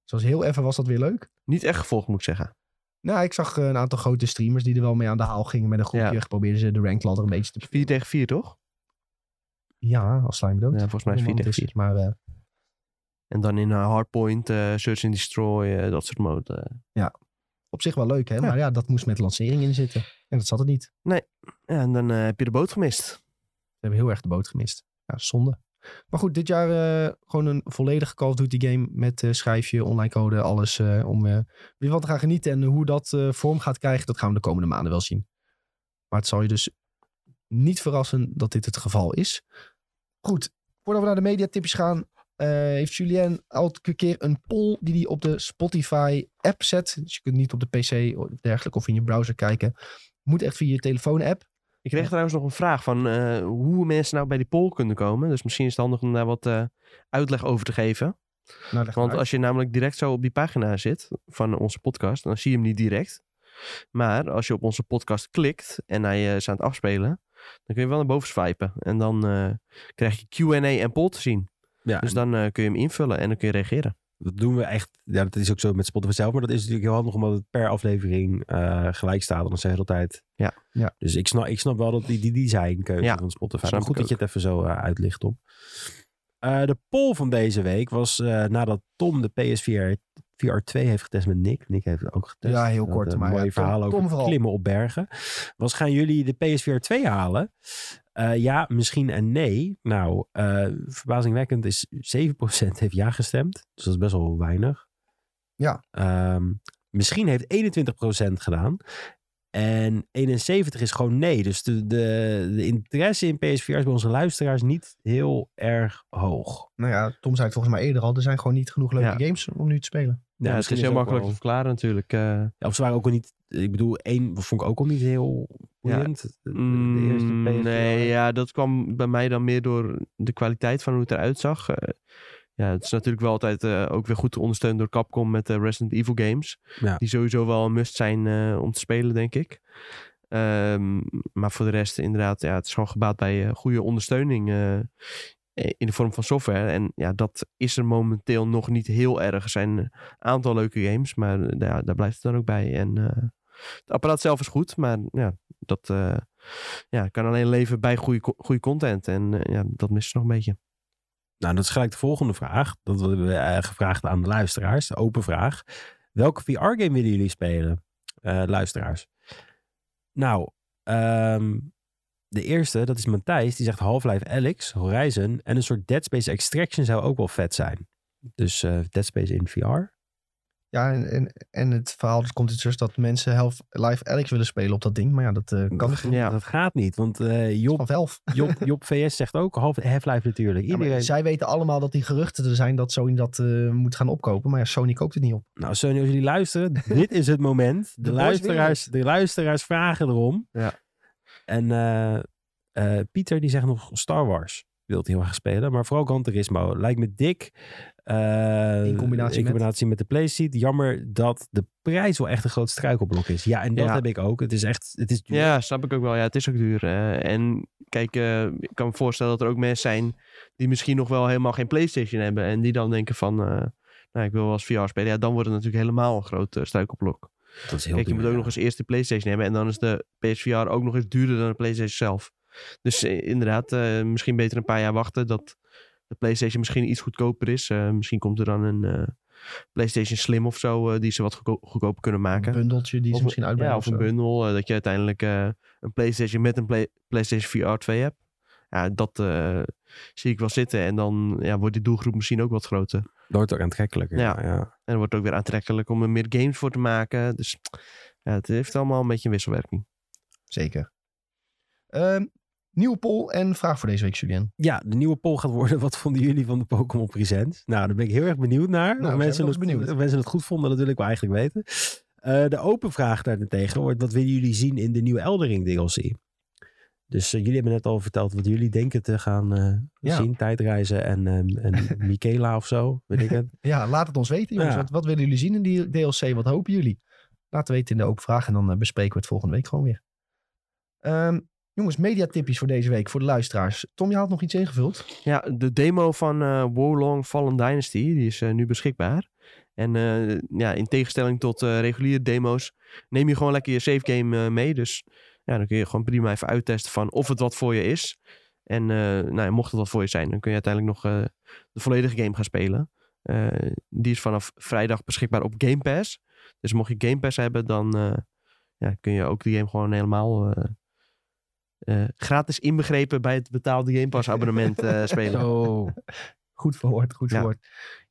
Zoals heel even was dat weer leuk. niet echt gevolgd moet ik zeggen. Nou, ik zag eh, een aantal grote streamers die er wel mee aan de haal gingen met een groepje. Ja. Probeerden ze de ranked ladder een beetje te... 4 tegen 4 toch? Ja, als slime dood. Ja, volgens mij is het 4 tegen 4. Maar eh, En dan in hardpoint, search and destroy, dat soort mode. eh. op zich wel leuk, hè. Ja. Maar ja, dat moest met lancering in zitten. En dat zat er niet. Ja, en dan heb je de boot gemist. We hebben heel erg de boot gemist. Ja, zonde. Maar goed, dit jaar eh, gewoon een volledige Call of Duty game met eh, schijfje, online code, alles eh, om weer wat te gaan genieten. En hoe dat vorm gaat krijgen, dat gaan we de komende maanden wel zien. Maar het zal je dus niet verrassen dat dit het geval is. Goed, voordat we naar de mediatipjes gaan, heeft Julien elke keer een poll die hij op de Spotify app zet. Dus je kunt niet op de PC of dergelijke of in je browser kijken. Moet echt via je telefoon app. Ik kreeg trouwens nog een vraag van eh, hoe mensen nou bij die poll kunnen komen. Dus misschien is het handig om daar wat eh, uitleg over te geven. Nou, Want uit. als je namelijk direct zo op die pagina zit van onze podcast, dan zie je hem niet direct. Maar als je op onze podcast klikt en hij is aan het afspelen, dan kun je wel naar boven swipen. En dan eh, krijg je Q&A en poll te zien. Ja, Dus dan eh, kun je hem invullen en dan kun je reageren. Dat doen we echt. Ja, dat is ook zo met Spotify zelf. Maar dat is natuurlijk heel handig omdat het per aflevering eh, gelijk staat. Dan zeg je altijd. Ja. Ja. Dus ik snap, ik snap wel dat die, die designkeuze Ja, van Spotify. Maar goed dat je het even zo eh, uitlicht om. Eh, de poll van deze week was nadat Tom de PSVR VR 2 heeft getest met Nick. Nick heeft het ook getest. Ja, heel kort, eh, maar ja, mooie Tom over vooral. klimmen op bergen. Was gaan jullie de PSVR 2 halen? Eh, ja, misschien en nee. Nou, eh, verbazingwekkend is 7% heeft ja gestemd. Dus dat is best wel weinig. Ja. Ehm, misschien heeft 21% gedaan. En 71 is gewoon nee. Dus de, de, de interesse in PSVR is bij onze luisteraars niet heel erg hoog. Nou ja, Tom zei het volgens mij eerder al. Er zijn gewoon niet genoeg leuke Ja. games om nu te spelen. Ja, het is heel makkelijk wel- te verklaren natuurlijk. eh. Ja, of ze waren ook al niet... Ik bedoel, één vond ik ook al niet heel boeiend. De, eerste Mm, PSVR. Nee, ja, dat kwam bij mij dan meer door de kwaliteit van hoe het eruit zag. Eh, ja, het is natuurlijk wel altijd eh, ook weer goed ondersteund door Capcom met de Resident Evil games. Ja. Die sowieso wel een must zijn eh, om te spelen, denk ik. Ehm, maar voor de rest inderdaad, ja, het is gewoon gebaat bij eh, goede ondersteuning eh, in de vorm van software. En ja, dat is er momenteel nog niet heel erg. Er zijn een aantal leuke games, maar eh, ja, daar blijft het dan ook bij. En eh, het apparaat zelf is goed, maar ja, dat eh, ja, kan alleen leven bij goede, goede content. En eh, ja, dat mist nog een beetje. Nou, dat is gelijk de volgende vraag. Dat hebben we eh, gevraagd aan de luisteraars. De open vraag. Welke VR-game willen jullie spelen, eh, luisteraars? Nou, ehm, de eerste, dat is Matthijs. Die zegt Half-Life Alyx, Horizon en een soort Dead Space Extraction zou ook wel vet zijn. Dus eh, Dead Space in VR. Ja, en, en, en het verhaal dat komt dus dat mensen Half-Life Alex willen spelen op dat ding. Maar ja, dat eh, kan niet. Ja. Dat gaat niet, want eh, Job, Valve. [laughs] Job, Job VS zegt ook Half- Half-Life natuurlijk. Ja, Iedereen, zij weten allemaal dat die geruchten er zijn dat Sony dat eh, moet gaan opkopen. Maar ja, Sony koopt het niet op. Nou, Sony, als jullie luisteren, dit is het moment. [laughs] De, luisteraars, de luisteraars vragen erom. Ja. En Pieter die zegt nog Star Wars. Wilt hij heel erg spelen. Maar vooral Gran Turismo. Lijkt me dik. Eh, In combinatie in met- combinatie met de PlayStation. Jammer dat de prijs wel echt een groot struikelblok is. Ja, en dat Ja. heb ik ook. Het is echt, het is duur. Ja, snap ik ook wel. Ja, het is ook duur. en kijk, eh, ik kan me voorstellen dat er ook mensen zijn die misschien nog wel helemaal geen PlayStation hebben. En die dan denken van, eh, nou, ik wil wel eens VR spelen. Ja, dan wordt het natuurlijk helemaal een groot struikelblok. Dat is heel Kijk, je moet ook nog eens eerst de PlayStation hebben. En dan is de PSVR ook nog eens duurder dan de PlayStation zelf. Dus inderdaad, misschien beter een paar jaar wachten dat de PlayStation misschien iets goedkoper is. Eh, misschien komt er dan een eh, PlayStation Slim of zo, eh, die ze wat goedko- goedkoper kunnen maken. Een bundeltje die ze Of- misschien uitbrengen. Ja, of een bundel. dat je uiteindelijk eh, een PlayStation met een Play- PlayStation VR 2 hebt. Ja, dat eh, zie ik wel zitten. En dan ja, wordt die doelgroep misschien ook wat groter. Dat wordt ook aantrekkelijker. Ja. En dan wordt het ook weer aantrekkelijk om er meer games voor te maken. Dus ja, het heeft allemaal een beetje een wisselwerking. Zeker. Ehm, nieuwe poll en vraag voor deze week, Julien. Ja, de nieuwe poll gaat worden. Wat vonden jullie van de Pokémon Presents? Nou, daar ben ik heel erg benieuwd naar. Nou, mensen het, benieuwd. mensen het goed vonden, dat wil ik wel eigenlijk weten. Eh, de open vraag daartegen wordt: wat willen jullie zien in de nieuwe Eldering DLC? Dus eh, jullie hebben net al verteld wat jullie denken te gaan eh, Ja. zien. Tijdreizen en, ehm, en [laughs] Michaela of zo, weet ik het. Ja, laat het ons weten, jongens. Ja. Wat, wat willen jullie zien in die DLC? Wat hopen jullie? Laat het weten in de open vraag en dan bespreken we het volgende week gewoon weer. Ehm, jongens, mediatipjes voor deze week, voor de luisteraars. Tom, je had nog iets ingevuld. Ja, de demo van eh Wolong Fallen Dynasty, die is eh, nu beschikbaar. En eh, ja, in tegenstelling tot reguliere demo's, neem je gewoon lekker je save game mee. Dus ja, dan kun je gewoon prima even uittesten van of het wat voor je is. En nou mocht het wat voor je zijn, dan kun je uiteindelijk nog de volledige game gaan spelen. Die is vanaf vrijdag beschikbaar op Game Pass. Dus mocht je Game Pass hebben, dan ja, kun je ook die game gewoon helemaal eh, gratis inbegrepen bij het betaalde Game Pass abonnement eh, [laughs] spelen. Zo. Goed verwoord, goed verwoord.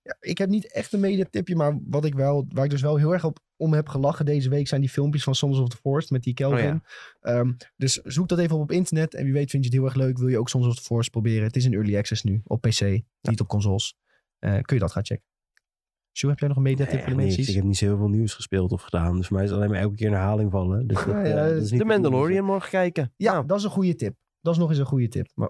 Ja, ik heb niet echt een mediatipje, maar wat ik wel, waar ik dus wel heel erg op om heb gelachen deze week zijn die filmpjes van Sons of the Forest met die Kelvin. Oh Ehm, dus zoek dat even op op internet en wie weet vind je het heel erg leuk. Wil je ook Sons of the Forest proberen? Het is in early access nu op PC, niet op consoles. Eh, kun je dat gaan checken. Sjoe, heb jij nog een mediatip Nee, voor de mensen? Ik heb niet zo heel veel nieuws gespeeld of gedaan. Dus voor mij is het alleen maar elke keer een herhaling vallen. Dus dat, Ja, ja, eh, dat is niet De Mandalorian morgen kijken. Ja, Nou, dat is een goede tip. Dat is nog eens een goede tip. Maar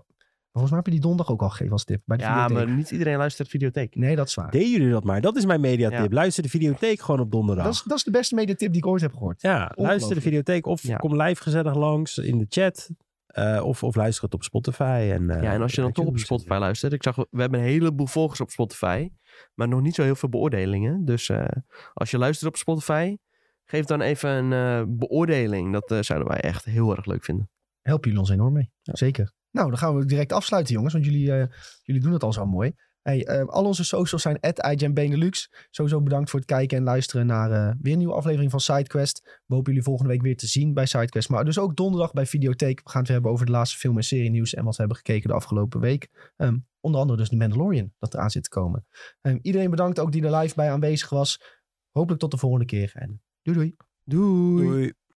volgens mij heb je die donderdag ook al gegeven als tip. Bij de ja, videotheek. maar niet iedereen luistert videotheek. Nee, dat is waar. Deden jullie dat maar. Dat is mijn mediatip. Ja. Luister de videotheek gewoon op donderdag. Dat is, dat is de beste mediatip die ik ooit heb gehoord. Ja, luister de videotheek of Ja. kom live gezellig langs in de chat. eh, of, of luister het op Spotify. En, eh, Ja, en als je dan toch op. Spotify luistert. Ik zag, we hebben een heleboel volgers op Spotify. Maar nog niet zo heel veel beoordelingen. Dus eh, als je luistert op Spotify, geef dan even een eh, beoordeling. Dat eh, zouden wij echt heel erg leuk vinden. helpen jullie ons enorm mee. Ja. Zeker. Nou, dan gaan we direct afsluiten, jongens. Want jullie, jullie doen het al zo mooi. Hey, al onze socials zijn at Benelux. Sowieso bedankt voor het kijken en luisteren naar weer een nieuwe aflevering van SideQuest. We hopen jullie volgende week weer te zien bij SideQuest. Maar dus ook donderdag bij Videotheek. We gaan het hebben over de laatste film- en serie nieuws. En wat we hebben gekeken de afgelopen week. Ehm, onder andere dus de Mandalorian dat eraan zit te komen. Ehm, iedereen bedankt ook die er live bij aanwezig was. Hopelijk tot de volgende keer. En doei doei. Doei! Doei.